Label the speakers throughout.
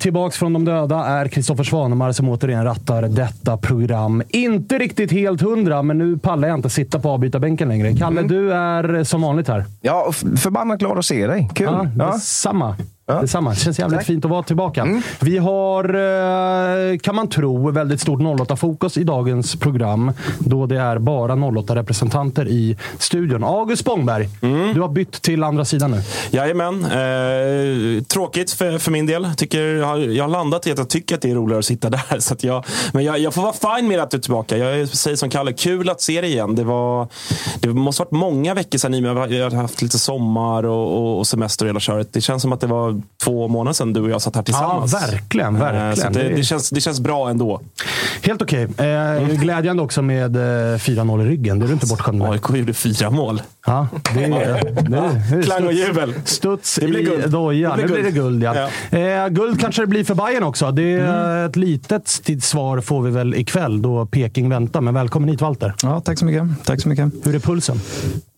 Speaker 1: Tillbaks från de döda är Kristoffer Svanemar som återigen rattar detta program. Inte riktigt helt hundra, men nu pallar jag inte sitta på avbytarbänken längre. Kalle, du är som vanligt här.
Speaker 2: Ja, förbannat glad att se dig. Kul.
Speaker 1: Ja,
Speaker 2: Ja. Ja.
Speaker 1: Detsamma. Det känns jävligt
Speaker 2: Tack.
Speaker 1: fint att vara tillbaka. Vi har, eh, kan man tro, väldigt stort 08-fokus i dagens program. Då det är bara 08-representanter i studion. August Spångberg, du har bytt till andra sidan nu.
Speaker 3: Jajamän. Eh, tråkigt för, för min del. Tycker, jag, har, jag har landat i att jag tycker att det är roligare att sitta där. Så jag, men jag, jag får vara fine med att du är tillbaka. Jag säger som Kalle, kul att se dig igen. Det, var, det måste ha varit många veckor sedan i och med att jag har haft lite sommar och, och, och semester och hela köret. Det känns som att det var två månader sedan du och jag satt här tillsammans.
Speaker 1: Ja, verkligen.
Speaker 3: Eh,
Speaker 1: verkligen.
Speaker 3: Det,
Speaker 1: Det
Speaker 3: känns, det känns bra ändå.
Speaker 1: Helt okej. Eh, Glädjande också med eh, 4-0 i ryggen. Det är du inte bortskämd med.
Speaker 3: AIK gjorde fyra mål.
Speaker 1: Ja, det är,
Speaker 3: Klang och jubel.
Speaker 1: Studs
Speaker 3: Det blir
Speaker 1: i
Speaker 3: guld.
Speaker 1: dojan.
Speaker 3: Det
Speaker 1: Nu
Speaker 3: blir
Speaker 1: det guld, ja. Eh, guld kanske det blir för Bayern också. Det är ett litet svar får vi väl ikväll då Peking väntar. Men välkommen hit Walter.
Speaker 4: Ja, tack så mycket. Tack så mycket.
Speaker 1: Hur är pulsen?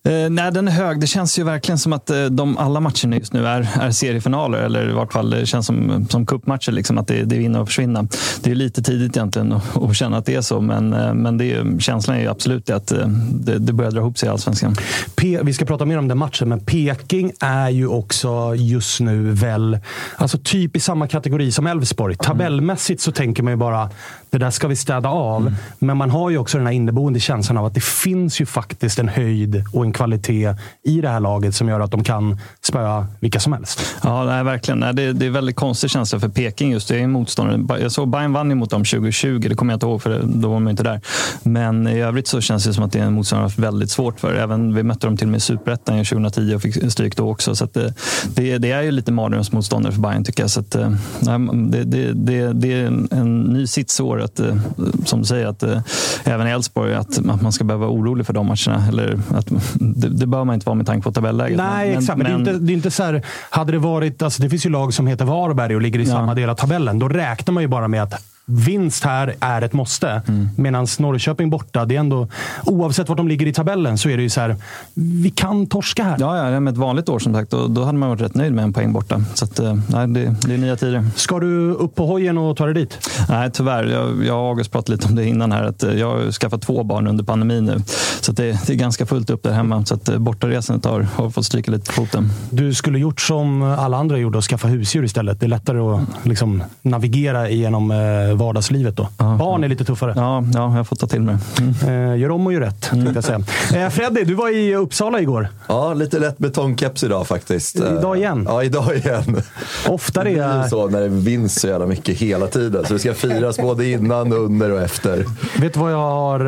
Speaker 4: Eh, nej, den är hög. Det känns ju verkligen som att eh, de, alla matcherna just nu är, är seriefinaler. Eller i vart fall det känns som, som cupmatcher. Liksom, att det, det är vinna och försvinna. Det är lite tidigt egentligen att, att känna att det är så. Men, eh, men det är, känslan är ju absolut det att eh, det, det börjar dra ihop sig i allsvenskan.
Speaker 1: Pe- vi ska prata mer om den matchen, men Peking är ju också just nu väl alltså typ i samma kategori som Elfsborg. Tabellmässigt så tänker man ju bara det där ska vi städa av. Men man har ju också den här inneboende känslan av att det finns ju faktiskt en höjd och en kvalitet i det här laget som gör att de kan spöa vilka som helst.
Speaker 4: Ja, nej, verkligen. Nej, det, det är väldigt konstig känsla för Peking. just Det är en motståndare. Jag såg Bayern vann mot dem 2020. Det kommer jag inte ihåg, för då var de inte där. Men i övrigt så känns det som att det är en motståndare har väldigt svårt för. Även, vi mötte dem till och med i Superettan 2010 och fick stryk då också. Så det, det, det är ju lite mardrömsmotståndare för Bayern tycker jag. Så att, eh, nej, det, det, det, det är en, en ny sits i år, att, eh, som du säger, att eh, även i Elfsborg, att, att man ska behöva vara orolig för de matcherna. Eller att, det, det bör man inte vara med tanke på tabelläget.
Speaker 1: Nej,
Speaker 4: Men-
Speaker 1: exakt. Men,
Speaker 4: men-
Speaker 1: det, är inte, det är inte så här, hade det varit, alltså det finns ju lag som heter Varberg och ligger i
Speaker 4: Ja.
Speaker 1: samma del av tabellen. Då räknar man ju bara med att vinst här är ett måste.
Speaker 4: Mm.
Speaker 1: Medan Norrköping borta, det är ändå, oavsett vart de ligger i tabellen så är det ju så här, vi kan torska här.
Speaker 4: Ja, ja, med ett vanligt år som sagt, då, då hade man varit rätt nöjd med en poäng borta. Så att, eh, nej, det, det är nya tider.
Speaker 1: Ska du upp på hojen och ta dig dit?
Speaker 4: Nej, tyvärr. Jag, jag och August pratade lite om det innan här. Att eh, jag har skaffat två barn under pandemin nu. Så det, det är ganska fullt upp där hemma. Så att eh, bortaresandet har, har fått stryka lite på foten.
Speaker 1: Du skulle gjort som alla andra gjorde och skaffa husdjur istället. Det är lättare att liksom, navigera genom eh, vardagslivet då. Barn är lite tuffare.
Speaker 4: Ja, ja, jag har fått ta till mig. Mm.
Speaker 1: Eh, gör om och gör rätt, tänkte jag säga. Eh, Freddy, du var i Uppsala igår.
Speaker 5: Ja, lite lätt betongkeps idag faktiskt.
Speaker 1: Idag igen?
Speaker 5: Ja, idag igen.
Speaker 1: Ofta
Speaker 5: Det
Speaker 1: är...
Speaker 5: så när det vinns så jävla mycket hela tiden. Så det ska firas både innan, under och efter.
Speaker 1: Vet du vad jag har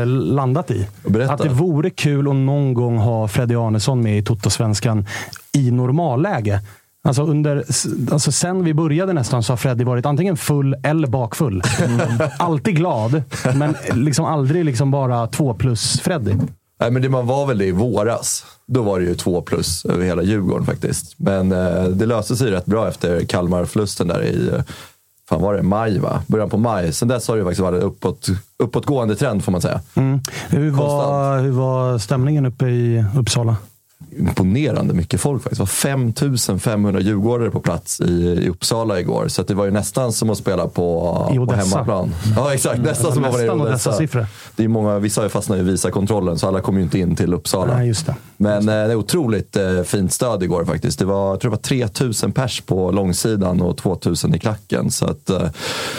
Speaker 1: eh, landat i?
Speaker 5: Berätta.
Speaker 1: Att det vore kul att någon gång ha Freddy Arnesson med i Toto-svenskan i normalläge. Alltså, under, alltså sen vi började nästan så har Freddy varit antingen full eller bakfull. Alltid glad, men liksom aldrig liksom bara två plus Freddy.
Speaker 5: Nej, men det man var väl det i våras. Då var det ju två plus över hela Djurgården faktiskt. Men eh, det löste sig rätt bra efter Kalmar-förlusten där i eh, fan var det maj va? Början på maj. Sen dess har det faktiskt varit uppåt, uppåtgående trend får man säga.
Speaker 1: Mm. Hur, var,
Speaker 5: Konstant.
Speaker 1: hur var stämningen uppe i Uppsala?
Speaker 5: Imponerande mycket folk faktiskt. Det var 5500 djurgårdare på plats i, i Uppsala igår. Så att det var ju nästan som att spela på,
Speaker 1: I
Speaker 5: på hemmaplan. Ja, exakt. Nästan som att vara i Odessa.
Speaker 1: Odessa-siffror.
Speaker 5: Det är många, vissa har ju fastnat i visakontrollen, så alla kom ju inte in till Uppsala.
Speaker 1: Nej, just det.
Speaker 5: Men eh, det är otroligt eh, fint stöd igår faktiskt. Det var, jag tror det var 3000 pers på långsidan och 2000 i klacken. Så att, eh,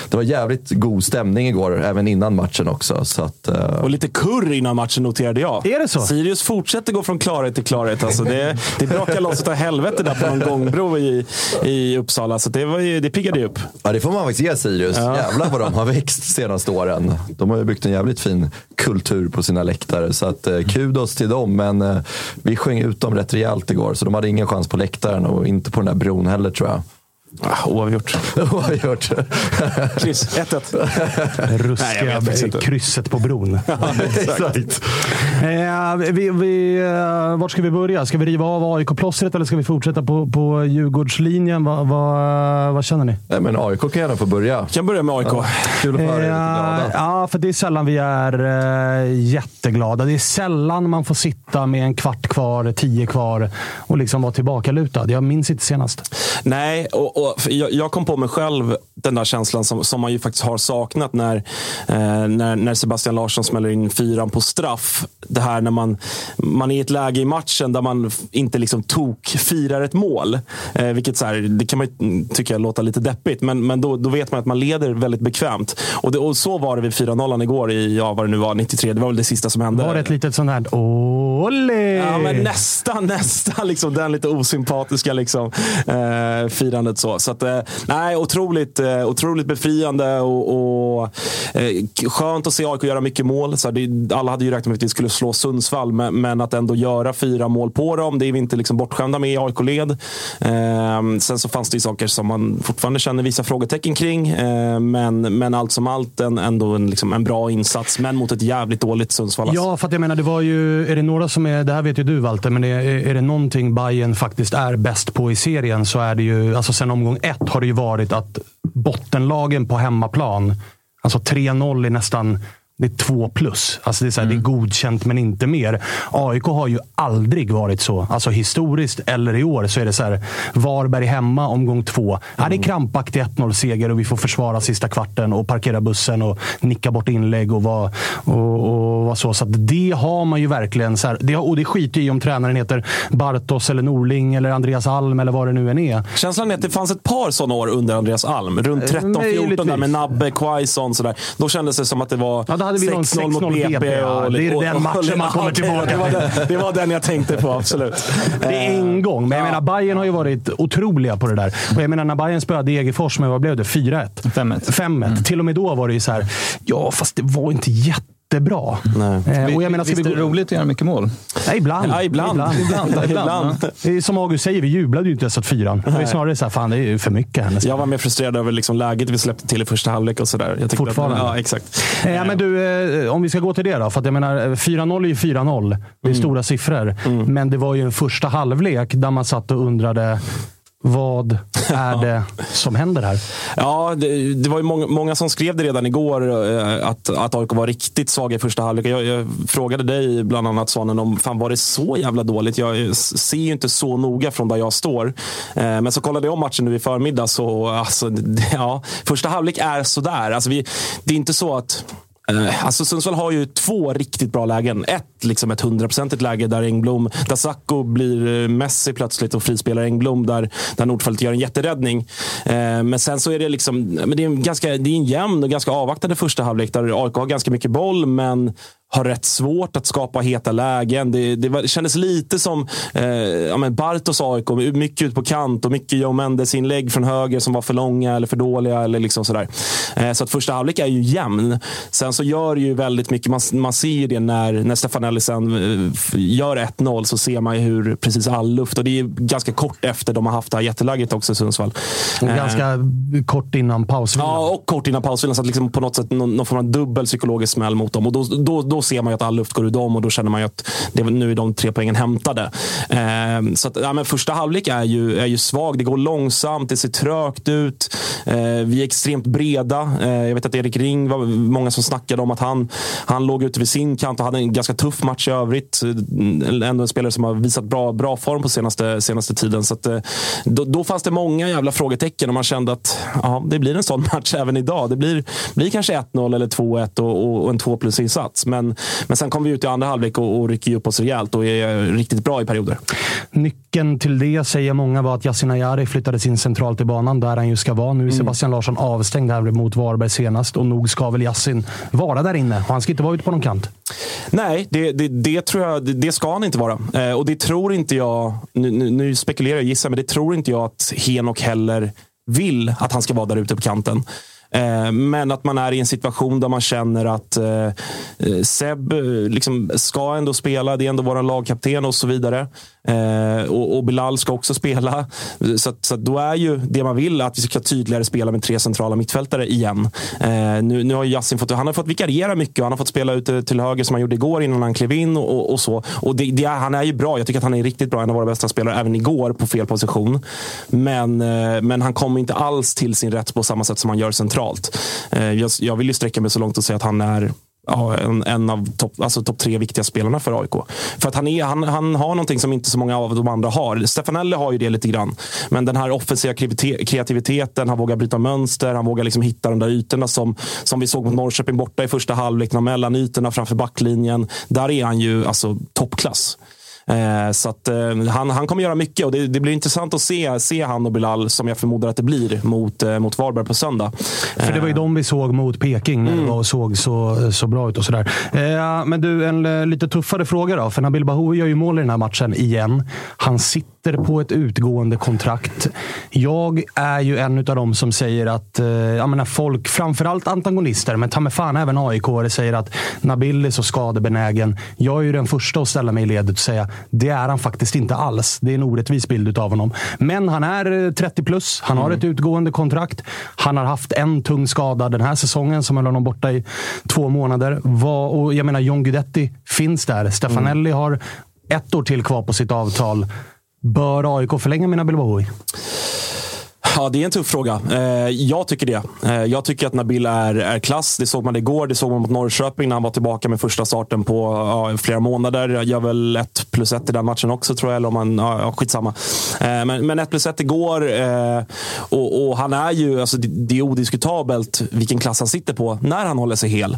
Speaker 5: det var jävligt god stämning igår, även innan matchen också. Så att, eh,
Speaker 3: Och lite kurr innan matchen noterade jag.
Speaker 1: Är det så?
Speaker 3: Sirius fortsätter gå från klarhet till klarhet. Alltså det, det brakar loss utav helvete där på någon gångbro i, i Uppsala. Så det, var ju, det piggade ju upp.
Speaker 5: Ja, det får man faktiskt ge Sirius. Jävlar vad de har växt de senaste åren. De har ju byggt en jävligt fin kultur på sina läktare. Så att, eh, kudos till dem. Men eh, vi sjöng ut dem rätt rejält igår. Så de hade ingen chans på läktaren och inte på den där bron heller tror jag.
Speaker 3: Ah, oavgjort.
Speaker 5: Vad har jag gjort?
Speaker 3: Kryss. 1-1.
Speaker 1: Ruskiga
Speaker 3: Nej,
Speaker 1: krysset på bron.
Speaker 5: Exakt.
Speaker 1: Eh, vi, vi, eh, vart ska vi börja? Ska vi riva av AIK-plåstret eller ska vi fortsätta på, på Djurgårdslinjen? Vad vad- vad känner ni?
Speaker 5: Nej, men AIK kan gärna få börja.
Speaker 3: kan börja med AIK.
Speaker 5: Kul att få höra
Speaker 1: Eh,
Speaker 5: glada.
Speaker 1: ja, för det är sällan vi är eh, jätteglada. Det är sällan man får sitta med en kvart kvar, tio kvar och liksom vara tillbakalutad. Jag minns inte senast.
Speaker 3: Nej, och, och jag, jag kom på mig själv den där känslan som, som man ju faktiskt har saknat när, eh, när, när Sebastian Larsson smäller in fyran på straff. Det här när man, man är i ett läge i matchen där man inte liksom tok firar ett mål. Eh, vilket så här, det kan man ju tycka låter lite deppigt, men, men då, då vet man att man leder väldigt bekvämt. Och, det, och så var det vid 4-0 igår i, ja vad det nu var, 93. Det var väl det sista som hände.
Speaker 1: Var det ett litet sånt här Olé!
Speaker 3: Ja, men nästan, nästan liksom den lite osympatiska liksom, eh, firandet. Så, så att, eh, nej, otroligt, eh, otroligt befriande och, och eh, skönt att se AIK göra mycket mål. Så det, alla hade ju räknat med att vi skulle slå Sundsvall, men, men att ändå göra fyra mål på dem, det är vi inte liksom bortskämda med i AIK-led. Eh, sen så fanns det ju saker som man fortfarande känner vissa frågetecken kring, eh, men, men allt som allt en, ändå en, liksom, en bra insats, men mot ett jävligt dåligt Sundsvall. Alltså.
Speaker 1: Ja, för att jag menar, det var ju, är det några som är, det här vet ju du Walter, men är, är det någonting Bayern faktiskt är bäst på i serien så är det ju, alltså sen omgång ett har det ju varit att bottenlagen på hemmaplan, alltså 3-0 är nästan det är två plus. Alltså det, är så här, det är godkänt, men inte mer. AIK har ju aldrig varit så. Alltså historiskt eller i år så är det så här. Varberg hemma omgång två. Ja, det är krampaktig 1-0-seger och vi får försvara sista kvarten och parkera bussen och nicka bort inlägg och vara och, och vara så. Så det har man ju verkligen. Så här, det, och det skiter i om tränaren heter Bartos eller Norling eller Andreas Alm eller vad det nu än är.
Speaker 3: Känslan är att det fanns ett par sådana år under Andreas Alm. Runt 13-14 där
Speaker 1: möjligtvis.
Speaker 3: med Nabbe, Quaison sådär. Då kändes det som att det var
Speaker 1: Ja, hade vi någon
Speaker 3: 6-0 mot
Speaker 1: 6-0
Speaker 3: BP.
Speaker 1: Ja.
Speaker 3: och,
Speaker 1: Det är
Speaker 3: och-
Speaker 1: den
Speaker 3: och-
Speaker 1: matchen man kommer tillbaka
Speaker 3: det var,
Speaker 1: till.
Speaker 3: den, det var den jag tänkte på, absolut.
Speaker 1: Det är en gång, men jag menar Bayern har ju varit otroliga på det där. Och jag menar när Bayern spöade Degerfors med, vad blev det? 4-1?
Speaker 4: 5-1.
Speaker 1: 5-1. Till och med då var det ju så här, ja fast det var inte jättebra.
Speaker 3: Nej.
Speaker 1: Eh, och jag menar, ska
Speaker 4: Visst
Speaker 1: vi
Speaker 4: är det roligt att göra mycket mål?
Speaker 1: Nej, ibland.
Speaker 3: Ja, ibland.
Speaker 4: Ibland, ibland.
Speaker 3: Ibland.
Speaker 1: Är som August säger, vi jublade ju inte ens åt fyran. Det ju snarare så här, fan det är ju för mycket här nästan.
Speaker 3: Jag var mer frustrerad över liksom läget vi släppte till i första halvlek och sådär.
Speaker 1: Fortfarande?
Speaker 3: Att, ja, exakt.
Speaker 1: Eh, men du, eh, om vi ska gå till det då. För att jag menar, eh, 4-0 är ju 4-0. Det är
Speaker 3: Mm.
Speaker 1: stora siffror. Men det var ju en första halvlek där man satt och undrade vad är det som händer här?
Speaker 3: Ja, det, det var ju många, många som skrev det redan igår, eh, att, att AIK var riktigt svaga i första halvlek. Jag, jag frågade dig, bland annat Svanen, om fan var det så jävla dåligt? Jag ser ju inte så noga från där jag står. Eh, Men så kollade jag om matchen nu i förmiddag, så alltså, ja, första halvlek är sådär. Alltså, vi, det är inte så att Eh, alltså Sundsvall har ju två riktigt bra lägen. Ett, liksom ett hundraprocentigt läge där Engblom, där Sacco blir eh, Messi plötsligt och frispelar Engblom där, där Nordfeldt gör en jätteräddning. Eh, men sen så är det liksom, men det är en, ganska, det är en jämn och ganska avvaktande första halvlek där AIK har ganska mycket boll men har rätt svårt att skapa heta lägen. Det, det, var, det kändes lite som eh, ja, men Bartos AIK, mycket ut på kant och mycket Joe Mendes inlägg från höger som var för långa eller för dåliga. Eller liksom sådär. Eh, så att första halvlek är ju jämn. Sen så gör det ju väldigt mycket, man, man ser ju det när, när Stefanelli sen eh, gör 1-0 så ser man ju hur precis all luft, och det är ganska kort efter de har haft det här jätteläget också i Sundsvall.
Speaker 1: Och
Speaker 3: Eh,
Speaker 1: ganska kort innan pausvilan.
Speaker 3: Ja, och kort innan pausvilan. Så att liksom på något sätt någon, någon form av dubbel psykologisk smäll mot dem. Och då, då, då då ser man ju att all luft går ur dem och då känner man ju att det, nu är de tre poängen hämtade. Eh, så att, ja, men första halvlek är ju, är ju svag. Det går långsamt, det ser trögt ut. Eh, vi är extremt breda. Eh, jag vet att Erik Ring var många som snackade om att han, han låg ute vid sin kant och hade en ganska tuff match i övrigt. Eh, ändå en spelare som har visat bra, bra form på senaste, senaste tiden. Så att, eh, då, då fanns det många jävla frågetecken och man kände att ja, det blir en sån match även idag. Det blir, blir kanske 1-0 eller 2-1 och, och, och en 2 plus-insats. Men, men sen kom vi ut i andra halvlek och, och rycker upp oss rejält och är riktigt bra i perioder.
Speaker 1: Nyckeln till det säger många var att Yasin Ayari flyttades in centralt i banan där han ju ska vara. Nu är Sebastian Larsson avstängd här mot Varberg senast och nog ska väl Yasin vara där inne. Och han ska inte vara ute på någon kant.
Speaker 3: Nej, det, det, det tror jag, det, det ska han inte vara. Eh, och det tror inte jag, nu, nu, spekulerar jag gissar, men det tror inte jag att Henok heller vill att han ska vara där ute på kanten. Eh, men att man är i en situation där man känner att eh, eh, Seb liksom ska ändå spela. Det är ändå vår lagkapten och så vidare. Och, Bilal ska också spela. Så, att, så att då är ju det man vill att vi ska tydligare spela med tre centrala mittfältare igen. Nu, nu har Yassin fått, han har fått vikariera mycket. Han har fått spela ute till höger som han gjorde igår innan han klev in. Och, och, så. Och det, det han är ju bra. Jag tycker att han är riktigt bra. En av våra bästa spelare även igår på fel position. Men, men han kommer inte alls till sin rätt på samma sätt som han gör centralt centralt. Eh, jag, jag vill ju sträcka mig så långt och säga att han är ja, en, en av topp alltså top tre viktiga spelarna för AIK. För att han, är, han, han har någonting som inte så många av de andra har. Stefanelli har ju det lite grann. Men den här offensiva kreativiteten, han vågar bryta mönster, han vågar liksom hitta de där ytorna som, som vi såg mot Norrköping borta i första halvlek, de mellanytorna framför backlinjen. Där är han ju alltså toppklass. Eh, så att, eh, han, han kommer göra mycket och det, det, blir intressant att se, se han och Bilal, som jag förmodar att det blir, mot, eh, mot Varberg på söndag.
Speaker 1: För det var ju de vi såg mot Peking när det var och såg så, så bra ut och sådär. Men du, en lite tuffare fråga då. För Nabil Bahoui gör ju mål i den här matchen igen. Han sitter på ett utgående kontrakt. Jag är ju en av dem som säger att eh, jag menar folk, framförallt antagonister, men ta mig fan även aik säger att Nabil är så skadebenägen. Jag är ju den första att ställa mig i ledet och säga det är han faktiskt inte alls. Det är en orättvis bild av honom. Men han är eh, 30 plus. Han har ett utgående kontrakt. Han har haft en tung skada den här säsongen som höll honom borta i två månader. Vad, och jag menar, John Guidetti finns där. Stefanelli har ett år till kvar på sitt avtal. Bör AIK förlänga mina Bilbao?
Speaker 3: Ja, det är en tuff fråga. Eh, jag tycker det. Eh, jag tycker att Nabil är, är klass. Det såg man igår. Det såg man mot Norrköping när han var tillbaka med första starten på ja, flera månader. Jag gör väl ett plus ett i den matchen också tror jag. Eller om man, ja, skitsamma. Eh, men, men ett plus ett igår. Och, och han är ju, alltså, det, är odiskutabelt vilken klass han sitter på när han håller sig hel.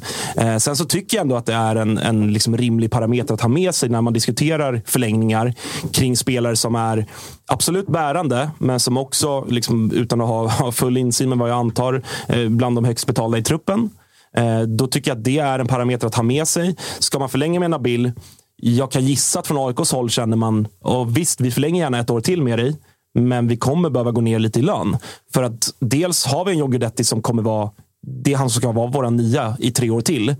Speaker 3: Sen så tycker jag ändå att det är en, en liksom rimlig parameter att ha med sig när man diskuterar förlängningar kring spelare som är absolut bärande, men som också, liksom, utan att ha, ha full insyn med vad jag antar, eh, bland de högst betalda i truppen. Eh, då tycker jag att det är en parameter att ha med sig. Ska man förlänga med Nabil, jag kan gissa att från AIKs håll känner man, och visst, vi förlänger gärna ett år till med dig, men vi kommer behöva gå ner lite i lön. För att dels har vi en John Guidetti som kommer vara, det är han som ska vara våra nia i tre år till.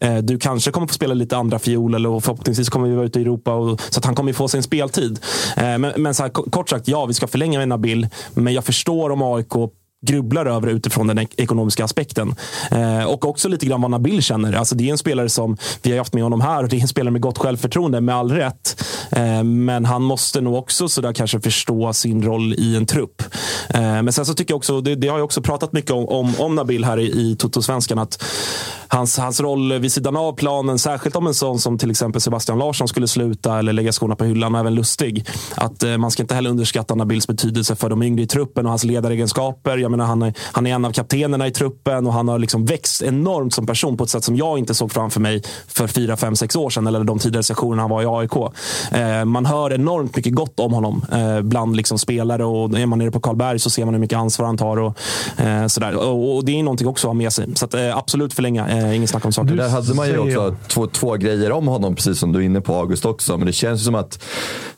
Speaker 3: Eh, du kanske kommer få spela lite andra fiol eller förhoppningsvis kommer vi vara ute i Europa. Och, så att han kommer få sin speltid. Eh, men, men så här, kort sagt, ja, vi ska förlänga med Nabil. Men jag förstår om AIK grubblar över det utifrån den ek- ekonomiska aspekten. Eh, och också lite grann vad Nabil känner. Alltså, det är en spelare som, vi har haft med honom här, och det är en spelare med gott självförtroende, med all rätt. Eh, men han måste nog också så där, kanske förstå sin roll i en trupp. Eh, men sen så tycker jag också, det, det har jag också pratat mycket om, om, om Nabil här i, i Toto-svenskan, att hans, hans roll vid sidan av planen, särskilt om en sån som till exempel Sebastian Larsson skulle sluta eller lägga skorna på hyllan, och även Lustig. Att eh, man ska inte heller underskatta Nabils betydelse för de yngre i truppen och hans ledaregenskaper. Jag menar, han, är, han är en av kaptenerna i truppen och han har liksom växt enormt som person på ett sätt som jag inte såg framför mig för fyra, fem, sex år sedan eller de tidigare sessionerna han var i AIK. Eh, man hör enormt mycket gott om honom eh, bland liksom spelare och är man nere på Karlberg så ser man hur mycket ansvar han tar. Och, eh, sådär. Och, och det är någonting också att ha med sig. Så att, eh, absolut förlänga, eh, ingen snack om saker.
Speaker 5: Där hade man ju också två, två grejer om honom, precis som du är inne på August också. Men det känns ju som att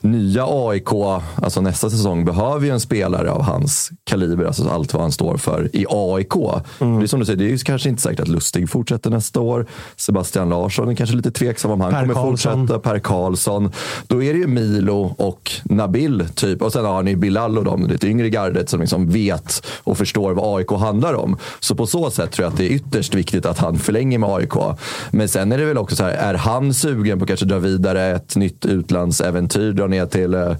Speaker 5: nya AIK, alltså nästa säsong, behöver ju en spelare av hans kaliber, alltså allt vad han står för i AIK.
Speaker 1: Mm.
Speaker 5: Det är som du säger, det är ju kanske inte säkert att Lustig fortsätter nästa år. Sebastian Larsson är kanske lite tveksam om han
Speaker 1: Per
Speaker 5: kommer
Speaker 1: Karlsson.
Speaker 5: fortsätta. Per Karlsson. Då är det ju Milo och Nabil, typ. Och sen har ni Bilal och de lite yngre gardet som liksom vet och förstår vad AIK handlar om. Så på så sätt tror jag att det är ytterst viktigt att han förlänger med AIK. Men sen är det väl också så här, är han sugen på att kanske dra vidare ett nytt utlandsäventyr, dra ner till eh,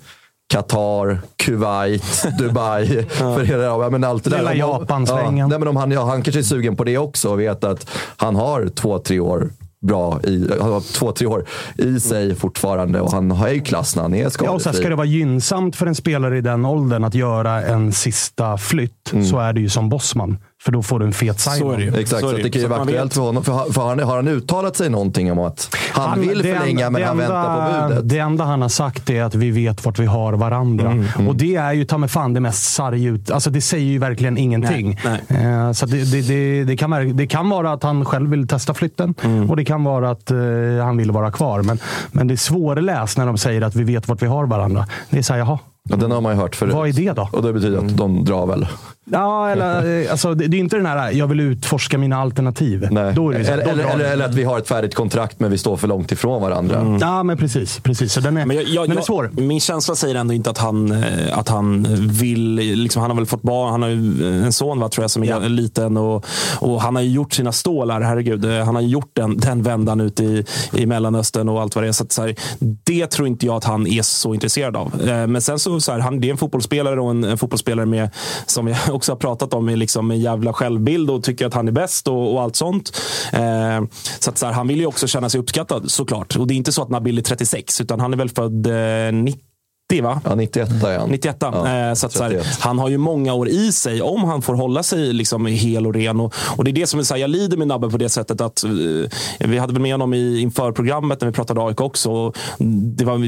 Speaker 5: Qatar, Kuwait, Dubai. för hela, men allt det.
Speaker 1: Lilla Japan-svängen.
Speaker 5: Ja, nej, men om han, ja, han kanske är sugen på det också och vet att han har två, tre år bra i, han har två, tre år i sig fortfarande och han har ju klass när han är
Speaker 1: Ja, och så
Speaker 5: skadefri.
Speaker 1: ska det vara gynnsamt för en spelare i den åldern att göra en sista flytt, så är det ju som Bosman. För då får du en fet sign
Speaker 3: Så är det ju.
Speaker 5: Exakt,
Speaker 3: Så det
Speaker 5: kan ju vara aktuellt för honom. För, har- för han, har han uttalat sig någonting om att han, vill
Speaker 1: det
Speaker 5: förlänga
Speaker 1: enda-
Speaker 5: men han
Speaker 1: enda-
Speaker 5: väntar på budet?
Speaker 1: Det enda han har sagt är att vi vet vart vi har varandra. Och det är ju ta mig fan det mest sarg ut. Alltså det säger ju verkligen ingenting.
Speaker 3: Nej,
Speaker 1: Eh, Så det, det, det, det, kan, det kan vara att han själv vill testa flytten och det kan vara att eh, han vill vara kvar. Men, men det är svårläst när de säger att vi vet vart vi har varandra. Det är såhär, jaha.
Speaker 5: Ja, den har man ju hört förut.
Speaker 1: Vad är det då?
Speaker 5: Och det betyder att de drar väl?
Speaker 1: Ja, eller, eh, alltså, det, det är inte den här, jag vill utforska mina alternativ.
Speaker 5: Nej.
Speaker 1: Då är det så
Speaker 5: eller, eller, eller, eller att vi har ett färdigt kontrakt men vi står för långt ifrån varandra.
Speaker 1: Ja, men precis. precis. Så den är,
Speaker 3: Men jag, jag,
Speaker 1: den är
Speaker 3: jag-
Speaker 1: svår.
Speaker 3: Min känsla säger ändå inte att han, eh, att han vill... Liksom, han har väl fått barn. Han har ju en son va, tror jag som är liten. Och, och Han har ju gjort sina stålar. Herregud. Eh, Han har gjort den, den vändan ute i, i Mellanöstern och allt vad det är. Så att, så här, det tror inte jag att han är så intresserad av. Eh, Men sen så, så här, han, det är en fotbollsspelare och en, en fotbollsspelare med, som jag också har pratat om, är liksom en jävla självbild och tycker att han är bäst och, och allt sånt. Eh, så att, så här, han vill ju också känna sig uppskattad såklart. Och det är inte så att Nabil är 36, utan han är väl född eh, 90 va?
Speaker 5: Ja, 91 är han.
Speaker 3: 91
Speaker 5: Ja,
Speaker 3: eh, så att, så här,
Speaker 5: 31.
Speaker 3: Han har ju många år i sig om han får hålla sig liksom hel och ren. Och, och det är det som är så här, jag lider med Nabbe på det sättet att eh, vi hade väl med honom i, inför programmet när vi pratade AIK också. Och det var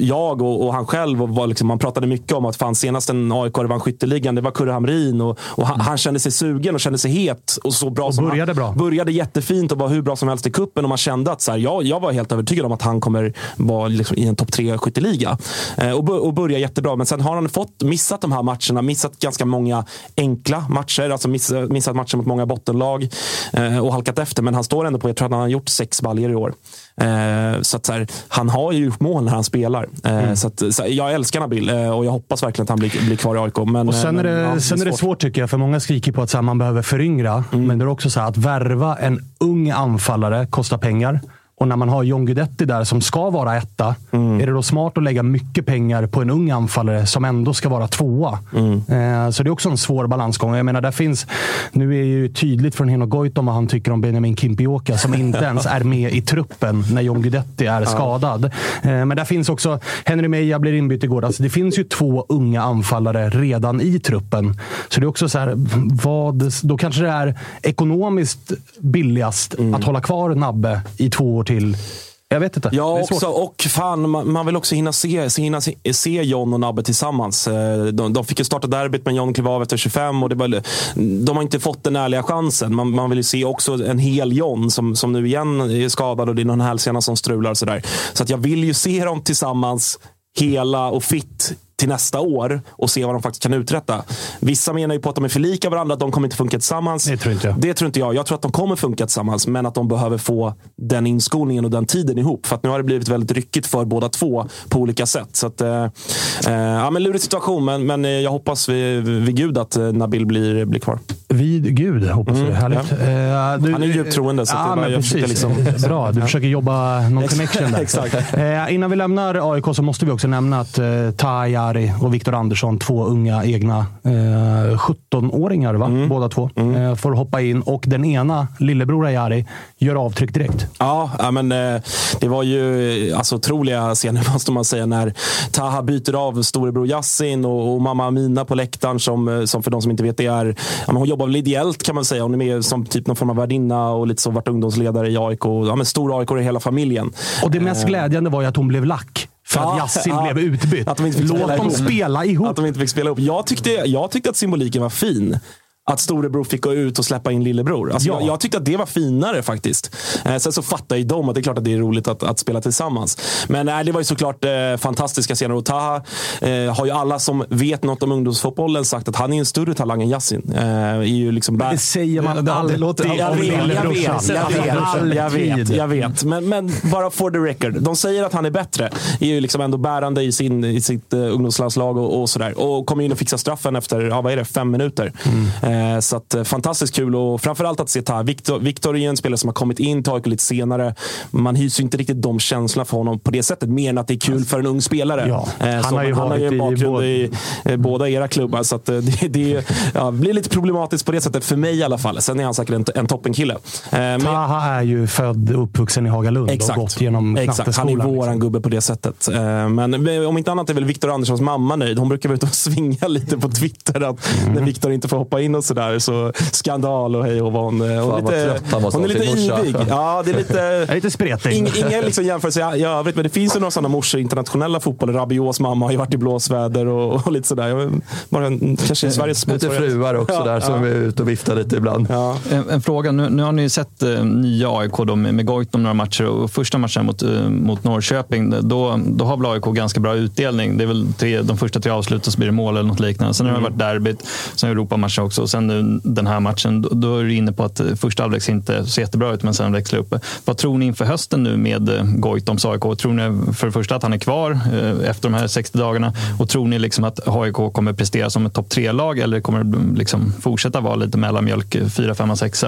Speaker 3: jag och, och han själv och var liksom, man pratade mycket om att fan senast en AIK vann skytteligan det var Kurre Hamrin och, och han, han kände sig sugen och kände sig het och så bra
Speaker 1: Och
Speaker 3: som
Speaker 1: började
Speaker 3: han,
Speaker 1: bra.
Speaker 3: Började jättefint och var hur bra som helst i kuppen och man kände att så här, jag, jag var helt övertygad om att han kommer vara liksom i en topp tre skytteliga. Eh, och, och börja jättebra. Men sen har han fått missat de här matcherna, missat ganska många enkla matcher, alltså missat, missat matcher mot många bottenlag eh, och halkat efter. Men han står ändå på, jag tror att han har gjort sex baljer i år. Eh, så att så här, han har ju gjort mål när han spelar. Eh, så att, så jag älskar Nabil eh, och jag hoppas verkligen att han blir, blir kvar i AIK. Men,
Speaker 1: Och sen är
Speaker 3: eh,
Speaker 1: det,
Speaker 3: men, ja,
Speaker 1: sen är det
Speaker 3: svårt.
Speaker 1: svårt tycker jag, för många skriker på att här, man behöver föryngra.
Speaker 3: Mm.
Speaker 1: Men det är också så här, att värva en ung anfallare kostar pengar. Och när man har John Guidetti där som ska vara etta,
Speaker 3: Mm.
Speaker 1: är det då smart att lägga mycket pengar på en ung anfallare som ändå ska vara tvåa?
Speaker 3: Mm.
Speaker 1: Eh, så det är också en svår balansgång. Jag menar, där finns, nu är ju tydligt från Heno Goitom vad han tycker om Benjamin Kimpioka som inte ens är med i truppen när John Guidetti är skadad. Eh, men där finns också, Henry Meja blir inbytt igår. Alltså, det finns ju två unga anfallare redan i truppen. Så det är också så här, vad, då kanske det är ekonomiskt billigast att hålla kvar Nabbe i två år till. Jag vet inte.
Speaker 3: Ja, också, och fan, man, man vill också hinna se, se, hinna se, se John och Nabbe tillsammans. Eh, De, de fick ju starta derbyt, men John klev av efter 25 och det var, de har inte fått den ärliga chansen. Man, man vill ju se också en hel John som, som nu igen är skadad och det är någon hälsena som strular. och Så, där. så att jag vill ju se dem tillsammans, hela och fit till nästa år och se vad de faktiskt kan uträtta. Vissa menar ju på att de är för lika varandra, att de kommer inte funka tillsammans.
Speaker 1: Det tror inte jag.
Speaker 3: Det tror inte jag. Jag tror att de kommer funka tillsammans, men att de behöver få den inskolningen och den tiden ihop. För att nu har det blivit väldigt ryckigt för båda två på olika sätt. Så att, eh, eh, ja, men lurig situation, men, men eh, jag hoppas vid, vid gud att eh, Nabil blir, blir kvar.
Speaker 1: Vid Gud, hoppas vi. Härligt.
Speaker 3: ja.
Speaker 1: Eh, du-
Speaker 3: Han är ju djupt troende, så att det
Speaker 1: ja, men
Speaker 3: jag
Speaker 1: precis.
Speaker 3: liksom-
Speaker 1: Bra, du försöker jobba någon connection där.
Speaker 3: Exakt.
Speaker 1: Eh, innan vi lämnar AIK så måste vi också nämna att eh, Taha Jari och Viktor Andersson, två unga egna eh, 17-åringar, va?
Speaker 3: Mm.
Speaker 1: båda två, eh, får hoppa in. Och den ena, lillebror Jari, gör avtryck direkt.
Speaker 3: Ja, men eh, det var ju eh, alltså, otroliga scener måste man säga när Taha byter av storebror Yassin och, och mamma Amina på läktaren som, eh, som för de som inte vet det är, ja, hon jobbar väl ideellt kan man säga. Hon är med som typ någon form av värdinna och lite så varit ungdomsledare i AIK. Ja, men stor AIK i hela familjen.
Speaker 1: Och det mest glädjande var ju att hon blev lack. För att
Speaker 3: Ja,
Speaker 1: Yassin
Speaker 3: ja.
Speaker 1: blev utbytt.
Speaker 3: Att de inte fick
Speaker 1: Låt
Speaker 3: spela
Speaker 1: dem
Speaker 3: ihop.
Speaker 1: spela ihop.
Speaker 3: Att de inte fick spela ihop. Jag tyckte, jag tyckte att symboliken var fin. Att storebror fick gå ut och släppa in lillebror. Alltså
Speaker 1: Ja.
Speaker 3: jag, jag tyckte att det var finare faktiskt. Eh, sen så fattar ju de att det är klart att det är roligt att, att spela tillsammans. Men nej, det var ju såklart eh, fantastiska scener. Och Taha eh, har ju alla som vet något om ungdomsfotbollen sagt att han är en större talang än Yassin. Eh, är ju liksom
Speaker 1: Det säger man
Speaker 2: Det- det
Speaker 1: alltid
Speaker 2: låter-
Speaker 1: om
Speaker 3: jag vet, jag vet, jag vet, jag vet,
Speaker 1: Alltid.
Speaker 3: jag vet. Men, men bara for the record. De säger att han är bättre. Är ju liksom ändå bärande i, sin, i sitt uh, ungdomslandslag och, och sådär. Och kommer in och fixar straffen efter, ja, vad är det, fem minuter. Eh, så att, eh, fantastiskt kul och framförallt att se Taha. Viktor, Viktor är ju en spelare som har kommit in till AIK lite senare. Man hyser inte riktigt de känslorna för honom på det sättet, mer än att det är kul för en ung spelare.
Speaker 1: Ja,
Speaker 3: Eh,
Speaker 1: han
Speaker 3: så,
Speaker 1: har ju
Speaker 3: han har ju
Speaker 1: i
Speaker 3: bakgrund i, eh, båda era klubbar, så eh, det, det ja, blir lite problematiskt på det sättet, för mig i alla fall. Sen är han säkert en, en toppenkille. Eh, men-
Speaker 1: Taha är ju född och uppvuxen i Hagalund och
Speaker 3: Exakt.
Speaker 1: gått genom
Speaker 3: Exakt. Han är våran
Speaker 1: liksom.
Speaker 3: gubbe på det sättet. Eh, Men om inte annat är väl Viktor Anderssons mamma nöjd. Hon brukar vara ute och svinga lite på Twitter att
Speaker 1: Mm.
Speaker 3: när Viktor inte får hoppa in och sådär så skandal och hej och hon, hon, lite, hon är lite yvig. Ja, det är lite...
Speaker 1: lite spretig.
Speaker 3: Ing, inga liksom jämförelser i övrigt, men det finns ju några sådana morsor i internationella fotboll. Rabios mamma har ju varit i blåsväder och, och lite sådär. Bara, en- kanske i Sveriges
Speaker 5: Lite fruar också
Speaker 3: Ja,
Speaker 5: där som
Speaker 3: ja.
Speaker 5: är ute och viftar lite ibland.
Speaker 3: Ja.
Speaker 4: En, en fråga, nu, nu har ni sett eh, nya AIK då, med, med Goitom några matcher och första matchen mot, eh, mot Norrköping, då, då har väl AIK ganska bra utdelning. Det är väl tre, de första tre avsluten så blir det mål eller något liknande. Sen har det varit derbyt, sen Europamatchen också och sen nu den här matchen. Då, då är du inne på att eh, första halvlek ser inte så jättebra ut men sen växlar upp. Vad tror ni inför hösten nu med eh, Goitoms AIK? Tror ni för det första att han är kvar eh, efter de här 60 dagarna och tror ni liksom att AIK kommer prestera som ett topp tre-lag eller kommer det liksom fortsätta vara lite mellanmjölk, 4, 5, 6?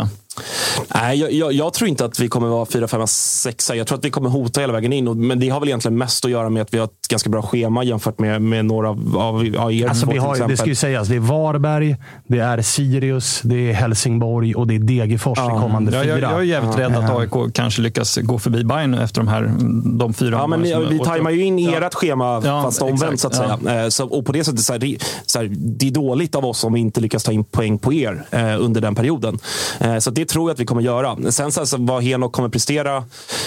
Speaker 3: Nej, jag, jag, jag tror inte att vi kommer vara 4, 5, 6. Jag tror att vi kommer hota hela vägen in. Och, men det har väl egentligen mest att göra med att vi har ett ganska bra schema jämfört med, med några av, av, av er
Speaker 1: Alltså, vi har, det ska ju sägas, det är Varberg, det är Sirius, det är Helsingborg och det är Degerfors i kommande
Speaker 4: Jag,
Speaker 1: fyra.
Speaker 4: jag, jag är jävligt rädd att AIK kanske lyckas gå förbi Bayern nu efter de här de fyra
Speaker 3: Ja, men ni, vi tajmar ju in
Speaker 4: Ja.
Speaker 3: ert schema
Speaker 4: Ja,
Speaker 3: fast omvänt så att säga. Eh, Så, och på det sättet, så här, det, så här, det är dåligt av oss om vi inte lyckas ta in poäng på er eh, under den perioden. Eh, så det det tror jag att vi kommer göra. Sen så alltså, vad Henok kommer prestera.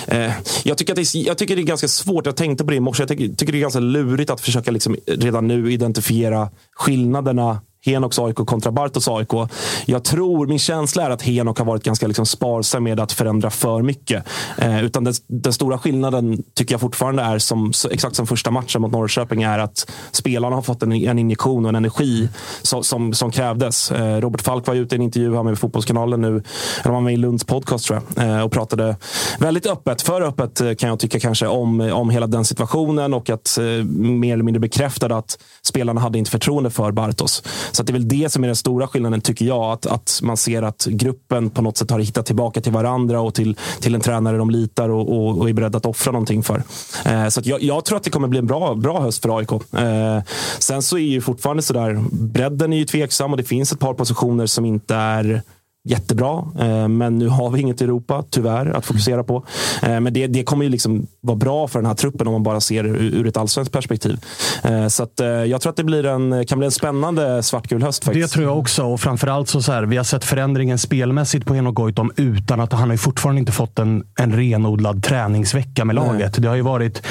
Speaker 3: Eh, jag, tycker att det är, jag tycker det är ganska svårt. Jag tänkte på det i morse. Jag tycker, tycker det är ganska lurigt att försöka liksom redan nu identifiera skillnaderna Henoks AIK kontra Bartos AIK. Jag tror, min känsla är att Henok har varit ganska liksom sparsam med att förändra för mycket. Eh, utan den, den stora skillnaden tycker jag fortfarande är, som, exakt som första matchen mot Norrköping, är att spelarna har fått en, en injektion och en energi som, som, som krävdes. Eh, Robert Falk var ute i en intervju här med Fotbollskanalen nu, eller han var med i Lunds podcast tror jag, eh, och pratade väldigt öppet, för öppet eh, kan jag tycka kanske, om, om hela den situationen och att eh, mer eller mindre bekräftade att spelarna hade inte förtroende för Bartos. Så att det är väl det som är den stora skillnaden, tycker jag. Att, att man ser att gruppen på något sätt har hittat tillbaka till varandra och till, till en tränare de litar och, och, och är beredda att offra någonting för. Eh, så att jag, jag tror att det kommer bli en bra, bra höst för AIK. Eh, sen så är ju fortfarande sådär, bredden är ju tveksam och det finns ett par positioner som inte är jättebra. Eh, Men nu har vi inget Europa, tyvärr, att fokusera på. Eh, Men det, det kommer ju liksom vara bra för den här truppen om man bara ser det ur ett allsvenskt perspektiv. Eh, Så att, jag tror att det blir en, kan bli en spännande svartgul höst.
Speaker 1: Det
Speaker 3: Faktiskt.
Speaker 1: tror jag också. Och framförallt så, så här, vi har sett förändringen spelmässigt på Henok Goitom utan att han har ju fortfarande inte fått en, en renodlad träningsvecka med laget. Det har ju varit,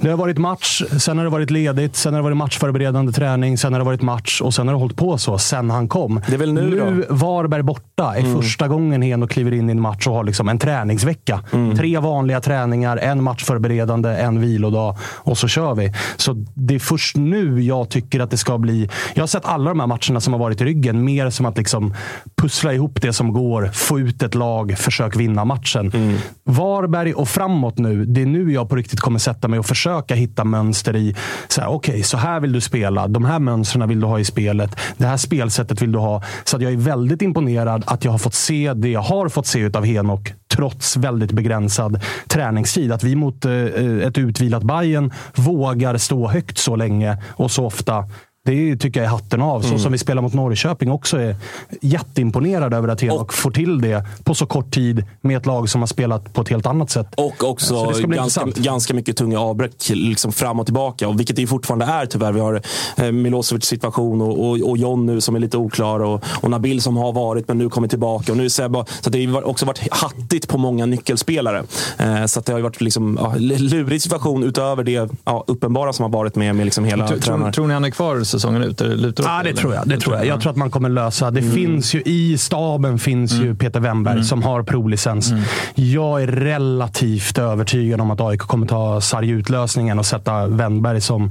Speaker 1: det har varit match, sen har det varit ledigt, sen har det varit matchförberedande träning, sen har det varit match och sen har det hållit på så sen han kom.
Speaker 3: Det är väl nu
Speaker 1: nu Varberg borta
Speaker 3: Mm.
Speaker 1: första gången Henok kliver in i en match och har liksom en träningsvecka.
Speaker 3: Mm.
Speaker 1: Tre vanliga träningar, en matchförberedande, en vilodag och så kör vi. Så det är först nu jag tycker att det ska bli... Jag har sett alla de här matcherna som har varit i ryggen mer som att liksom pussla ihop det som går, få ut ett lag, försök vinna matchen.
Speaker 3: Mm.
Speaker 1: Varberg och framåt nu, det är nu jag på riktigt kommer sätta mig och försöka hitta mönster i, så här, okej, så här vill du spela. De här mönstren vill du ha i spelet. Det här spelsättet vill du ha. Så jag är väldigt imponerad att jag har fått se det jag har fått se av Henok trots väldigt begränsad träningstid. Att vi mot eh, eh, ett utvilat Bayern vågar stå högt så länge och så ofta. Det tycker jag är hatten av. Så som vi spelar mot Norrköping också är jätteimponerad över att Henok får till det på så kort tid med ett lag som har spelat på ett helt annat sätt.
Speaker 3: Och
Speaker 1: Så
Speaker 3: också ganska, ganska mycket tunga avbräck liksom fram och tillbaka. Och vilket det ju fortfarande är tyvärr. Vi har eh, Milosevic situation och, och, och John nu som är lite oklar. Och, och Nabil som har varit men nu kommer tillbaka. Och nu är Sebba, så det har också varit hattigt på många nyckelspelare. Eh, så att det har varit liksom, ja, lurig situation utöver det ja, uppenbara som har varit med, med liksom hela
Speaker 4: tror,
Speaker 3: tränaren.
Speaker 4: tror ni han är kvar säsongen ut? Eller lutar
Speaker 1: Ja, det
Speaker 4: eller?
Speaker 1: tror jag. Det tror jag. jag tror att man kommer lösa. Det finns ju i staben finns ju Peter Wennberg som har provlicens. Jag är relativt övertygad om att AIK kommer ta sarg ut-lösningen och sätta Wennberg som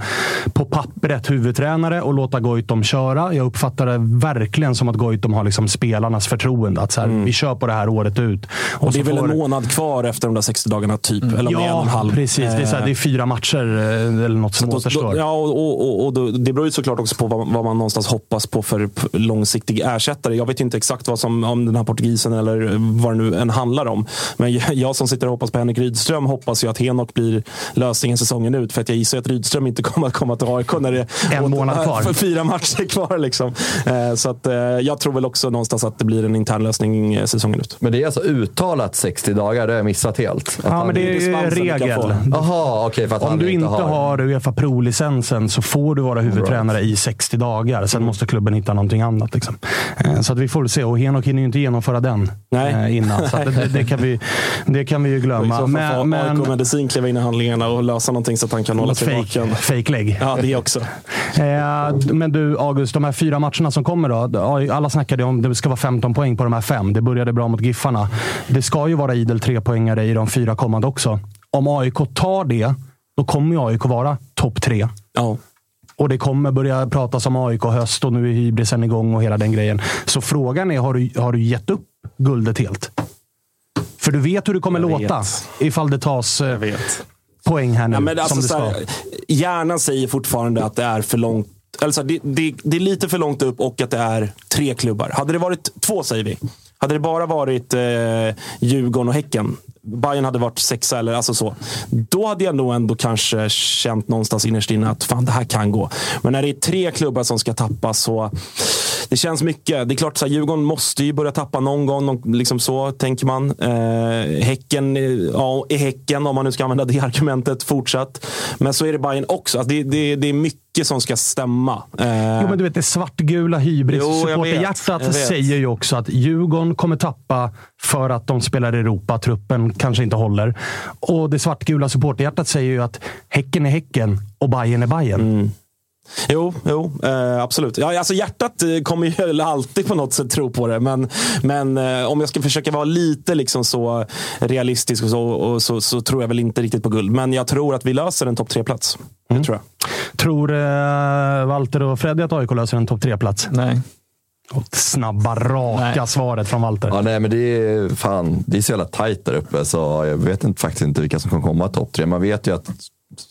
Speaker 1: på pappret huvudtränare och låta Goitom köra. Jag uppfattar det verkligen som att Goitom har liksom spelarnas förtroende. Att så här, Vi kör på det här året ut.
Speaker 3: Och det är väl
Speaker 1: får-
Speaker 3: en månad kvar efter de där 60 dagarna, typ. Eller om det är en och en
Speaker 1: Ja,
Speaker 3: halv.
Speaker 1: precis. Det är, här, det är fyra matcher eh, eller något som återstår.
Speaker 3: Ja, och, och, och, och det beror ju såklart såklart också på vad, vad man någonstans hoppas på för långsiktig ersättare. Jag vet ju inte exakt vad som, om den här portugisen eller vad det nu än handlar om. Men jag, som sitter och hoppas på Henrik Rydström hoppas ju att Henok blir lösningen säsongen ut. För att jag gissar att Rydström inte kommer att komma till AIK när det är
Speaker 1: En månad kvar.
Speaker 3: för fyra matcher kvar. Liksom. Eh, Så att, eh, jag tror väl också någonstans att det blir en intern lösning eh, säsongen ut.
Speaker 5: Men det är alltså uttalat 60 dagar, det har jag missat helt. Att
Speaker 1: Ja, men det är regel.
Speaker 5: Jaha, okej. att
Speaker 1: Om du inte har,
Speaker 5: har
Speaker 1: Uefa Pro-licensen så får du vara huvudtränare i 60 dagar. Sen måste klubben hitta någonting annat. Liksom. Eh, Så att vi får se. Och Henok hinner ju inte genomföra den
Speaker 3: Nej.
Speaker 1: eh, innan. Så det, det, kan vi, det kan vi ju glömma. Men, men
Speaker 3: AIK Medicin kliva in i handlingarna och lösa någonting så att han kan hålla sig vaken.
Speaker 1: fake, fake leg.
Speaker 3: Ja, det också.
Speaker 1: Eh, Men du August, de här fyra matcherna som kommer då. Alla snackade om att det ska vara 15 poäng på de här fem. Det började bra mot Giffarna. Det ska ju vara idel trepoängare i de fyra kommande också. Om AIK tar det, då kommer AIK vara topp tre.
Speaker 3: Ja.
Speaker 1: Och det kommer börja pratas om AIK höst och nu är hybrisen igång och hela den grejen. Så frågan är, har du, har du gett upp guldet helt? För du vet hur det kommer låta ifall det tas eh, poäng här nu.
Speaker 3: Ja, alltså,
Speaker 1: som det ska.
Speaker 3: här, hjärnan säger fortfarande att det är för långt. Alltså, det, det, det är lite för långt upp och att det är tre klubbar. Hade det varit två, säger vi. Hade det bara varit eh, Djurgården och Häcken. Bayern hade varit sexa eller alltså så. Då hade jag nog ändå kanske känt någonstans innerst inne att fan, det här kan gå. Men när det är tre klubbar som ska tappa så det känns mycket. Det är klart, så här, Djurgården måste ju börja tappa någon gång. Liksom så tänker man. Eh, häcken, eh, ja, är Häcken, om man nu ska använda det argumentet, fortsatt. Men så är det Bayern också. Alltså, det, det, det är mycket som ska stämma. Eh,
Speaker 1: Jo, men du vet, det svartgula hybris
Speaker 3: Jo, jag vet.
Speaker 1: supporterhjärtat
Speaker 3: Jag vet.
Speaker 1: säger ju också att Djurgården kommer tappa för att de spelar i Europa. Truppen kanske inte håller. Och det svartgula supporterhjärtat säger ju att Häcken är Häcken och Bayern är Bayern.
Speaker 3: Mm. Jo, jo eh, absolut. Ja, alltså hjärtat eh, kommer ju alltid på något sätt tro på det. Men, men eh, om jag ska försöka vara lite liksom så realistisk och så, och så, så tror jag väl inte riktigt på guld. Men jag tror att vi löser en topp tre-plats. Det tror jag.
Speaker 1: Tror eh, Walter och Freddy att AIK löser en topp tre-plats?
Speaker 4: Nej.
Speaker 1: Och Snabba, raka
Speaker 4: Nej.
Speaker 1: svaret från Walter.
Speaker 5: Ja, nej, men det är, fan, det är så jävla tajt där uppe så jag vet inte, faktiskt inte vilka som kommer komma topp tre. Man vet ju att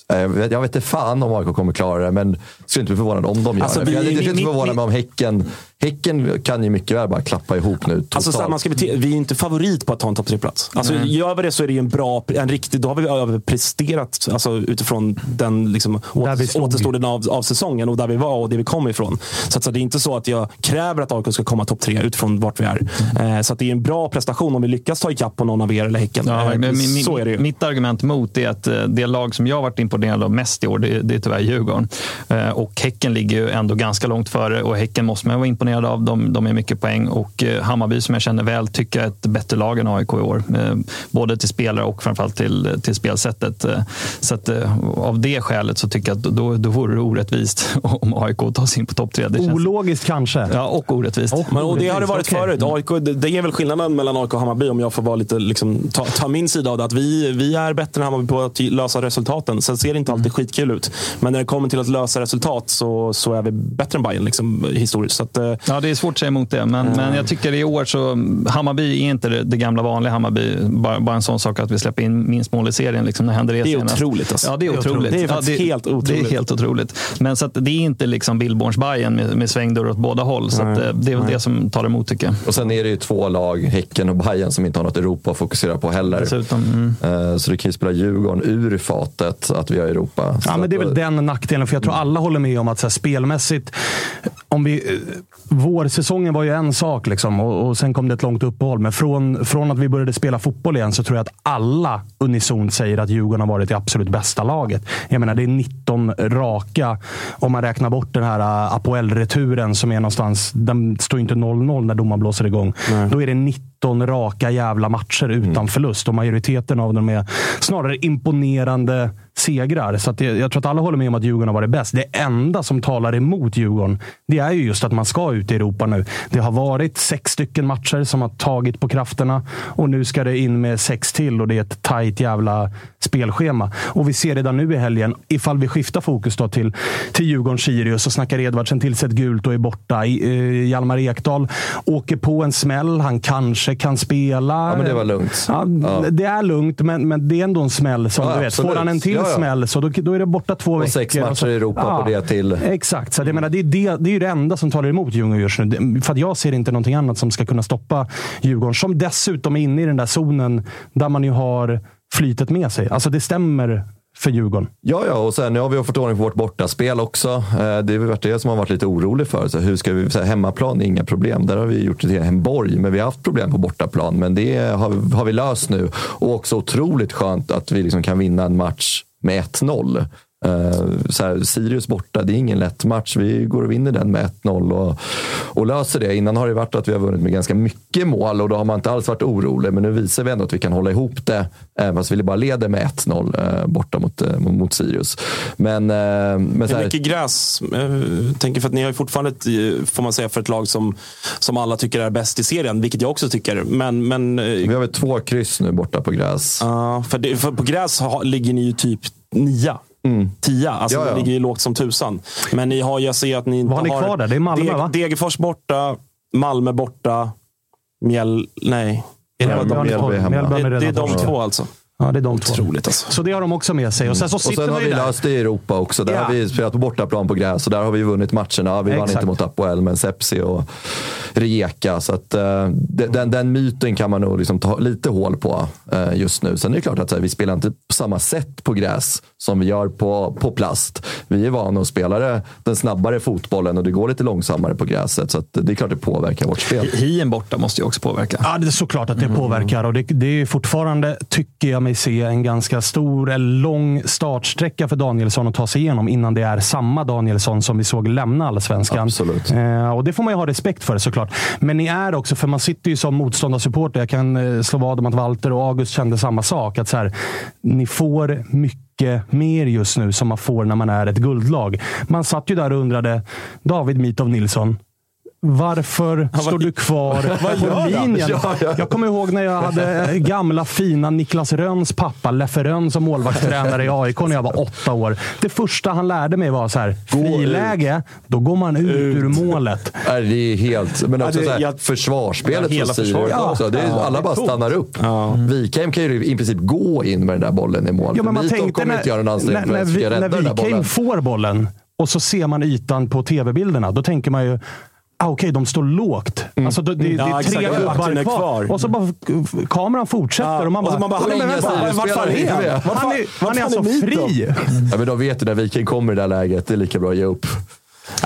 Speaker 5: jag vet, jag vet inte fan om AIK kommer klara det, men skulle inte bli förvånad om de gör
Speaker 3: Alltså,
Speaker 5: det. Jag, jag skulle inte förvåna
Speaker 3: mi-
Speaker 5: mig om Häcken, häcken kan ju mycket väl bara klappa ihop nu totalt.
Speaker 3: Alltså, så här, man ska bete- vi är inte favorit på att ta en topp tre-plats. Alltså, gör vi det så är det ju en bra, en riktig, då har vi överpresterat alltså, utifrån den liksom, åter,
Speaker 1: stod.
Speaker 3: återstoden av, av säsongen och där vi var och det vi kom ifrån. Så, att, så det är inte så att jag kräver att AIK ska komma topp tre utifrån vart vi är. Eh, så att det är en bra prestation om vi lyckas ta ikapp på någon av er eller Häcken.
Speaker 4: Ja,
Speaker 3: Eh,
Speaker 4: men min,
Speaker 3: så är det ju.
Speaker 4: Mitt argument mot är att eh, det lag som jag har varit imponerad av mest i år, det, det är tyvärr Djurgården. Eh, Och Häcken ligger ju ändå ganska långt före och Häcken måste man vara imponerad av. De, de är mycket poäng och eh, Hammarby som jag känner väl tycker jag är ett bättre lag än AIK i år. Eh, Både till spelare och framförallt till, till spelsättet. Eh, Så att, av det skälet så tycker jag att då, då vore det orättvist om AIK tar sig in på topp tre. Det känns,
Speaker 1: Ologiskt kanske.
Speaker 4: ja, och orättvist.
Speaker 1: Och-
Speaker 3: Men, och det har det varit
Speaker 1: Okej.
Speaker 3: förut. AIK, det, det är väl skillnaden mellan AIK och Hammarby om jag får vara lite, liksom, ta, ta min sida av det. Att vi, vi är bättre än Hammarby på att lösa resultaten. Sen ser det inte alltid skitkul ut. Men när det kommer till att lösa resultat så, så är vi bättre än Bayern liksom, historiskt. Så att, eh,
Speaker 4: Ja, det är svårt att säga emot det, men, men jag tycker i år så Hammarby är inte det, det gamla vanliga Hammarby. Bara, bara en sån sak att vi släpper in minst mål i serien. Liksom, när hände det,
Speaker 3: Det är
Speaker 4: senast?
Speaker 3: otroligt, alltså.
Speaker 4: Ja, det är
Speaker 3: Det är
Speaker 4: otroligt.
Speaker 3: otroligt. Det är
Speaker 4: ja,
Speaker 3: faktiskt helt
Speaker 4: Det är
Speaker 3: otroligt.
Speaker 4: helt otroligt. Men så att det är inte liksom Billborns Bayern med, med svängdörr åt båda håll. Så eh, det är väl det som tar emot tycker jag.
Speaker 5: Och sen är det ju två lag, Häcken och Bayern som inte har något Europa att fokusera på heller.
Speaker 4: Dessutom, mm.
Speaker 5: Eh, Så det kan ju spela Djurgården ur fatet att vi har Europa. Så
Speaker 1: Ja, men det är väl den nackdelen, för jag tror alla håller med om att så här, spelmässigt, om vi, eh, vårsäsongen var ju en sak liksom, och, och sen kom det ett långt uppehåll. Men från, från att vi började spela fotboll igen så tror jag att alla unisont säger att Djurgården har varit det absolut bästa laget. Jag menar, det är 19 raka, om man räknar bort den här uh, Apoel-returen som är någonstans, den står ju inte 0-0 när domaren blåser igång. Då är det 19 raka jävla matcher utan förlust och majoriteten av dem är snarare imponerande segrar. Så det, jag tror att alla håller med om att Djurgården har varit bäst. Det enda som talar emot Djurgården, det är ju just att man ska ut i Europa nu. Det har varit sex stycken matcher som har tagit på krafterna och nu ska det in med sex till och det är ett tajt jävla spelschema. Och vi ser redan nu i helgen, ifall vi skiftar fokus då till, till Djurgården-Sirius så snackar Edvardsen till sig ett gult och är borta. I- eh, Hjalmar Ekdal åker på en smäll. Han kanske kanske kan spela.
Speaker 5: Ja, men det var lugnt.
Speaker 1: Ja,
Speaker 5: Ja.
Speaker 1: Det är lugnt, men, men det är ändå en smäll. Som
Speaker 5: Ja,
Speaker 1: du vet.
Speaker 5: absolut.
Speaker 1: Får han en till
Speaker 5: Ja, ja.
Speaker 1: smäll så då, då är det borta två veckor.
Speaker 5: sex
Speaker 1: och
Speaker 5: matcher
Speaker 1: så-
Speaker 5: i Europa på det till.
Speaker 1: Exakt, så att jag menar, det, är det, det är ju det enda som talar emot Djurgården just nu. För att jag ser inte någonting annat som ska kunna stoppa Djurgården. Som dessutom är inne i den där zonen där man ju har flytet med sig. Alltså det stämmer för Djurgården.
Speaker 5: Ja, ja, och sen nu har vi fått ordning på vårt bortaspel också. Eh, Det har varit det som har varit lite orolig för. Så hur ska vi, så här, hemmaplan är inga problem. Där har vi gjort det till en borg, men vi har haft problem på bortaplan. Men det har, har vi löst nu. Och också otroligt skönt att vi liksom kan vinna en match med 1-0. Eh, Så här, Sirius borta, det är ingen lätt match. Vi går och vinner den med 1-0 och, och löser det. Innan har det varit att vi har vunnit med ganska mycket mål och då har man inte alls varit orolig. Men nu visar vi ändå att vi kan hålla ihop det. Även fast vi bara leder med 1-0 eh, borta mot, eh, mot, mot Sirius. Men, men så
Speaker 3: Hur
Speaker 5: här,
Speaker 3: mycket gräs? Jag tänker för att ni har ju fortfarande, ett, får man säga, för ett lag som, som alla tycker är bäst i serien, vilket jag också tycker. Men, men
Speaker 5: vi har väl två kryss nu borta på gräs.
Speaker 3: Ja, för, det, för på gräs ligger ni ju typ nia. Tia. Alltså
Speaker 5: Mm. Ja, ja.
Speaker 3: det ligger ju lågt som tusan. Men ni har, jag ser att ni inte
Speaker 1: Vad har ni kvar där? Det är Malmö, va?
Speaker 3: Degerfors borta, Malmö borta, Mjäll... Nej. Är det,
Speaker 5: Mjällby Mjällby.
Speaker 1: Mjällby har ni
Speaker 3: det, det är
Speaker 1: redan
Speaker 3: de
Speaker 1: torskat.
Speaker 3: två alltså.
Speaker 1: Ja, det är de två.
Speaker 3: Otroligt alltså.
Speaker 1: Så det har de också med sig. Och sen så
Speaker 5: Och
Speaker 1: sitter
Speaker 5: sen har vi löst det i Europa också. Där
Speaker 1: Ja.
Speaker 5: har vi spelat på bortaplan på gräs och där har vi vunnit matcherna. Vi vann
Speaker 1: Exakt.
Speaker 5: inte mot Apoel, men Sepsi och Rijeka. Så att, de- den, den myten kan man nog liksom ta lite hål på eh, just nu. Sen är det klart att så här, vi spelar inte på samma sätt på gräs som vi gör på, på plast. Vi är vana att spela den snabbare fotbollen och det går lite långsammare på gräset. Så att det är klart det påverkar vårt spel.
Speaker 4: Hien borta måste ju också påverka.
Speaker 1: Ja, det är såklart att det påverkar. Och det, det är fortfarande, tycker jag mig se, en ganska stor, eller lång startsträcka för Danielsson att ta sig igenom innan det är samma Danielsson som vi såg lämna allsvenskan.
Speaker 5: Absolut.
Speaker 1: Eh, och det får man ju ha respekt för såklart. Men ni är också, för man sitter ju som motståndarsupporter. Jag kan eh, slå vad om att Walter och August kände samma sak. Att så här, ni får mycket mer just nu som man får när man är ett guldlag. Man satt ju där och undrade, David Mitov Nilsson, varför står du kvar på linjen? Jag kommer ihåg när jag hade gamla fina Niklas Rönns pappa, Leffe Rönn, som målvaktstränare i AIK när jag var åtta år. Det första han lärde mig var så här, friläge, då går man ut, ur målet.
Speaker 5: Nej, Det är helt... Men också
Speaker 3: det-
Speaker 5: så här,
Speaker 3: jag-
Speaker 5: försvarsspelet
Speaker 3: Ja,
Speaker 5: från Sirius också. Det är,
Speaker 1: Ja,
Speaker 5: alla
Speaker 1: det är
Speaker 5: bara stannar upp. Wikheim kan ju i princip gå in med den där bollen i mål.
Speaker 1: Ja, men man tänkte
Speaker 5: kommer
Speaker 1: när,
Speaker 5: inte göra en
Speaker 1: när,
Speaker 5: ansträngning för
Speaker 1: när,
Speaker 5: att försöka
Speaker 1: vi, när
Speaker 5: rädda den där
Speaker 1: Wikheim
Speaker 5: bollen.
Speaker 1: får bollen och så ser man ytan på tv-bilderna. Då tänker man ju Ah, Okej, de står lågt. Alltså, det, det, det
Speaker 3: Ja,
Speaker 1: är tre gubbar
Speaker 3: är
Speaker 1: kvar.
Speaker 3: kvar.
Speaker 1: Och så bara kameran fortsätter
Speaker 3: Ja,
Speaker 1: och man
Speaker 3: och
Speaker 1: bara...
Speaker 3: så man bara, han är
Speaker 1: "Men
Speaker 3: ingen
Speaker 1: vänta, vart fan är
Speaker 3: inte
Speaker 1: han?
Speaker 3: Vart
Speaker 1: Han är, han är alltså
Speaker 3: är Mitov?
Speaker 1: fri.
Speaker 5: Ja, men de vet ju när Viking kommer i det här läget. Det är lika bra att ge upp.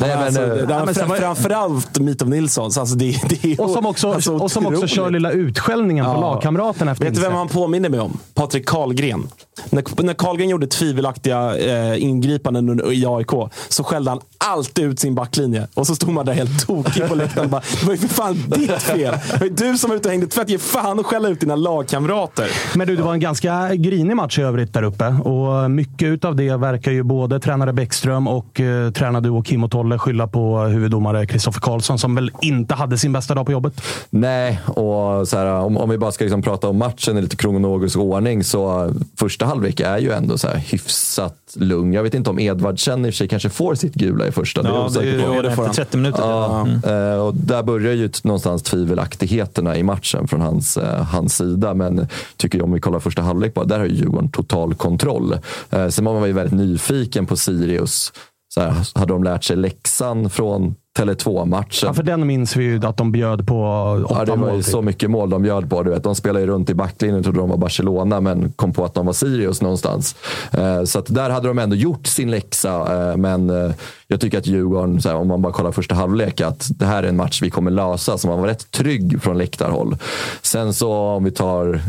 Speaker 5: Nej, men,
Speaker 3: alltså,
Speaker 5: eh,
Speaker 3: det,
Speaker 1: men
Speaker 3: men
Speaker 1: var-
Speaker 3: framförallt Mitov Nilssons. Alltså det, det är
Speaker 1: Och som också,
Speaker 3: alltså,
Speaker 1: och som också kör lilla utskällningen på
Speaker 3: Ja.
Speaker 1: lagkamraten efter
Speaker 3: Vet du vem han påminner mig om? Patrik Karlgren. När, när Karlgren gjorde tvivelaktiga eh, ingripanden i AIK så skällde han alltid ut sin backlinje. Och så stod man där helt tokig på läktaren och bara, det var ju för fan ditt fel. Det var ju du som var ute och hängde tvätt. Ge fan och skälla ut dina lagkamrater.
Speaker 1: Men du, det var en ganska grinig match i övrigt där uppe. Och mycket av det verkar ju både tränare Bäckström och eh, tränarduo Kim och Tolle skylla på huvuddomare Kristoffer Karlsson som väl inte hade sin bästa dag på jobbet.
Speaker 5: Nej, och så här, om, om vi bara ska liksom prata om matchen i lite kronologisk ordning så första halvlek är ju ändå så här hyfsat lugn. Jag vet inte om Edvardsen i och för sig kanske får sitt gula i första. det är jag
Speaker 4: Ja, det är
Speaker 5: på.
Speaker 4: ju
Speaker 3: det får han.
Speaker 4: 30 minuter.
Speaker 5: Ja,
Speaker 4: Mm.
Speaker 5: eh, och där börjar ju någonstans tvivelaktigheterna i matchen från hans, eh, hans sida. Men tycker jag, om vi kollar första halvlek bara, där har ju Djurgården total kontroll. Eh, Sen var man ju väldigt nyfiken på Sirius. Så här, hade de lärt sig läxan från Tele2-matchen?
Speaker 1: Ja, för den minns vi ju att de bjöd på åtta
Speaker 5: Ja, det var
Speaker 1: mål.
Speaker 5: ju
Speaker 1: typ.
Speaker 5: så mycket mål de bjöd på. Du vet, de spelade ju runt i backlinjen och trodde de var Barcelona, men kom på att de var Sirius någonstans. Eh, så där hade de ändå gjort sin läxa. Eh, men eh, jag tycker att Djurgården, här, om man bara kollar första halvlek, att det här är en match vi kommer lösa. Så man var rätt trygg från läktarhåll. Sen så om vi tar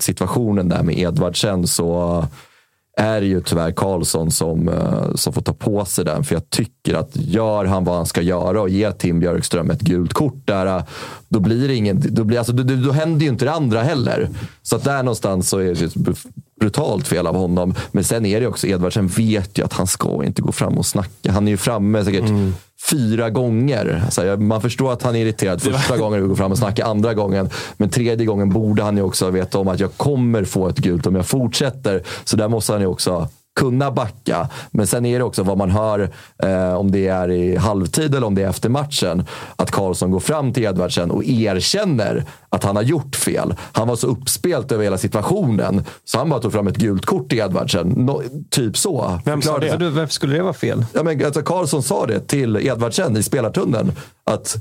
Speaker 5: situationen där med Edvardsen så är det ju tyvärr Karlsson som, eh, som får ta på sig den. För jag tycker att gör han vad han ska göra och ger Tim Björkström ett gult kort där, eh, då blir det ingen, då, blir, alltså, då, då då händer ju inte det andra heller. Så att där någonstans så är det ett brutalt fel av honom. Men sen är det också, Edvardsen vet ju att han ska inte gå fram och snacka. Han är ju framme säkert mm fyra gånger. Alltså, man förstår att han är irriterad första gången vi går fram och snackar, andra gången. Men tredje gången borde han ju också veta om att jag kommer få ett gult om jag fortsätter. Så där måste han ju också kunna backa. Men sen är det också vad man hör, eh, om det är i halvtid eller om det är efter matchen, att Karlsson går fram till Edvardsen och erkänner att han har gjort fel. Han var så uppspelt över hela situationen så han bara tog fram ett gult kort till Edvardsen. No, typ så.
Speaker 3: Vem sa det?
Speaker 4: Du, varför skulle det vara fel?
Speaker 5: Ja, men, alltså, Karlsson sa det till Edvardsen i spelartunneln. Att,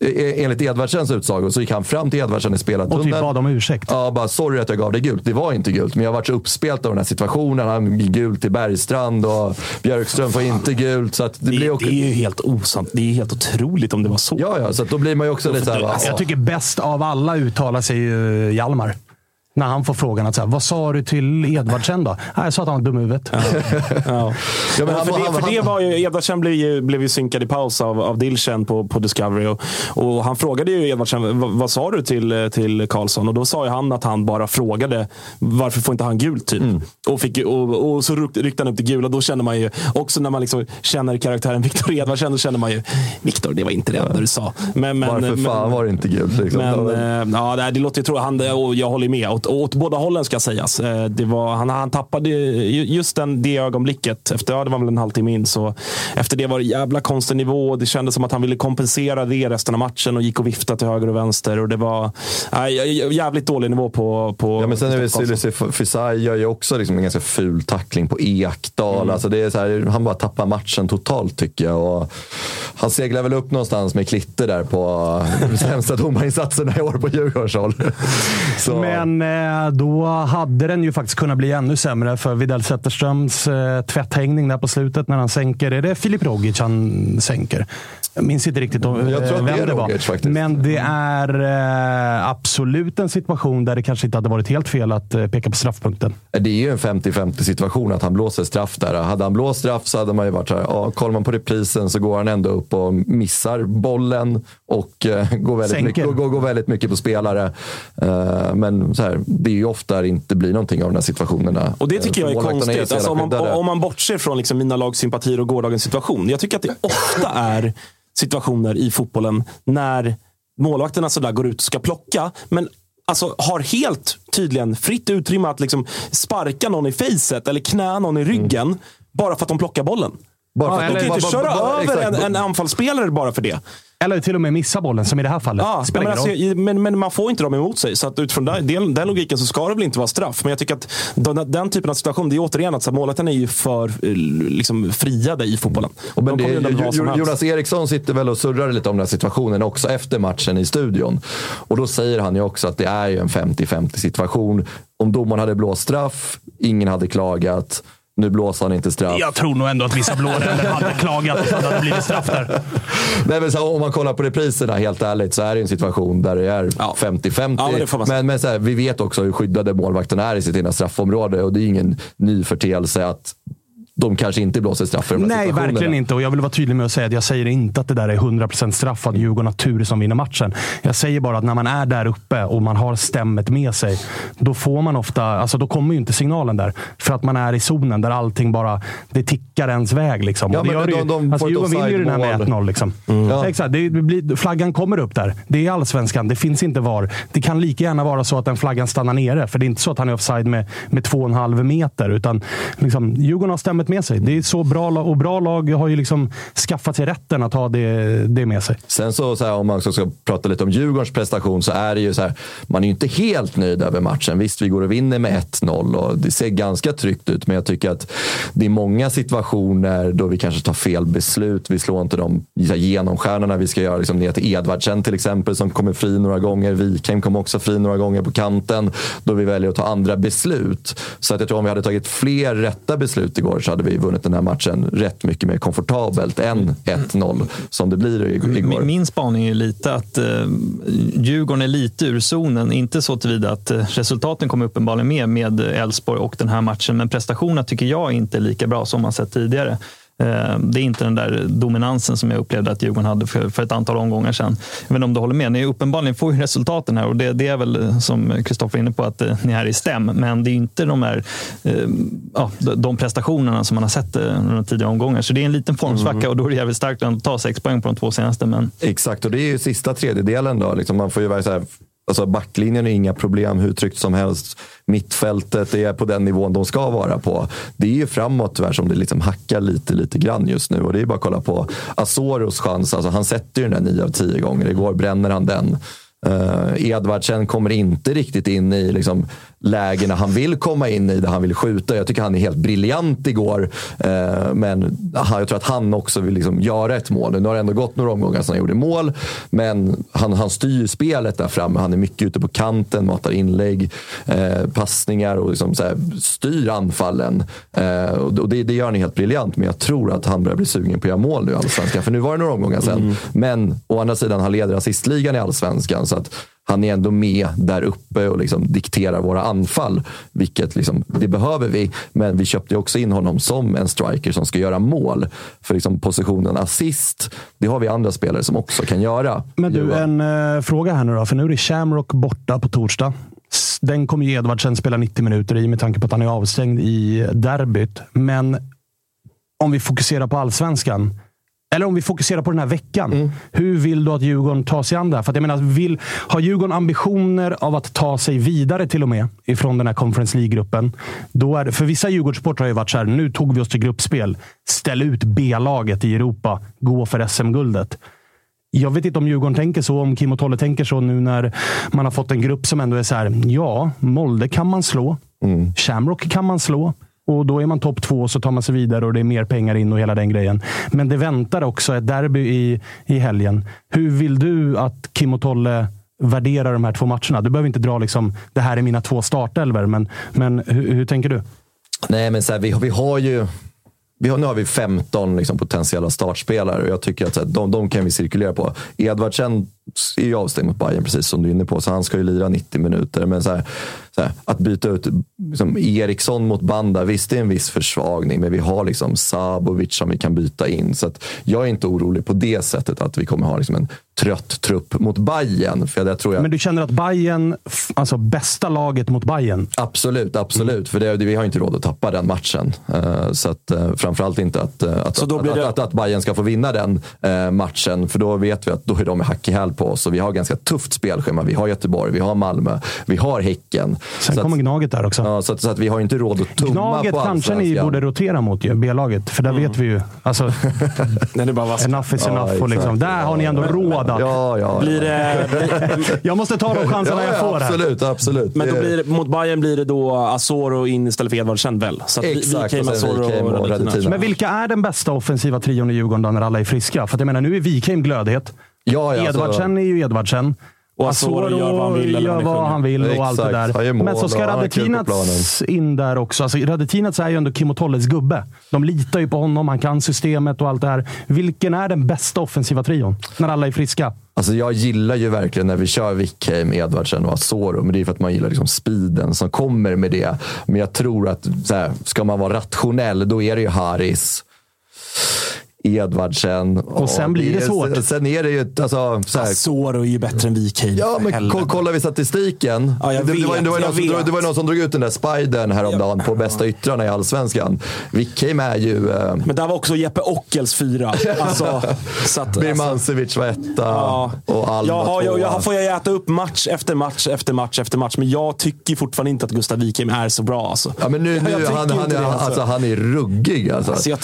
Speaker 5: e- enligt Edvardsens utsago så gick han fram till Edvardsen i spelartunneln.
Speaker 1: Och typ bad om ursäkt.
Speaker 5: Ja, bara sorry att jag gav dig gult. Det var inte gult, men jag har varit så uppspelt av den här situationen. Han ger gult till Bergstrand och Björkström får inte gult. Så det,
Speaker 3: Det,
Speaker 5: blir också...
Speaker 3: det är ju helt osant. Det är helt otroligt om det var så.
Speaker 5: Ja, ja, så då blir man ju också lite såhär...
Speaker 3: Alltså,
Speaker 1: Jag tycker bäst av alla uttalar sig ju Hjalmar. När han får frågan att så här, vad sa du till Edvardsen då? Nej, jag sa att han var dum i huvudet.
Speaker 3: Ja.
Speaker 5: Ja,
Speaker 3: Ja, för det, för det var ju, Edvardsen blev ju, blev ju synkad i paus av, av Dilchen på, på Discovery. Och, och han frågade ju Edvardsen, vad, vad sa du till, till Karlsson? Och då sa ju han att han bara frågade, varför får inte han gult? Typ.
Speaker 5: Mm.
Speaker 3: Och, fick, och, och så ryck- ryckte han upp det gula. Då känner man ju, också när man liksom känner karaktären Viktor Edvardsen, då känner man ju, Viktor, det var inte det enda du sa. Men, men,
Speaker 5: Varför
Speaker 3: men,
Speaker 5: fan var det inte gult? Liksom?
Speaker 3: men
Speaker 5: Ja,
Speaker 3: eh, ja, det, låter ju tro, han, och jag håller med. Åt, åt båda hållen ska sägas. Eh, Det var, han, han tappade ju- just den, det ögonblicket. Efter, ja, det var väl en halvtimme in. Så efter det var det jävla konstig nivå. Det kändes som att han ville kompensera det resten av matchen och gick och viftade till höger och vänster. Och det var nej, jävligt dålig nivå på, på
Speaker 5: Ja, men sen är det Fisai gör ju också liksom en ganska ful tackling på Ekdal.
Speaker 3: Mm.
Speaker 5: Alltså det är så här, han bara tappar matchen totalt tycker jag. Och han seglar väl upp någonstans med Klitte där på sämsta domarinsatserna i år på Djurgårdens håll. Så-
Speaker 1: Men eh, Eh, då hade den ju faktiskt kunnat bli ännu sämre för Widell Zetterströms eh, tvätthängning där på slutet när han sänker. Är det Filip Rogic han sänker? Jag minns inte riktigt om,
Speaker 5: Jag tror
Speaker 1: eh,
Speaker 5: det är
Speaker 1: vem var.
Speaker 5: Rogic.
Speaker 1: Men det är eh, absolut en situation där det kanske inte hade varit helt fel att eh, peka på straffpunkten.
Speaker 5: Det är ju en 50-50 situation att han blåser straff där. Hade han blåst straff så hade man ju varit så här, ja, kollar man på reprisen så går han ändå upp och missar bollen och eh, går, väldigt
Speaker 1: Sänker.
Speaker 5: mycket, går, går väldigt mycket på spelare. Eh, men så här, det är ju ofta det inte blir någonting av de här situationerna.
Speaker 3: Och det tycker
Speaker 5: Eh,
Speaker 3: jag är
Speaker 5: målvakterna
Speaker 3: konstigt.
Speaker 5: jävla
Speaker 3: Alltså, om, man, om man bortser från liksom mina lagsympatier och gårdagens situation. Jag tycker att det ofta är situationer i fotbollen när målvakterna sådär går ut och ska plocka. Men alltså, har helt tydligen fritt utrymme att liksom sparka någon i facet eller knä någon i ryggen. Bara för att de plockar bollen.
Speaker 5: Bara för
Speaker 1: Ja,
Speaker 5: att
Speaker 3: De kan ju inte
Speaker 5: bara-
Speaker 3: köra
Speaker 5: bara-
Speaker 3: över
Speaker 5: exakt.
Speaker 3: en, en anfallsspelare bara för det.
Speaker 1: Eller till och med missa bollen, som i det här fallet.
Speaker 3: Ja, men, alltså, men, men man får inte dem emot sig. Så att utifrån den, den, den logiken så ska det väl inte vara straff. Men jag tycker att den, den typen av situation, det är återigen att så målvakten är ju för eh, liksom, friade i fotbollen.
Speaker 5: Och men
Speaker 3: De
Speaker 5: det,
Speaker 3: helst.
Speaker 5: Jonas Eriksson sitter väl och surrar lite om den här situationen också efter matchen i studion. Och då säger han ju också att det är ju en 50-50 situation. Om domaren hade blåst straff, ingen hade klagat. Nu blåser han inte straff.
Speaker 1: Jag tror nog ändå att vissa blåränder hade klagat ifall det hade blivit straff där.
Speaker 5: Nej, men så här, om man kollar på repriserna, helt ärligt, så är det en situation där det är
Speaker 3: Ja.
Speaker 5: 50-50.
Speaker 3: Ja, men säga.
Speaker 5: men men så här, vi vet också hur skyddade målvakterna är i sitt egna straffområde och det är ingen ny förteelse att de kanske inte blåser straff för de här
Speaker 1: Nej, verkligen inte. Och jag vill vara tydlig med att säga att jag säger inte att det där är 100% straff, att Djurgården har tur som vinner matchen. Jag säger bara att när man är där uppe och man har stämmet med sig, då får man ofta, alltså då kommer ju inte signalen där. För att man är i zonen där allting bara, det tickar ens väg. Liksom.
Speaker 5: Ja,
Speaker 1: Och det gör ju,
Speaker 5: de- de
Speaker 1: alltså Djurgården vinner ju den här med
Speaker 5: offside-mål.
Speaker 1: 1-0. Liksom.
Speaker 5: Ja.
Speaker 1: Exakt, det blir, flaggan kommer upp där. Det är allsvenskan, det finns inte VAR. Det kan lika gärna vara så att den flaggan stannar nere. För det är inte så att han är offside med, med två och en halv meter. Utan liksom, Djurgården har stämmet med sig. Det är så bra lag, och bra lag har ju liksom skaffat sig rätten att ha det, det med sig.
Speaker 5: Sen så, så här, om man också ska prata lite om Djurgårdens prestation så är det ju så här, man är ju inte helt nöjd över matchen. Visst, vi går och vinner med 1-0 och det ser ganska tryggt ut, men jag tycker att det är många situationer då vi kanske tar fel beslut. Vi slår inte de genomstjärnorna vi ska göra liksom, ner till Edvardsen till exempel som kommer fri några gånger. Wikheim kom också fri några gånger på kanten då vi väljer att ta andra beslut. Så att jag tror om vi hade tagit fler rätta beslut igår så hade vi vunnit den här matchen rätt mycket mer komfortabelt än 1-0 som det blir i- igår.
Speaker 4: Min, min spaning är lite att eh, Djurgården är lite ur zonen. Inte så tillvida att eh, resultaten kommer uppenbarligen med med Elfsborg och den här matchen. Men prestationerna tycker jag inte är lika bra som man sett tidigare. Eh, Det är inte den där dominansen som jag upplevde att Djurgården hade för, för ett antal omgångar sedan. Jag vet inte om du håller med? Ni uppenbarligen får ju resultaten här och det, det är väl eh, som Kristoffer är inne på att eh, ni är i stäm. Men det är inte de här ja, de- prestationerna som man har sett under tidigare omgångar. Så det är en liten formsvacka och då är det jävligt starkt att ta sex poäng på de två senaste. Men
Speaker 5: Exakt, och det är ju sista tredjedelen. Då. Liksom man får ju vara så här, Alltså backlinjen är inga problem hur tryggt som helst. Mittfältet är på den nivån de ska vara på. Det är ju framåt tyvärr som det liksom hackar lite, lite grann just nu. Och det är bara att kolla på Azoros chans. Alltså, han sätter ju den där 9 av 10 gånger. Igår bränner han den. Uh, Edvardsen kommer inte riktigt in i liksom, lägena han vill komma in i, där han vill skjuta. Jag tycker han är helt briljant igår. Uh, men aha, jag tror att han också vill liksom, göra ett mål. Nu har det ändå gått några omgångar sedan han gjorde mål. Men han, han styr spelet där framme. Han är mycket ute på kanten, matar inlägg, uh, passningar och liksom, styr anfallen. och det, det, gör han helt briljant. Men jag tror att han börjar bli sugen på att göra mål nu i Allsvenskan. För nu var det några omgångar sedan. Mm. Men å andra sidan, han leder assistligan i Allsvenskan. Så att han är ändå med där uppe och liksom dikterar våra anfall. Vilket liksom, det behöver vi. Men vi köpte också in honom som en striker som ska göra mål. För liksom positionen assist, det har vi andra spelare som också kan göra.
Speaker 1: Men du, en uh, fråga här nu då. För nu är det Shamrock borta på torsdag. Den kommer ju Edvardsen spela 90 minuter i med tanke på att han är avstängd i derbyt. Men om vi fokuserar på allsvenskan. Eller om vi fokuserar på den här veckan. Mm. Hur vill du att Djurgården tar sig an det här? För att jag menar, vill, har Djurgården ambitioner av att ta sig vidare till och med ifrån den här Conference League-gruppen? För vissa Djurgårdsportrar har ju varit så här, nu tog vi oss till gruppspel. Ställ ut B-laget i Europa. Gå för SM-guldet. Jag vet inte om Djurgården tänker så, om Kim och Tolle tänker så nu när man har fått en grupp som ändå är så här. Ja, Molde kan man slå. Mm. Shamrock kan man slå. Och då är man topp två och så tar man sig vidare och det är mer pengar in och hela den grejen. Men det väntar också ett derby i, i helgen. Hur vill du att Kim och Tolle värderar de här två matcherna? Du behöver inte dra liksom, det här är mina två startelver, men, men hur, hur tänker du?
Speaker 5: Nej, men så här, vi, vi har ju vi har, nu har vi 15 liksom, potentiella startspelare och jag tycker att här, de, de kan vi cirkulera på. Edvardsen är ju avstängd mot Bayern precis som du är inne på, så han ska ju lira 90 minuter. Men så här, så här, att byta ut liksom, Eriksson mot Banda, visst det är en viss försvagning, men vi har liksom Sabovic som vi kan byta in. Så jag är inte orolig på det sättet att vi kommer ha liksom, en trött trupp mot Bayern. För det tror jag...
Speaker 1: Men du känner att Bayern, alltså bästa laget mot Bayern?
Speaker 5: Absolut, absolut. Mm. För det, vi har inte råd att tappa den matchen. Uh, så att, uh, framförallt inte att, uh, att, att, det... att, att, Bayern ska få vinna den matchen. För då vet vi att då är de hack i häl på oss. Och vi har ganska tufft spelschema. Vi har Göteborg, vi har Malmö, vi har Häcken.
Speaker 1: Sen så kommer
Speaker 5: att,
Speaker 1: Gnaget där också.
Speaker 5: Ja, så, att, så att vi har inte råd att tumma
Speaker 1: Gnaget
Speaker 5: på
Speaker 1: kanske ni borde rotera mot B-laget. För där mm. vet vi ju. Alltså,
Speaker 3: Nej, det bara
Speaker 1: enough is enough. och liksom, där har ni ändå råd att...
Speaker 5: Ja, ja,
Speaker 3: blir det,
Speaker 1: jag måste ta de chanserna
Speaker 5: ja,
Speaker 1: jag får
Speaker 5: absolut,
Speaker 1: här.
Speaker 5: Absolut.
Speaker 3: Men då blir det, mot Bayern blir det då Asoro in istället för Edvardsen väl?
Speaker 5: Så att Exakt, Wikheim, Asoro och, och
Speaker 1: Radettina. Men vilka är den bästa offensiva trion i Djurgården då när alla är friska? För att jag menar, nu är Wikheim glödhet.
Speaker 5: Ja, ja,
Speaker 1: Edvardsen alltså, är ju Edvardsen.
Speaker 3: Och Asoro gör vad han vill.
Speaker 1: Gör vad han vill och Exakt. allt det där. Men så ska Radetinats in där också. Alltså, Radetinats är ju ändå Kim och Tolles gubbe. De litar ju på honom, han kan systemet och allt det här. Vilken är den bästa offensiva trion? När alla är friska.
Speaker 5: Alltså jag gillar ju verkligen när vi kör Wickheim, Edvardsen och Asoro. Men det är för att man gillar liksom speeden som kommer med det. Men jag tror att så här, ska man vara rationell, då är det ju Haris. Edvardsen.
Speaker 1: Och sen blir det svårt.
Speaker 5: Sen är det ju... Alltså,
Speaker 3: så här, Asoro är ju bättre än Wikheim.
Speaker 5: Ja, men kollar vi statistiken.
Speaker 3: Ja, jag det, vet, det, var, det,
Speaker 5: var någon som, det var någon som drog ut den där spidern häromdagen ja. på bästa yttrarna i Allsvenskan. Wikheim är ju... Eh...
Speaker 3: Men där var också Jeppe Ockels fyra. Alltså,
Speaker 5: Birmancevic alltså. var etta ja. och Alba
Speaker 3: jag, har, jag, jag får jag äta upp match efter match efter match efter match. Men jag tycker fortfarande inte att Gustav Wikheim är så bra. Alltså.
Speaker 5: Ja, men nu, nu han, han, det, alltså. Alltså, han är ruggig. Alltså.
Speaker 3: alltså jag,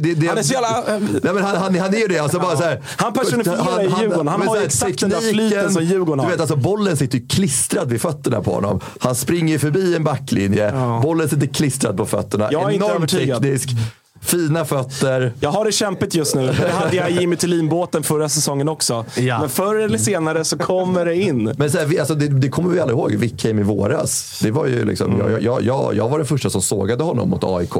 Speaker 3: det, det, han är så jävla
Speaker 5: Nej, men han, han, han är ju det. Alltså bara så här,
Speaker 3: han personifierar ju Djurgården. Han har ju exakt den där flyten som Djurgården har.
Speaker 5: Du vet, alltså, bollen sitter ju klistrad vid fötterna på honom. Han springer förbi en backlinje. Bollen sitter klistrad på fötterna.
Speaker 3: Jag är
Speaker 5: Enormt teknisk. Fina fötter.
Speaker 3: Jag har det kämpigt just nu. Det hade jag i Jimmy Thulin-båten förra säsongen också. Ja. Men förr eller senare så kommer det in.
Speaker 5: Men så här, alltså, det, det, kommer vi alla ihåg. Wickheim i våras. Det var ju liksom, mm. jag, jag, jag, jag var den första som sågade honom mot AIK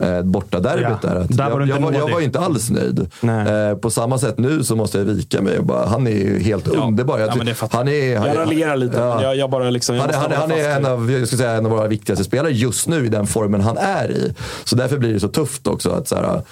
Speaker 5: eh, borta derbyt. Ja. Där. där var jag, jag, var, jag var inte alls nöjd. Eh, på samma sätt nu så måste jag vika mig. Bara, han är ju helt ja. underbar. Jag, ja, han är, han,
Speaker 3: jag raljerar lite. Ja. Jag, jag, bara liksom,
Speaker 5: han, han, han är en av, jag ska säga, en av våra viktigaste spelare just nu i den formen han är i. Så därför blir det så tufft också också. Att så här,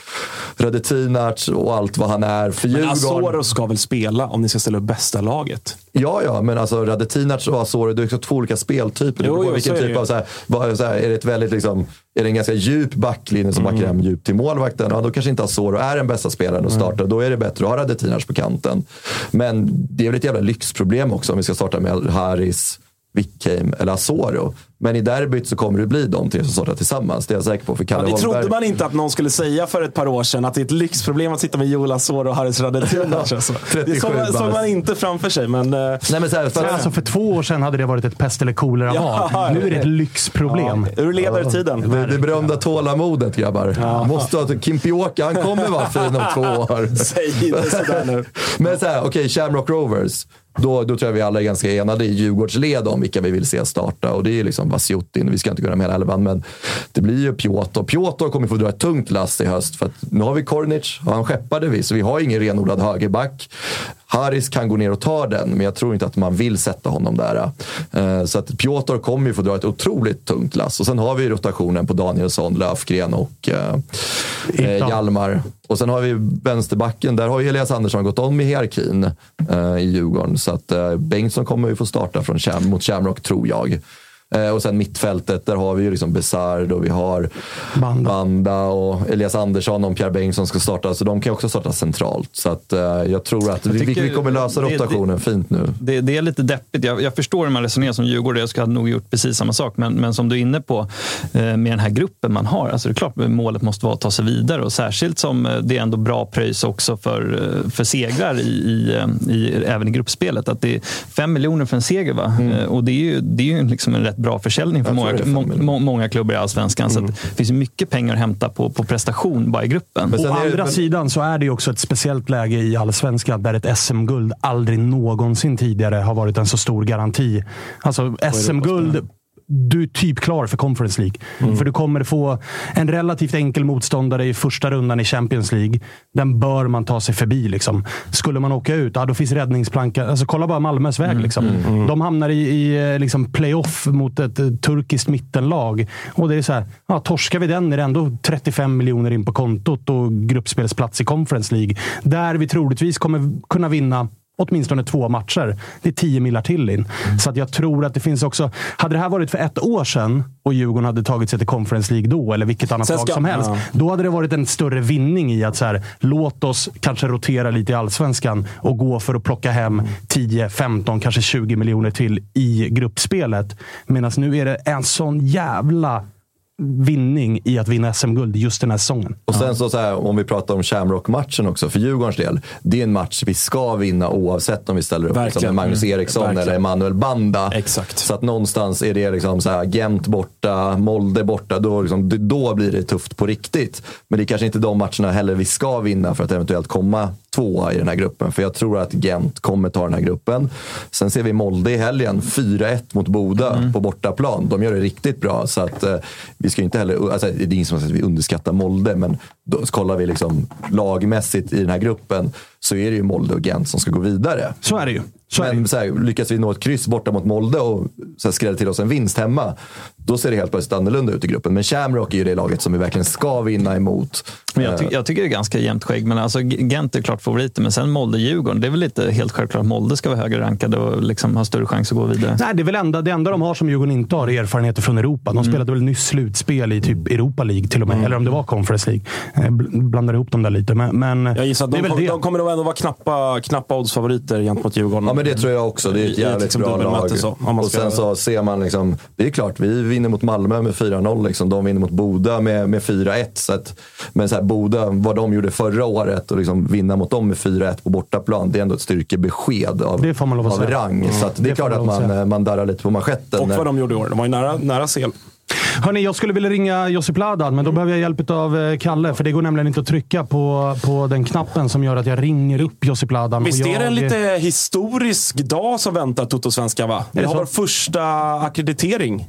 Speaker 5: Radetinac och allt vad han är för
Speaker 3: Men
Speaker 5: Djurgården.
Speaker 3: Asoro ska väl spela om ni ska ställa upp bästa laget?
Speaker 5: Ja, ja, men alltså Radetinac och Asoro, det är två olika speltyper.
Speaker 3: Jo, jo,
Speaker 5: vilken typ av, så här, vad, så här, är det ett väldigt liksom, är det en ganska djup backlinje som backar hem djupt till målvakten, ja, då kanske inte Asoro är den bästa spelaren att starta. Då är det bättre att ha Radetinac på kanten. Men det är väl ett jävla lyxproblem också om vi ska starta med Haris, Wickheim eller Asoro. Men i derbyt så kommer det bli de tre som startar tillsammans. Det är jag säker på. För Kalle
Speaker 3: Ja, det
Speaker 5: Holmberg.
Speaker 3: trodde man inte att någon skulle säga för ett par år sedan, att det är ett lyxproblem att sitta med Joel Asoro och Haris Radetinac. Alltså. Det
Speaker 5: 37
Speaker 3: såg man, såg
Speaker 5: bast.
Speaker 3: man inte framför sig, men... eh,
Speaker 5: Nej, men så här, för,
Speaker 1: Alltså för två år sedan hade det varit ett pest eller kolera
Speaker 3: Ja.
Speaker 1: Nu är det ett lyxproblem.
Speaker 3: Ur ledartiden.
Speaker 5: det, det berömda tålamodet grabbar. Måste ha, Kim Pioka, han kommer vara fin om två år.
Speaker 3: Säg inte sådär nu.
Speaker 5: Men så här, okej, Shamrock Rovers. Då, då tror jag vi alla är ganska enade i Djurgårdsled om vilka vi vill se starta. Och det är liksom Vasjutin, vi ska inte gå med hela elvan, men det blir ju Piotr. Piotr kommer få dra ett tungt last i höst. För att nu har vi Kornic, och han skeppade vi, så vi har ingen renodlad högerback. Haris kan gå ner och ta den, men jag tror inte att man vill sätta honom där. Eh, Så att Piotr kommer ju få dra ett otroligt tungt lass. Och sen har vi rotationen på Danielsson, Löfgren och eh, eh. Hjalmar. Och sen har vi vänsterbacken. Där har ju Elias Andersson gått om i hierarkin eh, i Djurgården. Så att eh, Bengtsson kommer ju få starta från Cham- mot Shamrock, tror jag. Eh, och sen mittfältet, där har vi ju liksom Besard och vi har
Speaker 1: Banda.
Speaker 5: Banda och Elias Andersson om Pierre Bengtsson ska starta. Så de kan också starta centralt. Så att, eh, jag tror att vi, vi, vi kommer lösa
Speaker 4: det- det-
Speaker 5: rotationen fint nu.
Speaker 4: Det, det är lite deppigt. Jag, jag förstår hur man resonerar som djurgårdare. Jag skulle ha nog gjort precis samma sak. Men, men som du är inne på, eh, med den här gruppen man har. Alltså det är klart målet måste vara att ta sig vidare. Och särskilt som eh, det är ändå bra pröjs också för, eh, för segrar i, i, eh, i, även i gruppspelet. Att det är fem miljoner för en seger. Va? Eh, Och det är ju, det är ju liksom en rätt bra försäljning för många, må, må, många klubbar i allsvenskan. Så att det finns mycket pengar att hämta på, på prestation bara i gruppen.
Speaker 1: Å andra
Speaker 5: men-
Speaker 1: sidan så är det ju också ett speciellt läge i allsvenskan där ett SM-guld aldrig någonsin tidigare har varit en så stor garanti. Alltså SM-guld, du är typ klar för Conference League.
Speaker 5: Mm.
Speaker 1: För du kommer få en relativt enkel motståndare i första rundan i Champions League. Den bör man ta sig förbi. Liksom. Skulle man åka ut, ja, då finns räddningsplanka. Alltså, kolla bara Malmös väg. Liksom. De hamnar i, i eh, liksom playoff mot ett eh, turkiskt mittenlag. Och det är så här, ja, torskar vi den är det ändå 35 miljoner in på kontot och gruppspelsplats i Conference League. Där vi troligtvis kommer kunna vinna åtminstone två matcher. Det är 10 millar till in. Så att jag tror att det finns också... Hade det här varit för ett år sedan och Djurgården hade tagit sig till Conference League då, eller vilket annat lag som helst,
Speaker 3: ja.
Speaker 1: då hade det varit en större vinning i att så här, låt oss kanske rotera lite i allsvenskan och gå för att plocka hem 10, 15, kanske 20 miljoner till i gruppspelet. Medan nu är det en sån jävla vinning i att vinna SM-guld just den här säsongen.
Speaker 5: Och sen så, så här, om vi pratar om Shamrock-matchen också, för Djurgårdens del. Det är en match vi ska vinna oavsett om vi ställer upp liksom, med Magnus. Eriksson
Speaker 3: Verkligen.
Speaker 5: eller Emanuel Banda.
Speaker 3: Exakt.
Speaker 5: Så att någonstans är det liksom så här, Gent borta, Molde borta. Då, liksom, då blir det tufft på riktigt. Men det är kanske inte de matcherna heller vi ska vinna för att eventuellt komma tvåa i den här gruppen. För jag tror att Gent kommer ta den här gruppen. Sen ser vi Molde i helgen, 4-1 mot Boda
Speaker 3: Mm.
Speaker 5: på bortaplan. De gör det riktigt bra. Så att, eh, vi ska inte heller, alltså, det är ingen som säger att vi underskattar Molde, men då kollar vi liksom lagmässigt i den här gruppen så är det ju Molde och Gent som ska gå vidare.
Speaker 1: Så är det ju. Så det.
Speaker 5: Men så här, lyckas vi nå ett kryss borta mot Molde och så skrälla till oss en vinst hemma, då ser det helt plötsligt annorlunda ut i gruppen. Men Shamrock är ju det laget som vi verkligen ska vinna emot.
Speaker 4: Men jag, ty
Speaker 5: Eh,
Speaker 4: jag tycker det är ganska jämnt skägg. Men alltså, Gent är klart favoriter, men sen Molde-Djurgården. Det är väl lite helt självklart att Molde ska vara högre rankade och liksom ha större chans att gå vidare.
Speaker 1: Nej, det är väl enda, det enda de har som Djurgården inte har är erfarenheter från Europa.
Speaker 3: Mm.
Speaker 1: De spelade väl nyss slutspel i typ Europa League till och med. Eller om det var Conference League. Jag bl- blandar ihop dem där lite. Men, men
Speaker 3: Jag gissar att
Speaker 1: det är
Speaker 3: de,
Speaker 1: väl
Speaker 3: kom, de kommer nog ändå vara knappa, knappa oddsfavoriter gentemot Djurgården.
Speaker 5: Ja men det tror jag också. Det är ett jävligt
Speaker 3: liksom
Speaker 5: bra lag.
Speaker 3: så,
Speaker 5: och
Speaker 3: ska-
Speaker 5: sen så ser man liksom, det är klart, vi vinner mot Malmö med 4-0. Liksom. De vinner mot Boda med, med 4-1. Så att, men så här, Boda, vad de gjorde förra året och liksom vinna mot dem med 4-1 på bortaplan, det är ändå ett styrkebesked av,
Speaker 1: Det får man lov att
Speaker 5: av
Speaker 1: säga.
Speaker 5: rang. Så att det är
Speaker 1: Det får
Speaker 5: klart att man, man darrar lite på manschetten.
Speaker 3: Och
Speaker 5: när-
Speaker 3: vad de gjorde i år. De var ju nära, nära CL.
Speaker 1: Hörni, jag skulle vilja ringa Josip Ladan, men då behöver jag hjälp av eh, Kalle. För det går nämligen inte att trycka på, på den knappen som gör att jag ringer upp Josip Ladan.
Speaker 3: Visst
Speaker 1: Och
Speaker 3: är det en
Speaker 1: jag-
Speaker 3: lite historisk dag som väntar Toto-svenska va? Vi har vår första akkreditering.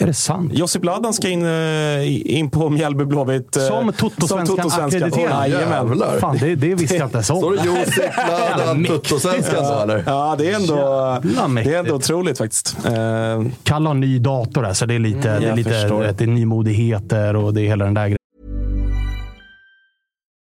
Speaker 1: Är det sant?
Speaker 3: Josip Ladan ska in, eh, in på Mjällby Blåvitt. eh,
Speaker 1: Som Toto-svenskan
Speaker 3: Toto-svenskan.
Speaker 1: akkrediterad?
Speaker 3: Jajamän.
Speaker 5: Jävlar.
Speaker 1: Fan, det, det visste jag inte ens om.
Speaker 5: Står det Josip Ladan Tuttosvenskan då eller?
Speaker 3: Ja, det är ändå, det är ändå otroligt faktiskt. Eh,
Speaker 1: Kalle har en ny dator, så det är lite, det är lite
Speaker 3: förstår.
Speaker 1: det är nymodigheter och det är hela den där grejen.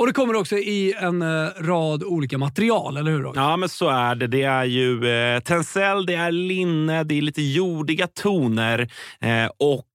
Speaker 6: Och det kommer också i en eh, rad olika material, eller hur?
Speaker 3: Ja, men så är det. Det är ju eh, tencel, det är linne, det är lite jordiga toner eh, och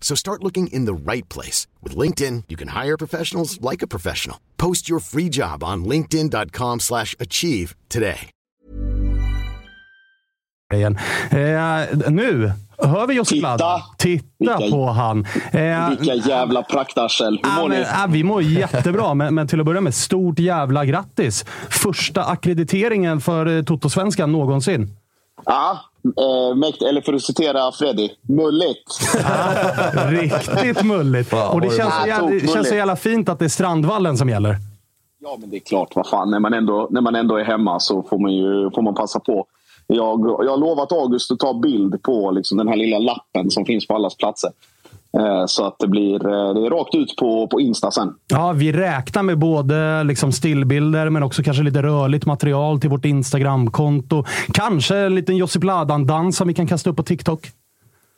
Speaker 7: So start looking in the right place. With LinkedIn, you can hire professionals like a professional. Post your free job on linkedin.com slash achieve today.
Speaker 1: Eh, nu hör vi Josip
Speaker 8: Titta.
Speaker 1: Ladd. Titta
Speaker 8: Vilka-
Speaker 1: på han. Eh,
Speaker 8: Vilka jävla praktarsel. Hur mår
Speaker 1: men,
Speaker 8: ni?
Speaker 1: ja, vi mår jättebra, men, men till att börja med, stort jävla grattis! Första akkrediteringen för eh, Toto-svenskan någonsin.
Speaker 8: Ja, eh, mäkt, eller för att citera Freddy, mulligt.
Speaker 1: Riktigt mulligt. Och det känns, så
Speaker 8: det-
Speaker 1: jävla, det känns så jävla fint att det är Strandvallen som gäller.
Speaker 8: Ja, men det är klart. Vad fan, när man ändå, när man ändå är hemma så får man ju får man passa på. Jag, jag har lovat August att ta bild på liksom, den här lilla lappen som finns på allas platser. Eh, så att det blir eh, det är rakt ut på, på Insta sen.
Speaker 1: Ja, vi räknar med både liksom stillbilder men också kanske lite rörligt material till vårt Instagramkonto. Kanske en liten Josip Ladan-dans som vi kan kasta upp på TikTok.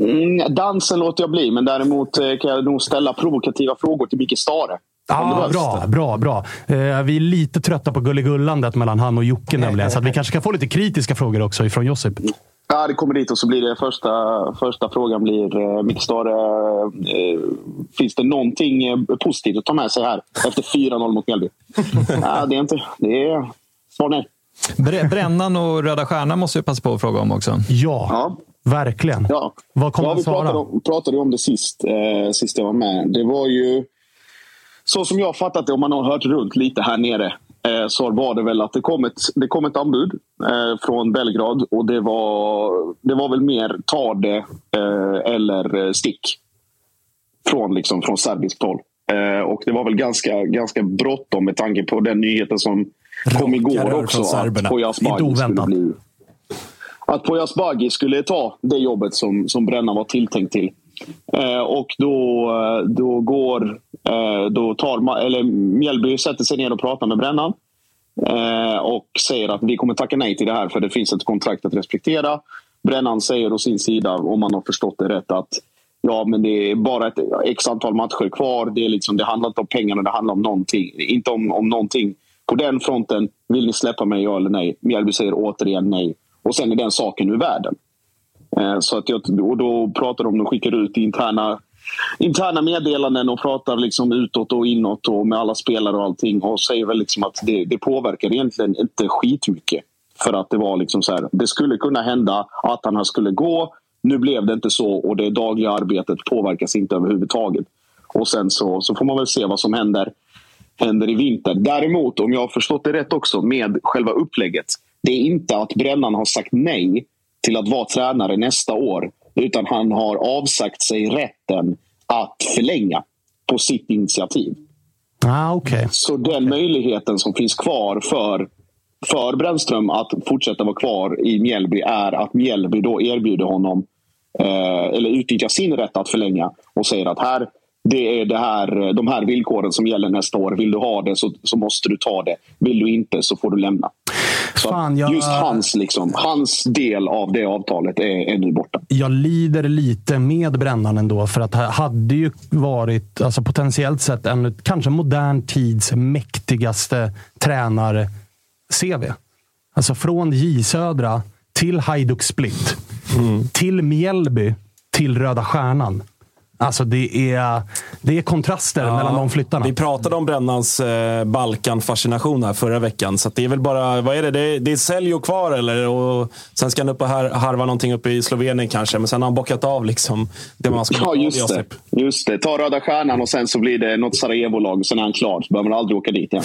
Speaker 8: Mm, dansen låter jag bli, men däremot eh, kan jag nog ställa provokativa frågor till Micke Stare.
Speaker 1: Ja, bra, bra, bra. Eh, vi är lite trötta på gulligullandet mellan han och Jocke nämligen, så att vi kanske kan få lite kritiska frågor också ifrån Josip.
Speaker 8: Ja, det kommer dit och så blir det första, första frågan blir eh, Micke Stare. Eh, finns det någonting eh, positivt att ta med sig här efter 4-0 mot Mjällby? ja, det är inte. Det är svar nej.
Speaker 4: Brännan och Röda Stjärnan måste vi passa på att fråga om också.
Speaker 1: Ja,
Speaker 8: Ja.
Speaker 1: verkligen.
Speaker 8: Ja.
Speaker 1: Vad kommer
Speaker 8: ja,
Speaker 1: han
Speaker 8: vi
Speaker 1: svara?
Speaker 8: pratade om, pratade om det sist, eh, sist jag var med. Det var ju... Så som jag har fattat det, om man har hört runt lite här nere, så var det väl att det kom ett, det kom ett anbud eh, från Belgrad och det var, det var väl mer ta det eh, eller eh, stick. Från, liksom, från serbiskt håll. Eh, och det var väl ganska, ganska bråttom med tanke på den nyheten som kom igår också. Att Bagi skulle bli att Poyas Bagi skulle ta det jobbet som, som Brännan var tilltänkt till. Eh, och då, eh, då går... Eh, då tar eller Mjällby sätter sig ner och pratar med Brännan. Eh, och säger att vi kommer tacka nej till det här för det finns ett kontrakt att respektera. Brännan säger å sin sida, om man har förstått det rätt, att ja, men det är bara ett x antal matcher kvar. Det, är liksom, det handlar inte om pengarna, det handlar om någonting. Inte om, om någonting. På den fronten, vill ni släppa mig, ja eller nej? Mjällby säger återigen nej. Och sen är den saken ur världen. Eh, Så att jag, och då pratar de, de skickar ut interna, interna meddelanden och pratar liksom utåt och inåt och med alla spelare och allting. Och säger väl liksom att det, det påverkar egentligen inte skitmycket. För att det var liksom så här, det skulle kunna hända att han skulle gå. Nu blev det inte så och det dagliga arbetet påverkas inte överhuvudtaget. Och sen så, så får man väl se vad som händer, händer i vinter. Däremot, om jag har förstått det rätt också, med själva upplägget. Det är inte att Brännan har sagt nej till att vara tränare nästa år. Utan han har avsagt sig rätten att förlänga på sitt initiativ.
Speaker 1: Ah, Okej.
Speaker 8: Så den möjligheten som finns kvar för, för Brännström att fortsätta vara kvar i Mjällby är att Mjällby då erbjuder honom eh, eller utnyttjar sin rätt att förlänga och säger att här, det är det här, de här villkoren som gäller nästa år. Vill du ha det så, så måste du ta det. Vill du inte så får du lämna.
Speaker 1: Fan, jag-
Speaker 8: Just hans, liksom, hans del av det avtalet är, är nu borta.
Speaker 1: jag lider lite med Brännan ändå, för att det hade ju varit alltså potentiellt sett en kanske modern tids mäktigaste tränar-CV. Alltså från J Södra till Hajduk Split, till Mjällby, till Röda Stjärnan. Alltså det är, det är kontraster mellan de flyttarna.
Speaker 3: Vi pratade om Brännans eh, Balkan-fascination här förra veckan. Så att det är väl bara, vad är det? Det är, det är Seljo kvar eller? Och sen ska han upp och har, harva någonting uppe i Slovenien kanske. Men sen har han bockat av liksom det man ska
Speaker 8: Ja, just det. Just det. Ta Röda Stjärnan och sen så blir det något Sarajevo-lag och sen är han klar. Så behöver man aldrig åka dit igen.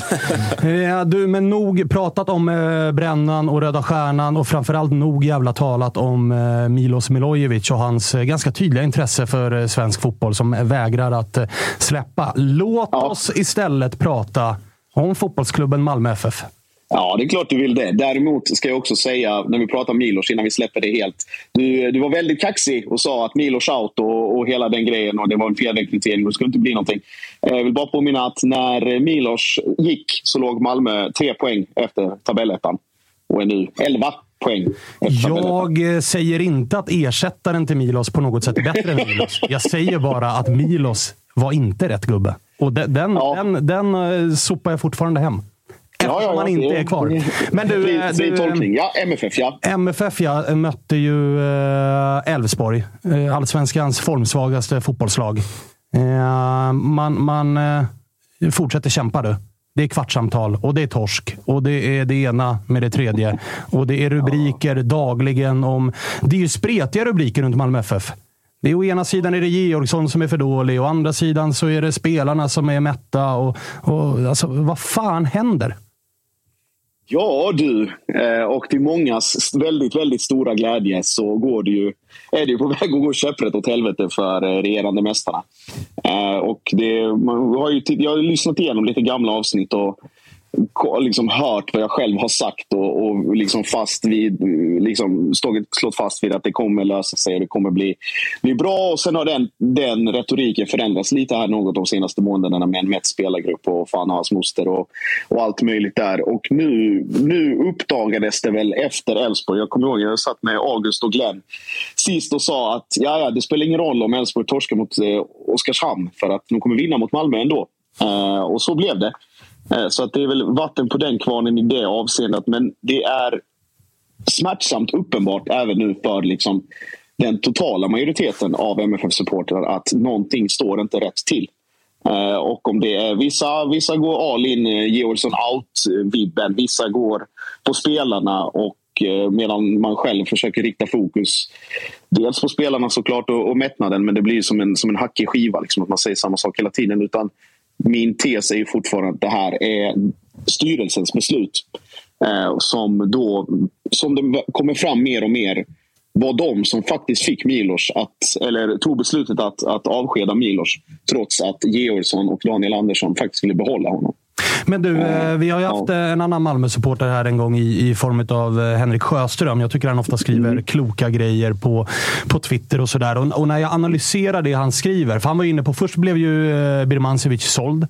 Speaker 1: Eh, Du, men nog pratat om eh, Brännan och Röda Stjärnan och framförallt nog jävla talat om eh, Milos Milojevic och hans eh, ganska tydliga intresse för eh, svensk fotboll som vägrar att eh, släppa. Låt
Speaker 8: Ja.
Speaker 1: oss istället prata om fotbollsklubben Malmö FF.
Speaker 8: Ja, det är klart du vill det. Däremot ska jag också säga, när vi pratar om Milos, innan vi släpper det helt. Du, du var väldigt kaxig och sa att Milos out och, och hela den grejen och det var en felrekrytering och det skulle inte bli någonting. Eh, Jag vill bara påminna att när Milos gick så låg Malmö tre poäng efter tabellettan och är nu 11 poäng.
Speaker 1: Jag eh, säger inte att ersättaren till Milos på något sätt är bättre än Milos. Jag säger bara att Milos var inte rätt gubbe. Och den, den,
Speaker 8: Ja.
Speaker 1: den, den eh, sopar jag fortfarande hem. Eftersom han inte är kvar. Men du,
Speaker 8: Fri,
Speaker 1: eh,
Speaker 8: fri
Speaker 1: du,
Speaker 8: tolkning. Ja, MFF ja.
Speaker 1: MFF ja, mötte ju Elfsborg, allsvenskans formsvagaste fotbollslag. Man man fortsätter kämpa du. Det är kvartssamtal och det är torsk och det är det ena med det tredje. Och det är rubriker dagligen om... Det är ju spretiga rubriker runt Malmö FF. Det är å ena sidan är det Georgsson som är för dålig och å andra sidan så är det spelarna som är mätta. Och, och, alltså, vad fan händer?
Speaker 8: Ja du, eh, och till mångas väldigt, väldigt stora glädje så går det ju, är det ju på väg att gå käpprätt åt helvete för eh, regerande mästarna. Eh, Och det, man har ju, jag har ju lyssnat igenom lite gamla avsnitt och liksom hört vad jag själv har sagt och, och liksom fast vid, liksom, stått, slått fast vid att det kommer lösa sig och det kommer bli, bli bra. Och sen har den, den retoriken förändrats lite här något de senaste månaderna med en mätt spelargrupp och fan och hans moster och, och allt möjligt där. Och nu, nu uppdagades det väl efter Elfsborg. Jag kommer ihåg jag satt med August och Glenn sist och sa att ja, ja, det spelar ingen roll om Elfsborg torskar mot eh, Oskarshamn för att de kommer vinna mot Malmö ändå. Uh, och så blev det. Eh, så att det är väl vatten på den kvarnen i det avseendet. Men det är smärtsamt uppenbart även nu för liksom, den totala majoriteten av MFF-supportrar att någonting står inte rätt till. Eh, och om det är vissa, vissa går all in, eh, Georgsson out-vibben. Vissa går på spelarna och medan man själv försöker rikta fokus dels på spelarna såklart och, och mättnaden men det blir som en, som en hackig skiva. Liksom, att man säger samma sak hela tiden. Utan min tes är ju fortfarande att det här är styrelsens beslut. Eh, som då, som det kommer fram mer och mer, var de som faktiskt fick Milos att, eller tog beslutet att, att avskeda Milos trots att Georgsson och Daniel Andersson faktiskt ville behålla honom.
Speaker 1: Men du, eh, vi har ju haft en annan Malmö-supporter här en gång i, i form av eh, Henrik Sjöström. Jag tycker han ofta skriver mm. kloka grejer på, på Twitter och sådär. Och, och, när jag analyserar det han skriver, för han var inne på, först blev ju eh, Birmancevic såld.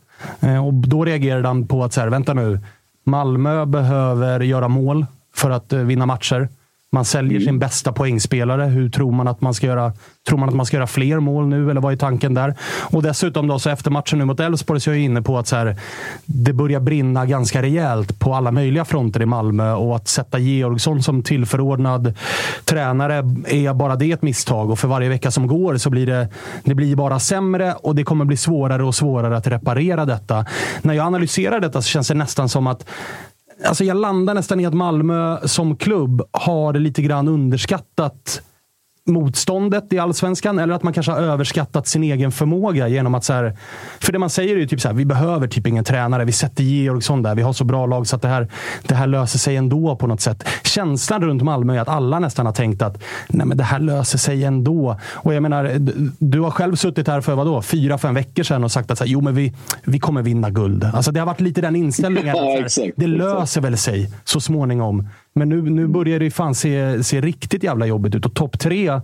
Speaker 1: Och då reagerade han på att, så här, vänta nu, Malmö behöver göra mål för att vinna matcher. Man säljer sin bästa poängspelare. Hur tror man att man ska göra? Tror man att man ska göra fler mål nu, eller vad är tanken där? Och dessutom då, så efter matchen nu mot Elfsborg så är jag inne på att så här, det börjar brinna ganska rejält på alla möjliga fronter i Malmö och att sätta Georgsson som tillförordnad tränare är bara det ett misstag och för varje vecka som går så blir det, det blir bara sämre och det kommer bli svårare och svårare att reparera detta. När jag analyserar detta så känns det nästan som att Alltså jag landar nästan i att Malmö som klubb har lite grann underskattat motståndet i allsvenskan eller att man kanske har överskattat sin egen förmåga genom att så här, För det man säger är ju typ så här, vi behöver typ ingen tränare. Vi sätter Georgsson där. Vi har så bra lag så att det här, det här löser sig ändå på något sätt. Känslan runt Malmö är att alla nästan har tänkt att nej men det här löser sig ändå. Och jag menar, du har själv suttit här för vadå, fyra, fem veckor sedan och sagt att så här, jo men vi, vi kommer vinna guld. Alltså det har varit lite den inställningen. Ja, här, det löser väl sig så småningom. Men nu, nu börjar det fan se, se riktigt jävla jobbigt ut och topp tre,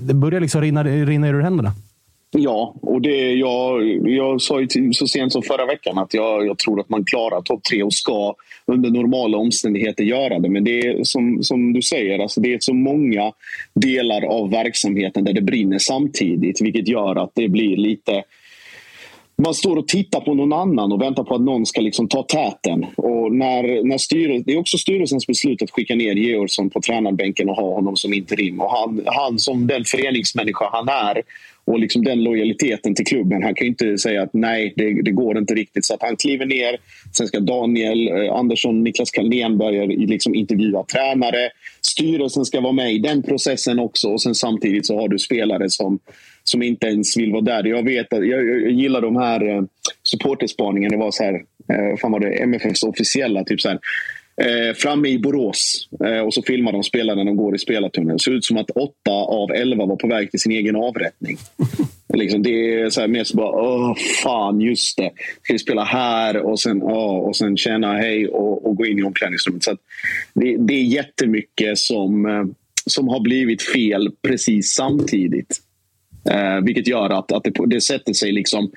Speaker 1: det börjar liksom rinna, rinna ur händerna.
Speaker 8: Ja, och det, jag, jag sa ju till, så sent som förra veckan att jag, jag tror att man klarar topp tre och ska under normala omständigheter göra det. Men det är som, som du säger, alltså det är så många delar av verksamheten där det brinner samtidigt vilket gör att det blir lite man står och tittar på någon annan och väntar på att någon ska liksom ta täten. Och när, när styrelsen, det är också styrelsens beslut att skicka ner Georgsson på tränarbänken och ha honom som interim. Och han, han som den föreningsmänniska han är och liksom den lojaliteten till klubben. Han kan inte säga att nej, det, det, går inte riktigt. Så att han kliver ner. Sen ska Daniel eh, Andersson, Niklas Carlén börja liksom intervjua tränare. Styrelsen ska vara med i den processen också. Och sen samtidigt så har du spelare som som inte ens vill vara där. Jag vet att, jag, jag gillar de här eh, supporterspaningarna. Det var så här, eh, fan var det MFFs officiella. Typ så här, eh, framme i Borås eh, och så filmar de spelarna när de går i spelartunneln. Det ser ut som att åtta av elva var på väg till sin egen avrättning. liksom, det är så här, mer så bara, åh fan, just det. Ska vi spela här och sen, åh, och sen känna hej och, och gå in i omklädningsrummet. Så det, det är jättemycket som, som har blivit fel precis samtidigt. Eh, vilket gör att, att det, det, sätter sig liksom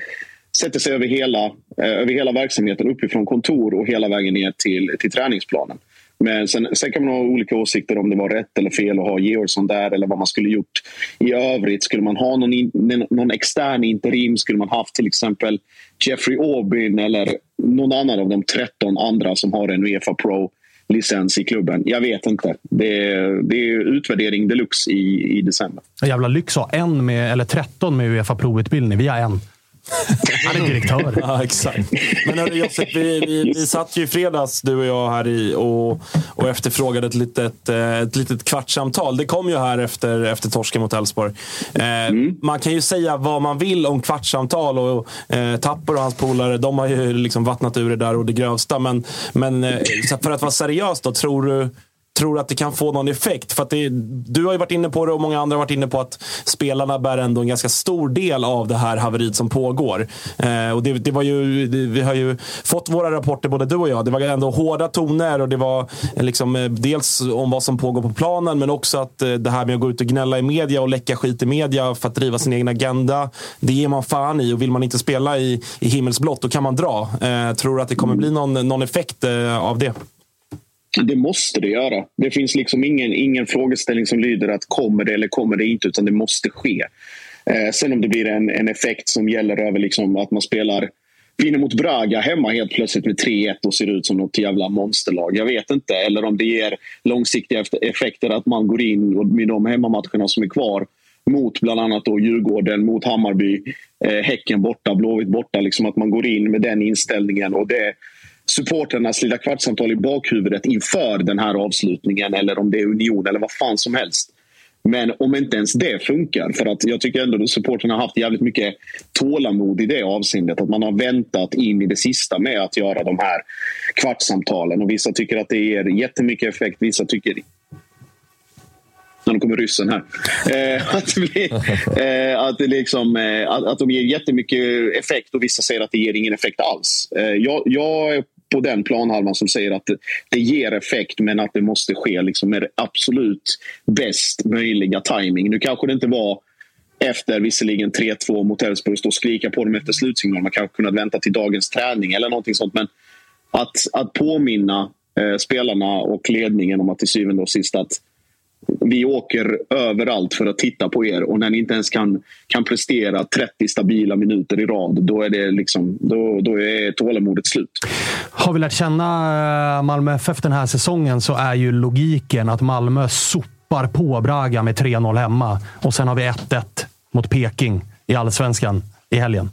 Speaker 8: sätter sig över hela, eh, över hela verksamheten uppifrån kontor och hela vägen ner till, till träningsplanen. Men sen, sen, kan man ha olika åsikter om det var rätt eller fel att ha Georgsson där eller vad man skulle gjort i övrigt. Skulle man ha någon, in, någon extern interim? Skulle man haft till exempel Jeffrey Aubin eller någon annan av de 13 andra som har en Uefa Pro licens i klubben. Jag vet inte. Det är, det är utvärdering deluxe i, i december.
Speaker 1: Jävla lyx att ha en med, eller 13 med Uefa provutbildning. Vi har en. Han är direktör.
Speaker 3: ja, exakt. Men hörru, Josef, vi, vi, vi satt ju i fredags, du och jag, här i och, och efterfrågade ett litet, eh, ett litet kvartssamtal. Det kom ju här efter, efter torsken mot Elfsborg. Eh, mm. Man kan ju säga vad man vill om kvartssamtal och eh, Tapper och hans polare, de har ju liksom vattnat ur det där och det grövsta. Men, men eh, för att vara seriös då, tror du tror att det kan få någon effekt. För att det, du har ju varit inne på det och många andra har varit inne på att spelarna bär ändå en ganska stor del av det här haveriet som pågår. Eh, och det, det var ju, det, vi har ju fått våra rapporter, både du och jag. Det var ändå hårda toner och det var eh, liksom, eh, dels om vad som pågår på planen, men också att eh, det här med att gå ut och gnälla i media och läcka skit i media för att driva sin egen agenda. Det ger man fan i och vill man inte spela i, i himmelsblått, då kan man dra. Eh, tror du att det kommer bli någon, någon effekt eh, av det?
Speaker 8: Det måste det göra. Det finns liksom ingen, ingen frågeställning som lyder att kommer det eller kommer det inte, utan det måste ske. Eh, sen om det blir en, en effekt som gäller över liksom att man spelar vinner mot Braga hemma helt plötsligt med 3-1 och ser ut som något jävla monsterlag. Jag vet inte. Eller om det ger långsiktiga effekter att man går in med de hemmamatcherna som är kvar mot bland annat då Djurgården, mot Hammarby, eh, Häcken borta, Blåvitt borta. Liksom att man går in med den inställningen. och det supporternas lilla kvartssamtal i bakhuvudet inför den här avslutningen eller om det är Union eller vad fan som helst. Men om inte ens det funkar, för att jag tycker ändå att supporterna har haft jävligt mycket tålamod i det avseendet. Att man har väntat in i det sista med att göra de här kvartssamtalen. Och vissa tycker att det ger jättemycket effekt, vissa tycker nu kommer ryssen här. Eh, att, bli, eh, att, det liksom, eh, att, att de ger jättemycket effekt och vissa säger att det ger ingen effekt alls. Eh, jag, jag på den planhalvan som säger att det, det ger effekt men att det måste ske liksom med absolut bäst möjliga timing. Nu kanske det inte var efter visserligen 3-2 mot Elfsborg och skrika på dem efter slutsignal. Man kanske kunnat vänta till dagens träning eller någonting sånt. Men att, att påminna eh, spelarna och ledningen om att till syvende och sist att vi åker överallt för att titta på er och när ni inte ens kan, kan prestera 30 stabila minuter i rad, då är, det liksom, då, då är tålamodet slut.
Speaker 1: Har vi lärt känna eh, Malmö FF den här säsongen så är ju logiken att Malmö sopar på Braga med 3-0 hemma och sen har vi 1-1 mot Peking i allsvenskan i helgen.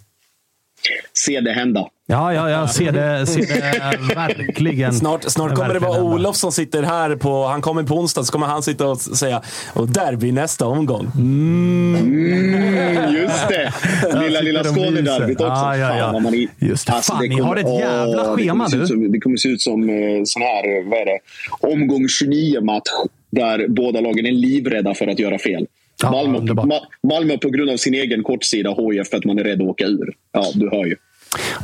Speaker 8: Se det hända.
Speaker 1: Ja, ja, jag ser det, ser det verkligen.
Speaker 3: Snart, snart kommer det vara Olof som sitter här. på Han kommer på onsdag, så kommer han sitta och säga och derby nästa omgång.
Speaker 8: Mm. Mm, just det! Lilla, lilla Skånederbyt också.
Speaker 1: Ja, ja, ja. Fan, man, just det. Alltså, Fan, det kommer, ni har ett jävla åh, schema
Speaker 8: det. Som, det kommer se ut som eh, sån här, vad är det? omgång 29-match där båda lagen är livrädda för att göra fel. Ja, Malmö, Ma Malmö på grund av sin egen kortsida, HIF för att man är rädd att åka ur. Ja, du hör ju.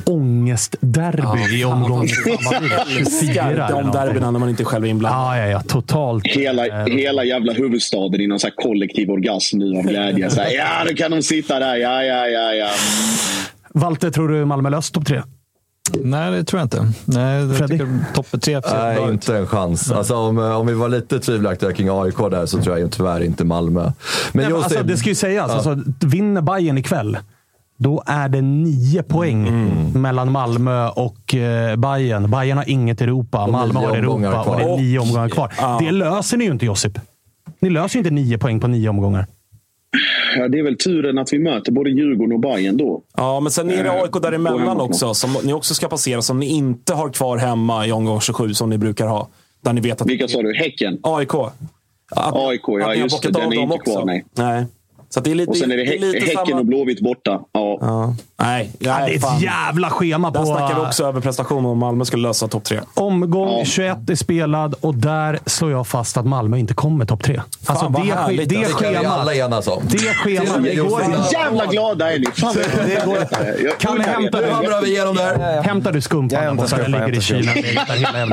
Speaker 1: Ångestderby ja, i omgång
Speaker 3: 24. De derbyna när man inte själv är inblandad.
Speaker 1: Ja, ja, ja, totalt.
Speaker 8: Hela, hela jävla huvudstaden i någon så kollektiv orgasm nu av glädje. Så här, ja, nu kan de sitta där. Ja, ja, ja, ja.
Speaker 1: Walter, tror du Malmö löst topp tre?
Speaker 4: Nej, det tror jag inte. Nej, tycker topp tre
Speaker 5: Nej, inte en chans. Alltså, om, om vi var lite tvivelaktiga kring AIK där så tror jag tyvärr inte Malmö. Men
Speaker 1: Nej, just alltså, det, det ska ju sägas, ja. alltså, vinner Bayern ikväll då är det nio poäng mm. mellan Malmö och eh, Bayern. Bayern har inget Europa, och Malmö har Europa kvar. och det är nio omgångar kvar. Ja. Det löser ni ju inte, Josip. Ni löser ju inte nio poäng på nio omgångar.
Speaker 8: Ja, det är väl turen att vi möter både Djurgården och Bayern då.
Speaker 3: Ja, men sen är det AIK däremellan också, som ni också ska passera, som ni inte har kvar hemma i omgång 27, som ni brukar ha. Där ni vet att
Speaker 8: Vilka sa du? Häcken?
Speaker 3: AIK.
Speaker 8: Att, AIK, ja just det. Den är inte kvar, nej.
Speaker 3: nej. Så det är lite,
Speaker 8: och sen är det, det är lite Häcken samma... och Blåvitt borta. Ja.
Speaker 3: ja. Nej,
Speaker 1: ja, det är ett jävla schema
Speaker 3: på... Där snackar vi också överprestation om Malmö skulle lösa topp tre.
Speaker 1: Omgång ja. 21 är spelad och där slår jag fast att Malmö inte kommer topp tre. Alltså
Speaker 3: Fan, det, härligt,
Speaker 1: det, det
Speaker 5: schemat... kan vi alla enas om.
Speaker 1: Det schemat...
Speaker 8: Det går jävla glada är ni! Fan, det
Speaker 1: går... Kalle, hämtar du...
Speaker 5: igenom där.
Speaker 1: Hämtar du skumpannan borta? Den ligger i kylen.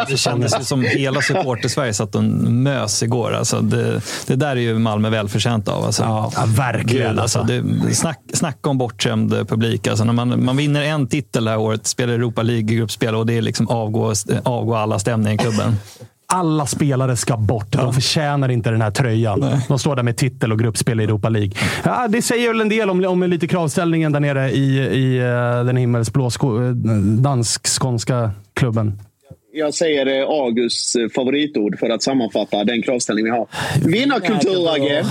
Speaker 4: Det kändes som hela supporter-Sverige satt och mös igår. Alltså det, det där är ju Malmö välförtjänt av. Alltså.
Speaker 1: Verkligen.
Speaker 4: Alltså. Det, snack, snacka om bortskämd publik. Alltså när man, man vinner en titel det här året, spelar Europa League-gruppspel och det är liksom avgå, avgå alla stämningar i klubben.
Speaker 1: Alla spelare ska bort. De förtjänar inte den här tröjan. Nej. De står där med titel och gruppspel i Europa League. Ja, det säger väl en del om, om lite kravställningen där nere i, i uh, den himmelsblå uh, dansk-skånska klubben
Speaker 8: jag säger eh, Augusts eh, favoritord för att sammanfatta den kravställning vi har. Vinnarkultur, Agge!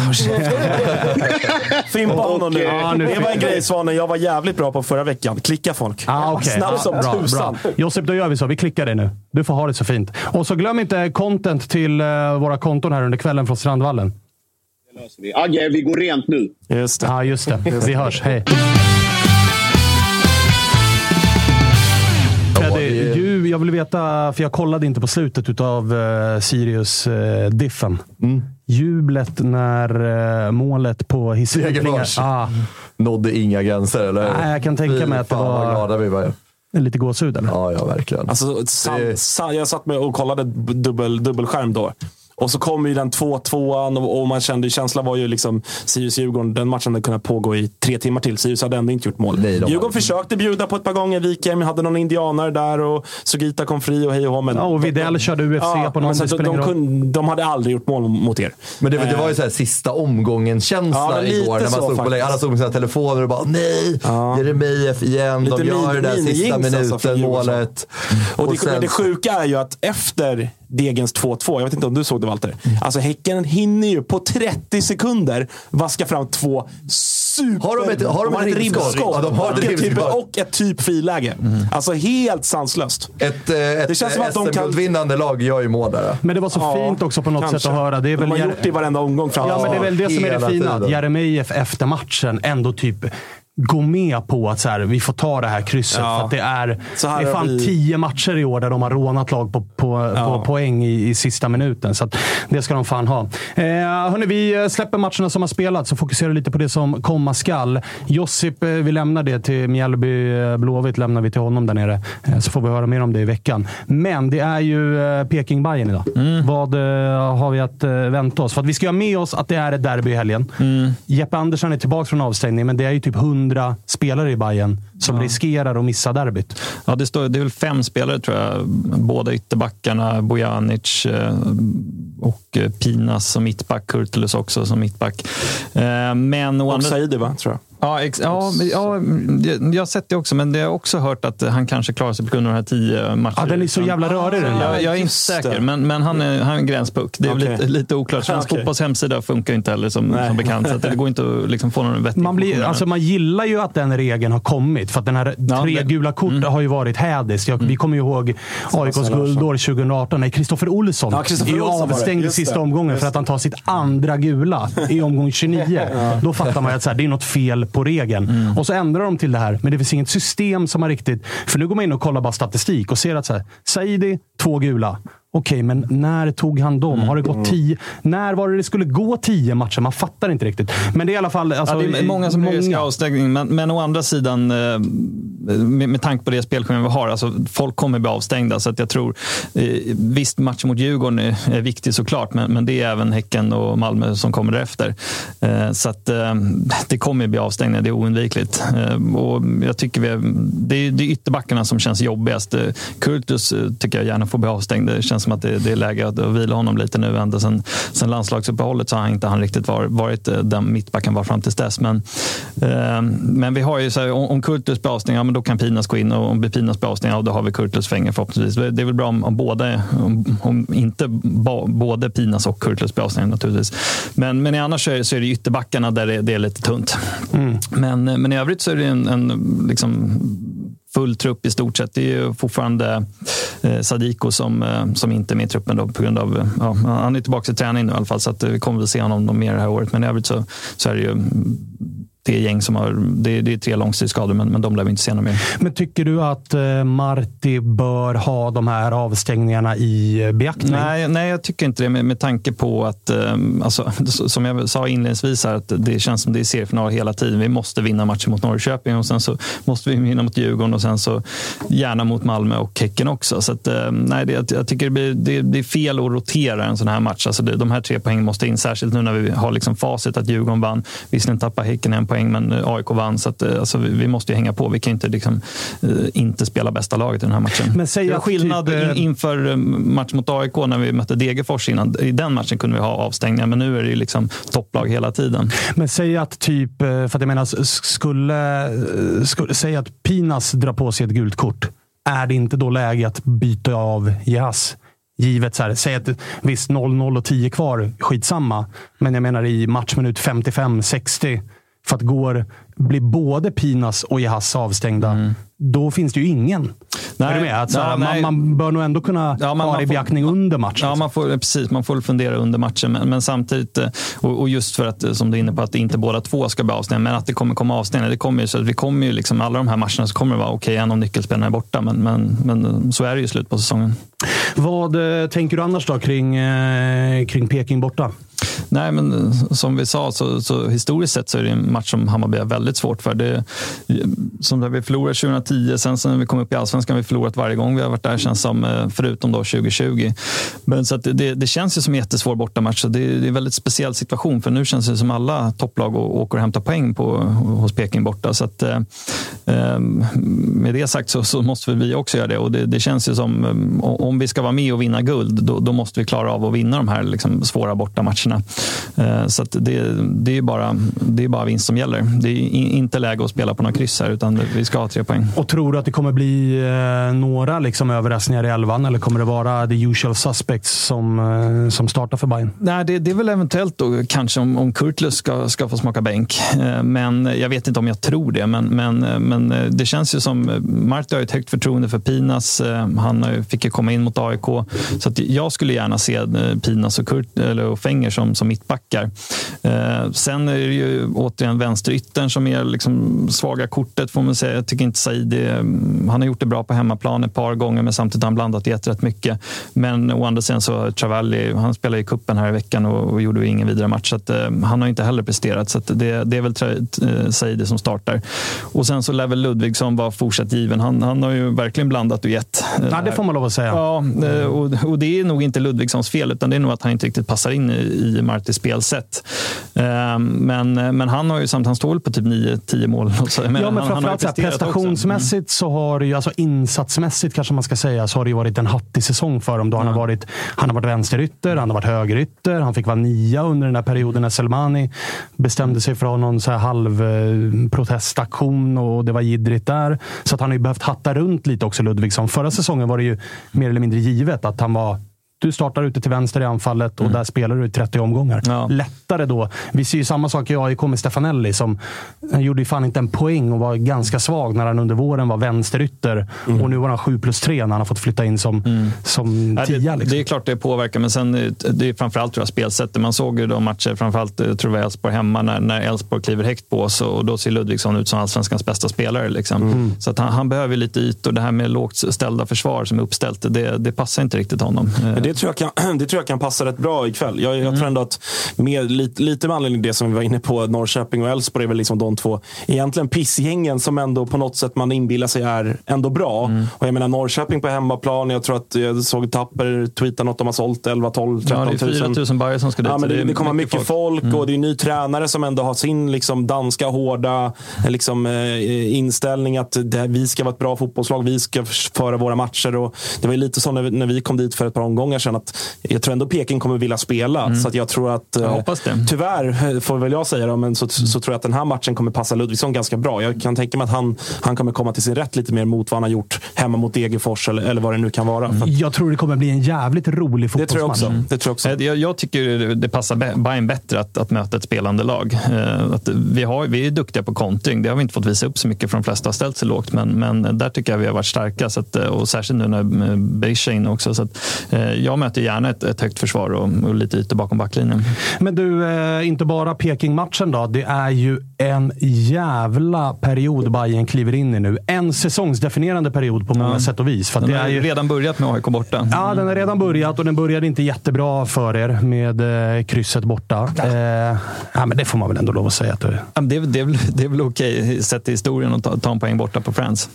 Speaker 3: Fimpa honom nu. Ja, nu. Det var en grej Svanen jag var jävligt bra på förra veckan. Klicka folk.
Speaker 1: Ah, okay.
Speaker 3: Snabbt som
Speaker 1: bra,
Speaker 3: tusan.
Speaker 1: Bra. Josip, då gör vi så. Vi klickar dig nu. Du får ha det så fint. Och så glöm inte content till uh, våra konton här under kvällen från Strandvallen.
Speaker 8: Det löser vi. Agge, vi går rent nu.
Speaker 3: Just det.
Speaker 1: Ja, just det. Vi hörs. Hej. Freddy, du, jag vill veta, för jag kollade inte på slutet av uh, Sirius-diffen.
Speaker 5: Mm.
Speaker 1: Jublet när uh, målet på Hisingen... Ah,
Speaker 5: Nådde inga gränser, eller?
Speaker 1: Nej, jag kan tänka mig att det var-
Speaker 5: glada vi var.
Speaker 1: lite gåshud eller?
Speaker 5: Ja, ja, verkligen.
Speaker 3: Alltså, san, san, jag satt med och kollade dubbel, dubbelskärm då. Och så kom ju den 2-2an och, och man kände, känslan var ju liksom Sirius-Djurgården, den matchen hade kunnat pågå i tre timmar till. Sirius hade ändå inte gjort mål.
Speaker 5: Nej, de
Speaker 3: Djurgården
Speaker 5: hade-
Speaker 3: försökte bjuda på ett par gånger. Wikheim hade någon indianare där och Sugita kom fri och hej och hå. men-
Speaker 1: Ja, och Widell körde UFC på någon,
Speaker 3: men så
Speaker 1: det
Speaker 3: att
Speaker 1: spelar
Speaker 3: de,
Speaker 1: roll.
Speaker 3: kunde, de hade aldrig gjort mål mot er.
Speaker 5: Men det, det var ju så här sista omgången-känsla
Speaker 3: Ja,
Speaker 5: igår. När man
Speaker 3: så
Speaker 5: stod på. Alla stod med sina telefoner och bara nej, Jeremejeff igen.
Speaker 3: Lite
Speaker 5: de gör
Speaker 3: min-
Speaker 5: det där sista
Speaker 3: alltså för
Speaker 5: minuten,
Speaker 3: Djurgården.
Speaker 5: målet.
Speaker 3: Och, det,
Speaker 5: sen-
Speaker 3: men det sjuka är ju att efter Degens 2-2, jag vet inte om du såg det Walter. Alltså Häcken hinner ju på 30 sekunder vaska fram två super...
Speaker 5: Har de ett- har de ett ribbskott? Ja, de har ett
Speaker 3: och, ett typ, och ett typ friläge. Alltså helt sanslöst.
Speaker 5: Ett, eh, ett
Speaker 3: Det känns som att de kan-
Speaker 5: SM-guldvinnande lag gör ju mål där.
Speaker 1: Men det var så
Speaker 3: Ja,
Speaker 1: fint också på något
Speaker 3: kanske.
Speaker 1: sätt att höra. Det är väl
Speaker 3: de har gjort det i varenda omgång fram
Speaker 1: Ja, men det är väl det som är det fina. Jeremejeff efter matchen ändå typ gå med på att så här, vi får ta det här krysset.
Speaker 3: Ja.
Speaker 1: För att det är,
Speaker 3: Så här
Speaker 1: det är fan
Speaker 3: vi-
Speaker 1: tio matcher i år där de har rånat lag på, på, på poäng i, i sista minuten. Så det ska de fan ha. Eh, hörni, vi släpper matcherna som har spelats och fokuserar lite på det som komma skall. Josip, eh, vi lämnar det till Mjällby eh, Blåvitt. lämnar vi till honom där nere. Eh, så får vi höra mer om det i veckan. Men det är ju eh, peking bayern idag. Vad eh, har vi att eh, vänta oss? För att vi ska ha med oss att det är ett derby i helgen. Jeppe Andersson är tillbaka från avstängning, men det är ju typ 100 spelare i Bayern som riskerar att missa derbyt.
Speaker 4: Ja, det, står, det är väl fem spelare tror jag. Båda ytterbackarna, Bojanic eh, och eh, Pinas som mittback. Kurtulus också som mittback. Eh, Men
Speaker 3: Och
Speaker 4: andra
Speaker 3: Saidi va, tror jag.
Speaker 4: Ja, ex- ja, men- ja, jag jag har sett det också, men det har jag också hört att han kanske klarar sig på grund av de här tio matcherna.
Speaker 1: Ja, den är så jävla rörig den.
Speaker 4: Jag, jag är inte säker, men, men han, är, han är en gränspuck. Det är
Speaker 3: Okej.
Speaker 4: lite, lite oklart. Svensk
Speaker 3: Okej.
Speaker 4: fotbolls hemsida funkar inte heller som,
Speaker 3: Nej.
Speaker 4: som bekant. Så det går inte att liksom få någon vettig
Speaker 1: Man, blir, alltså man gillar ju att den regeln har kommit. För att den här
Speaker 4: Ja,
Speaker 1: tre
Speaker 4: det- Mm.
Speaker 1: gula kort har ju varit hädiskt. Jag, Vi kommer ju ihåg AIKs guldår 2018. Nej, Kristoffer Olsson
Speaker 3: Ja, Kristoffer
Speaker 1: är
Speaker 3: Olsson
Speaker 1: avstängd i sista omgången för att han tar sitt andra gula i omgång 29. Då fattar man ju att så här, det är något fel på regeln.
Speaker 3: Mm.
Speaker 1: Och så ändrar de till det här. Men det finns inget system som har riktigt... För nu går man in och kollar bara statistik och ser att så här, Saidi, två gula. Okej, men när tog han dem? Har det
Speaker 3: Mm.
Speaker 1: gått tio? När var det det skulle gå tio matcher? Man fattar inte riktigt. Men det är i alla fall... Alltså,
Speaker 4: Ja, det är många som
Speaker 1: många.
Speaker 4: avstängning, men, men å andra sidan, eh, med, med tanke på det spelschemat vi har, alltså, folk kommer bli avstängda. Så att jag tror, eh, visst, matchen mot Djurgården är, är viktig såklart, men, men det är även Häcken och Malmö som kommer därefter. Eh, så att, det kommer bli avstängningar, det är oundvikligt. Och jag tycker vi, det, är, det är ytterbackarna som känns jobbigast. Kurtus tycker jag gärna får bli avstängd. Det känns som att det, det är läge att vila honom lite nu. Ända sen, sen landslagsuppehållet så har han inte han riktigt var, varit eh, den mittbacken var fram tills dess. Men, eh, men vi har ju så här, om, om Kurtus blir avstängd, ja, men då kan Pinas gå in. Och om Pinas blir avstängd, ja, då har vi Kurtus fänger förhoppningsvis. Det är väl bra om, om, båda, om, om inte ba, både Pinas och Kurtus blir avstängda naturligtvis. Men, men annars så är, så är det ytterbackarna där det, det är lite tunt. Men, men i övrigt så är det en, en liksom, full trupp i stort sett. Det är ju fortfarande eh, Sadiko som, eh, som inte är med i truppen då, på grund av... Ja, han är tillbaka i träning nu i alla fall, så att, eh, vi kommer väl se honom mer det här året. Men i övrigt så, så är det ju mm, det gäng som har... Det, det är tre långtidsskador, men, men de lär vi inte se något mer.
Speaker 1: Men tycker du att eh, Marti bör ha de här avstängningarna i eh, beaktning?
Speaker 4: Nej, nej, jag tycker inte det med, med tanke på att, eh, alltså, som jag sa inledningsvis, här, att det känns som det är seriefinal hela tiden. Vi måste vinna matchen mot Norrköping och sen så måste vi vinna mot Djurgården och sen så gärna mot Malmö och Häcken också. Så att, eh, nej, det, jag- tycker det, blir, det, är fel att rotera en sån här match. Alltså det, de här tre poängen måste in, särskilt nu när vi har liksom facit att Djurgården vann. Visserligen tappade Häcken en poäng, men eh, AIK vann. Så att, eh, alltså, vi, vi måste ju hänga på. Vi kan inte liksom, eh, inte spela bästa laget i den här matchen.
Speaker 1: Men säg
Speaker 4: det var
Speaker 1: att
Speaker 4: skillnad
Speaker 1: typ,
Speaker 4: in, inför eh, match mot AIK när vi mötte Degerfors innan. I den matchen kunde vi ha avstängningar, men nu är det ju liksom topplag hela tiden.
Speaker 1: Men säg att typ, för att jag menar, skulle, skulle säg att Pinas drar på sig ett gult kort. Är det inte då läge att byta av Jas? Givet så här, säg att visst 0-0 och 10 kvar, skitsamma. Men jag menar i matchminut 55-60. För att går, blir både Pinas och Jas avstängda, då finns det ju ingen. Nej, är du med? Att, så
Speaker 4: ja,
Speaker 1: man, man, bör nog ändå kunna ja, man, ha det i beaktning under matchen.
Speaker 4: Ja, man får, precis. Man får fundera under matchen. Men, men samtidigt, eh, och, och, just för att, som du är inne på, att inte båda två ska bli avstängda, men att det kommer komma avstängningar. Det kommer ju, så att vi kommer ju liksom, alla de här matcherna så kommer det vara okej, okay, en av nyckelspelarna är borta, men, men, men så är det ju slut på säsongen.
Speaker 1: Vad eh, tänker du annars då kring, eh, kring Peking borta?
Speaker 4: Nej, men som vi sa, så, så, historiskt sett så är det en match som Hammarby har väldigt svårt för. Det, som där vi förlorade 2010, sen när vi kom upp i allsvenskan har vi förlorat varje gång vi har varit där, känns som, eh, förutom då 2020. Men så det, det, känns ju som en jättesvår bortamatch. Så det, det, är en väldigt speciell situation, för nu känns det som alla topplag åker och hämtar poäng på, hos Peking borta. Så att, eh, ehm, med det sagt så, så, måste vi också göra det. Och det, det känns ju som, ehm, om vi ska vara med och vinna guld, då, då måste vi klara av att vinna de här liksom, svåra bortamatcherna. Eh, så det, det, är bara, det är bara vinst som gäller. Det är inte läge att spela på några kryss här, utan vi ska ha tre poäng.
Speaker 1: Och tror du att det kommer bli eh, några liksom överraskningar i elvan, eller kommer det vara the usual suspects som, eh, som startar för Bayern?
Speaker 4: Nej, det, det är väl eventuellt då, kanske om, om Kurtlus ska, ska få smaka bänk. Men jag vet inte om jag tror det. Men, men, men det känns ju som... Marti har ett högt förtroende för Pinas. Han fick ju komma in mot AIK. Så jag skulle gärna se Pinas och, Kurt, eller och Fenger som, som mittbackar. Eh, sen är det ju återigen vänsteryttern som är liksom svaga kortet får man säga. Jag tycker inte Said han har gjort det bra på hemmaplan ett par gånger men samtidigt har han blandat gett rätt mycket. Men å andra sidan så Travalli, han spelade i kuppen här i veckan och, och gjorde ingen vidare match. Så att, eh, han har inte heller presterat. Så det, det, är väl eh, Saidi som startar. Och sen så lär väl Ludvigsson vara fortsatt given. Han, han har ju verkligen blandat och gett.
Speaker 1: Ja, det får man lov att säga.
Speaker 4: Ja, eh, och, och det är nog inte Ludvigssons fel utan det är nog att han inte riktigt passar in i, i Martis spelsätt. Ehm, men, men han har ju samtidigt, han står på typ 9-10 mål.
Speaker 1: Men ja, men framförallt så prestationsmässigt mm. så har det ju, alltså insatsmässigt kanske man ska säga, så har det ju varit en hattig säsong för dem. Då han, har varit, han har varit vänsterytter, han har varit högerytter, han fick vara nia under den där perioden när Selmani bestämde sig för att ha någon så här halv eh, protestaktion och det var jiddrigt där. Så att han har ju behövt hatta runt lite också, Ludvigsson. Förra säsongen var det ju mer eller mindre givet att han var du startar ute till vänster i anfallet och mm. där spelar du i 30 omgångar. Ja. Lättare då. Vi ser ju samma sak i AIK med Stefanelli. Som, han gjorde ju fan inte en poäng och var ganska svag när han under våren var vänsterytter. Mm. Och nu var han 7 plus 3 när han har fått flytta in som, mm. som tia.
Speaker 4: Ja, det, liksom. det, är klart det påverkar, men sen det är framförallt tror jag, spelsättet. Man såg ju de matcher, framförallt eh, tror jag Elfsborg hemma, när Elfsborg kliver högt på oss och då ser Ludvigsson ut som allsvenskans bästa spelare. Liksom. Mm. Så att han, han, behöver lite ytor. Det här med lågt ställda försvar som är uppställt, det, det passar inte riktigt honom.
Speaker 3: Det tror jag kan, det tror jag kan passa rätt bra ikväll. Jag, jag mm. tror ändå att med, lite, lite med anledning av det som vi var inne på, Norrköping och Elfsborg är väl liksom de två egentligen pissgängen som ändå på något sätt man inbillar sig är ändå bra. Mm. Och jag menar Norrköping på hemmaplan, jag tror att jag såg Tapper tweeta något om att ha sålt 11, 12, 13
Speaker 4: tusen. Ja, det är 4 000 bajare som ska dit.
Speaker 3: Ja, men det, det, det kommer mycket, mycket folk, mm. och det är ny tränare som ändå har sin liksom, danska hårda liksom, eh, inställning att det, vi ska vara ett bra fotbollslag, vi ska föra våra matcher. Och det var lite så när vi, när vi kom dit för ett par omgångar sedan att jag tror ändå Peking kommer vilja spela. Mm. Så att jag tror att, jag
Speaker 4: eh, hoppas det.
Speaker 3: tyvärr får väl jag säga det, men så, så tror jag att den här matchen kommer passa Ludvigsson ganska bra. Jag kan tänka mig att han, han kommer komma till sin rätt lite mer mot vad han har gjort hemma mot Degerfors eller, eller vad det nu kan vara.
Speaker 1: Att, jag tror det kommer bli en jävligt rolig fotbollsmatch.
Speaker 3: Det tror jag också. Mm. Det tror jag, också.
Speaker 4: Jag, jag, tycker det passar Bayern bättre att, att möta ett spelande lag. Eh, att vi, har, vi är duktiga på kontring. Det har vi inte fått visa upp så mycket för de flesta har ställt sig lågt. Men, men där tycker jag vi har varit starka. Så att, och särskilt nu när Berisha är inne också. Så att, eh, jag möter gärna ett, ett högt försvar och, och lite ytor bakom backlinjen.
Speaker 1: Men du, eh, inte bara Peking-matchen då. Det är ju en jävla period Bayern kliver in i nu. En säsongsdefinierande period på många ja. sätt och vis.
Speaker 4: För den det har ju redan börjat med AIK borta.
Speaker 1: Ja, den har redan börjat och den började inte jättebra för er med eh, krysset borta. Ja. Eh, ja, men det får man väl ändå lov att säga. Att
Speaker 4: det, är, det, väl, det är väl okej sett till historien att ta, ta en poäng borta på Friends.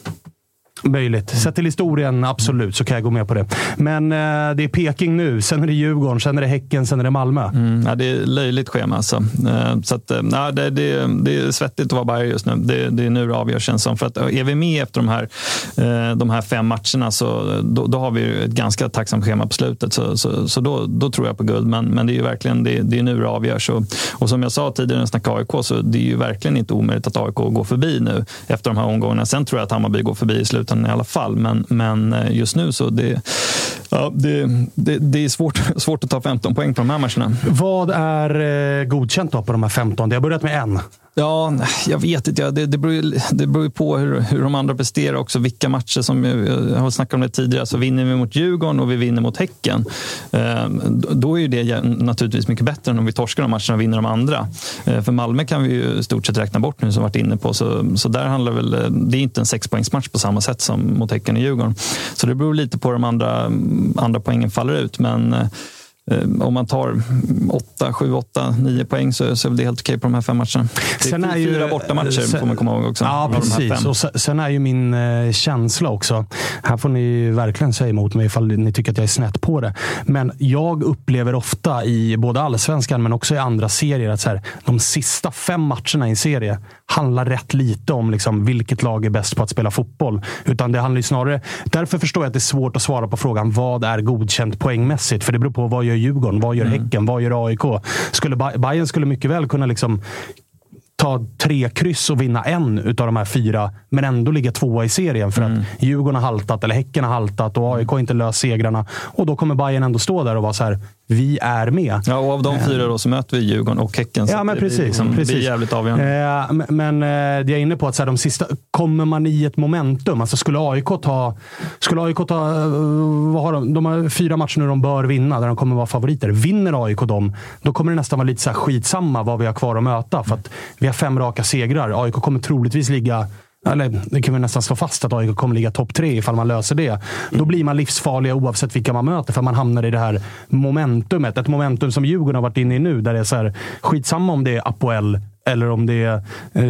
Speaker 1: Möjligt. Sett till historien, absolut, så kan jag gå med på det. Men eh, det är Peking nu, sen är det Djurgården, sen är det Häcken, sen är det Malmö.
Speaker 4: Mm, ja, det är löjligt schema alltså. Eh, så att, eh, det, det, det, är svettigt att vara Bayern just nu. Det, det är nu det avgörs känns som. För att eh, är vi med efter de här, eh, de här fem matcherna så eh, då, då, har vi ett ganska tacksamt schema på slutet. Så, så, så då, då, tror jag på guld. Men, men det är ju verkligen det, det är nu det avgörs. Och, och som jag sa tidigare när jag snackade AIK så det är ju verkligen inte omöjligt att AIK går förbi nu efter de här omgångarna. Sen tror jag att Hammarby går förbi i slutet utan i alla fall. Men, men eh, just nu så det, ja, det, det, det är svårt, svårt att ta 15 poäng på de här matcherna.
Speaker 1: Vad är eh, godkänt då på de här 15? Det har börjat med en.
Speaker 4: Ja, jag vet inte. Det, det, beror, ju- det beror ju på hur, hur de andra presterar också. Vilka matcher som, eh, jag har snackat om det tidigare, så vinner vi mot Djurgården och vi vinner mot Häcken. Ehm, då är ju det naturligtvis mycket bättre än om vi torskar de matcherna och vinner de andra. Eh, för Malmö kan vi ju i stort sett räkna bort nu som varit inne på. Så, så där handlar väl, eh, det är inte en sexpoängsmatch på samma sätt som mot Häcken och Djurgården. Så det beror lite på hur de andra, andra poängen faller ut. Men om man tar 8, 7, 8, 9 poäng så, så är det helt okej på de här fem matcherna. Det är, fyra bortamatcher
Speaker 1: sen-
Speaker 4: får man komma ihåg också.
Speaker 1: Ja, precis. Och sen, sen är ju min eh, känsla också. Här får ni verkligen säga emot mig ifall ni tycker att jag är snett på det. Men jag upplever ofta i både allsvenskan men också i andra serier att så här, de sista fem matcherna i en serie handlar rätt lite om liksom, vilket lag är bäst på att spela fotboll. Utan det handlar ju snarare... Därför förstår jag att det är svårt att svara på frågan vad är godkänt poängmässigt. För det beror på vad gör Djurgården, vad gör Häcken, vad gör AIK? Skulle Ba- Bayern skulle mycket väl kunna liksom ta tre kryss och vinna en utav de här fyra, men ändå ligga tvåa i serien för att Djurgården har haltat, eller Häcken har haltat och AIK har inte löst segrarna. Och då kommer Bayern ändå stå där och vara så här, vi är med.
Speaker 4: Ja, och av de fyra då så möter vi Djurgården och Häcken.
Speaker 1: Ja, men
Speaker 4: det blir
Speaker 1: precis.
Speaker 4: liksom- Det blir
Speaker 1: precis.
Speaker 4: jävligt avgörande.
Speaker 1: Eh, men- men eh, det jag är inne på, att så här, de sista, kommer man i ett momentum? Alltså skulle AIK ta... Skulle AIK ta eh, vad har de? de har fyra matcher nu de bör vinna, där de kommer vara favoriter. Vinner AIK dem, då kommer det nästan vara lite så här skitsamma vad vi har kvar att möta. För att vi har fem raka segrar. AIK kommer troligtvis ligga eller det kan vi nästan slå fast att AIK kommer ligga topp tre ifall man löser det. Då blir man livsfarliga oavsett vilka man möter, för man hamnar i det här momentumet. Ett momentum som Djurgården har varit inne i nu, där det är så här, skitsamma om det är Apoel eller om det är eh,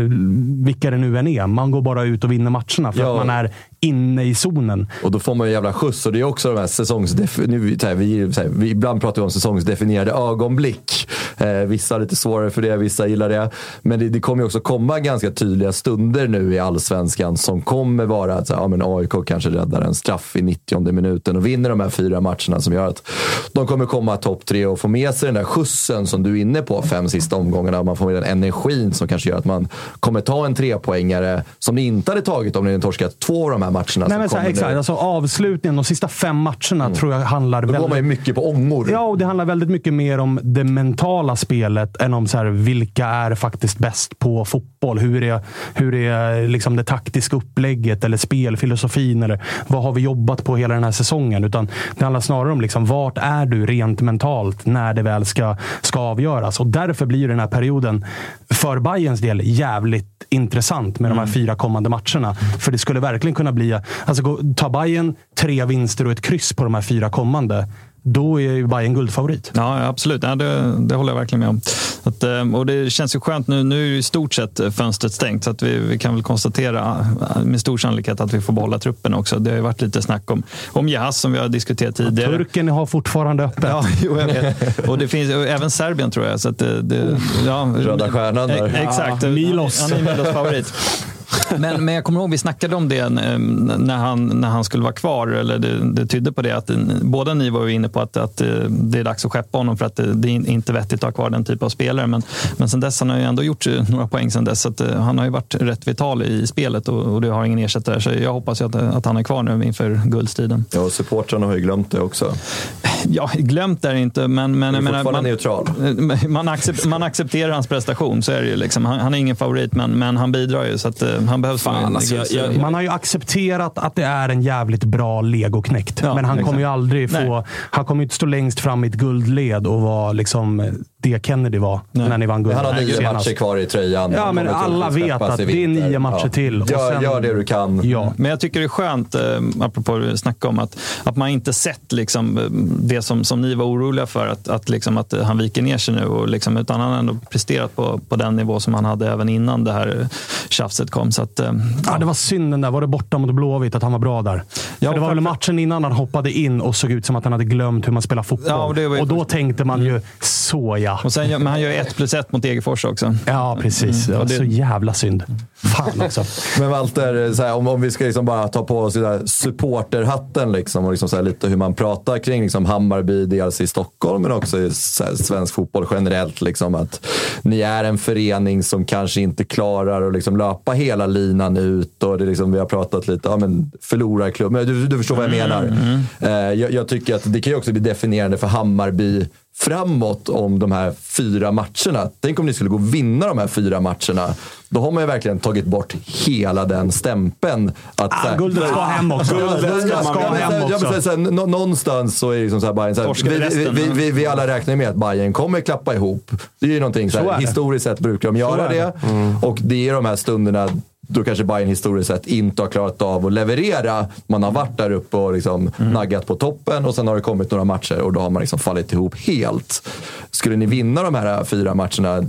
Speaker 1: vilka det nu än är. Man går bara ut och vinner matcherna för
Speaker 5: Ja.
Speaker 1: att man är inne i zonen.
Speaker 5: Och då får man ju jävla skjuts. Och det är också de här säsongsdef- nu, här, vi, här, vi Ibland pratar vi om säsongsdefinierade ögonblick. Eh, vissa har lite svårare för det, vissa gillar det. Men det, det kommer ju också komma ganska tydliga stunder nu i allsvenskan som kommer vara att så här, ja, men AIK kanske räddar en straff i 90 minuten och vinner de här fyra matcherna som gör att de kommer komma topp tre och få med sig den där skjutsen som du är inne på fem sista omgångarna. Man får med den energin som kanske gör att man kommer ta en trepoängare som ni inte hade tagit om ni hade torskat två av de här matcherna.
Speaker 1: Nej, men så här, exakt. Alltså, avslutningen, de sista fem matcherna, tror jag handlar
Speaker 5: Då går
Speaker 1: väldigt
Speaker 5: man ju mycket på ångor.
Speaker 1: Ja, och det handlar väldigt mycket mer om det mentala spelet än om så här, vilka är faktiskt bäst på fotboll. Hur är, hur är liksom det taktiska upplägget eller spelfilosofin? Eller vad har vi jobbat på hela den här säsongen? Utan det handlar snarare om liksom, vart är du rent mentalt när det väl ska, ska avgöras. Och därför blir den här perioden för Bayerns del jävligt intressant med de här fyra kommande matcherna. För det skulle verkligen kunna bli... Alltså, gå- ta Bayern tre vinster och ett kryss på de här fyra kommande. Då är ju Bayern guldfavorit.
Speaker 4: Ja, ja, absolut. Ja, det, det håller jag verkligen med om. Att, eh, och det känns ju skönt nu. Nu är ju i stort sett eh, fönstret stängt, så att vi, vi kan väl konstatera eh, med stor sannolikhet att vi får behålla truppen också. Det har ju varit lite snack om, om Jahas som vi har diskuterat tidigare.
Speaker 1: Turken har fortfarande öppet.
Speaker 4: Ja, jo, jag vet. Och det finns och även Serbien tror jag. Så att det, det, ja,
Speaker 5: Röda stjärnan där.
Speaker 4: Exakt.
Speaker 1: Ja, Milos.
Speaker 4: Han är Milos favorit. Men, men jag kommer ihåg vi snackade om det när han, när han skulle vara kvar. Eller det, det tydde på det att båda ni var ju inne på att, att eh, det är dags att skeppa honom för att det, det är inte vettigt att ha kvar den typen av spelare. Men, men sen dess han har ju ändå gjort eh, några poäng sen dess. Så att, eh, han har ju varit rätt vital i spelet och, och det har ingen ersättare. Så jag hoppas ju att, att han är kvar nu inför guldstriden.
Speaker 5: Ja, och supportrarna har ju glömt det också.
Speaker 4: Ja, glömt är det inte, men, men man,
Speaker 5: neutral.
Speaker 4: man, accep, man accepterar hans prestation, så är det ju. Liksom. Han, han är ingen favorit, men, men han bidrar ju. Så att, eh, han behövs.
Speaker 3: Fan, alltså, jag- jag-
Speaker 1: Man har ju accepterat att det är en jävligt bra legoknäckt.
Speaker 4: Ja,
Speaker 1: men han
Speaker 4: exakt.
Speaker 1: kommer ju aldrig få...
Speaker 4: Nej.
Speaker 1: Han kommer ju inte stå längst fram i ett guldled och vara liksom det Kennedy var när ni vann guld
Speaker 5: Han har nio
Speaker 1: senast.
Speaker 5: matcher kvar i tröjan.
Speaker 1: Ja, men alla vet att det är nio matcher till. Och
Speaker 5: Gör,
Speaker 1: sen-
Speaker 5: gör det du kan.
Speaker 1: Ja.
Speaker 4: Men jag tycker det är skönt, eh, apropå snackade om, att, att man inte sett liksom, eh, det som, som ni var oroliga för, att, att, liksom, att han viker ner sig nu. Och, liksom, utan han har ändå presterat på, på den nivå som han hade även innan det här eh, tjafset kom. Så att, eh,
Speaker 1: Ja, det var synd den där. Var det borta mot Blåvitt att han var bra där?
Speaker 4: Ja,
Speaker 1: För det var väl matchen innan han hoppade in och såg ut som att han hade glömt hur man spelar fotboll.
Speaker 4: Ja, och
Speaker 1: och då
Speaker 4: först-
Speaker 1: tänkte man ju, så ja.
Speaker 4: Och sen, men han gör ett plus ett mot Degerfors också.
Speaker 1: Ja, precis. Det var
Speaker 4: det-
Speaker 1: så jävla synd. Fan också.
Speaker 5: Men Walter, så här, om, om vi ska liksom bara ta på oss supporterhatten liksom, och liksom så här lite hur man pratar kring liksom Hammarby, dels i Stockholm men också i så här, svensk fotboll generellt. Liksom, att ni är en förening som kanske inte klarar att liksom löpa hela linan ut. Och det är liksom, vi har pratat lite om ja, förlorarklubb. Men Du, du förstår vad jag menar. Eh, jag, jag tycker att det kan ju också bli definierande för Hammarby framåt om de här fyra matcherna. Tänk om ni skulle gå och vinna de här fyra matcherna. Då har man ju verkligen tagit bort hela den stämpeln. Att,
Speaker 1: ah, guldet ska hem också.
Speaker 5: Guldet ska, ska hem också. Ja, så här, någonstans så är det liksom så här, Bayern, så här, vi, vi, vi, vi, alla räknar med att Bayern kommer klappa ihop. Det är ju någonting, så, här, historiskt sett brukar de göra det. Mm. Och det är de här stunderna då kanske Bayern historiskt sett inte har klarat av att leverera. Man har varit där uppe och liksom mm. naggat på toppen och sen har det kommit några matcher och då har man liksom fallit ihop helt. Skulle ni vinna de här fyra matcherna,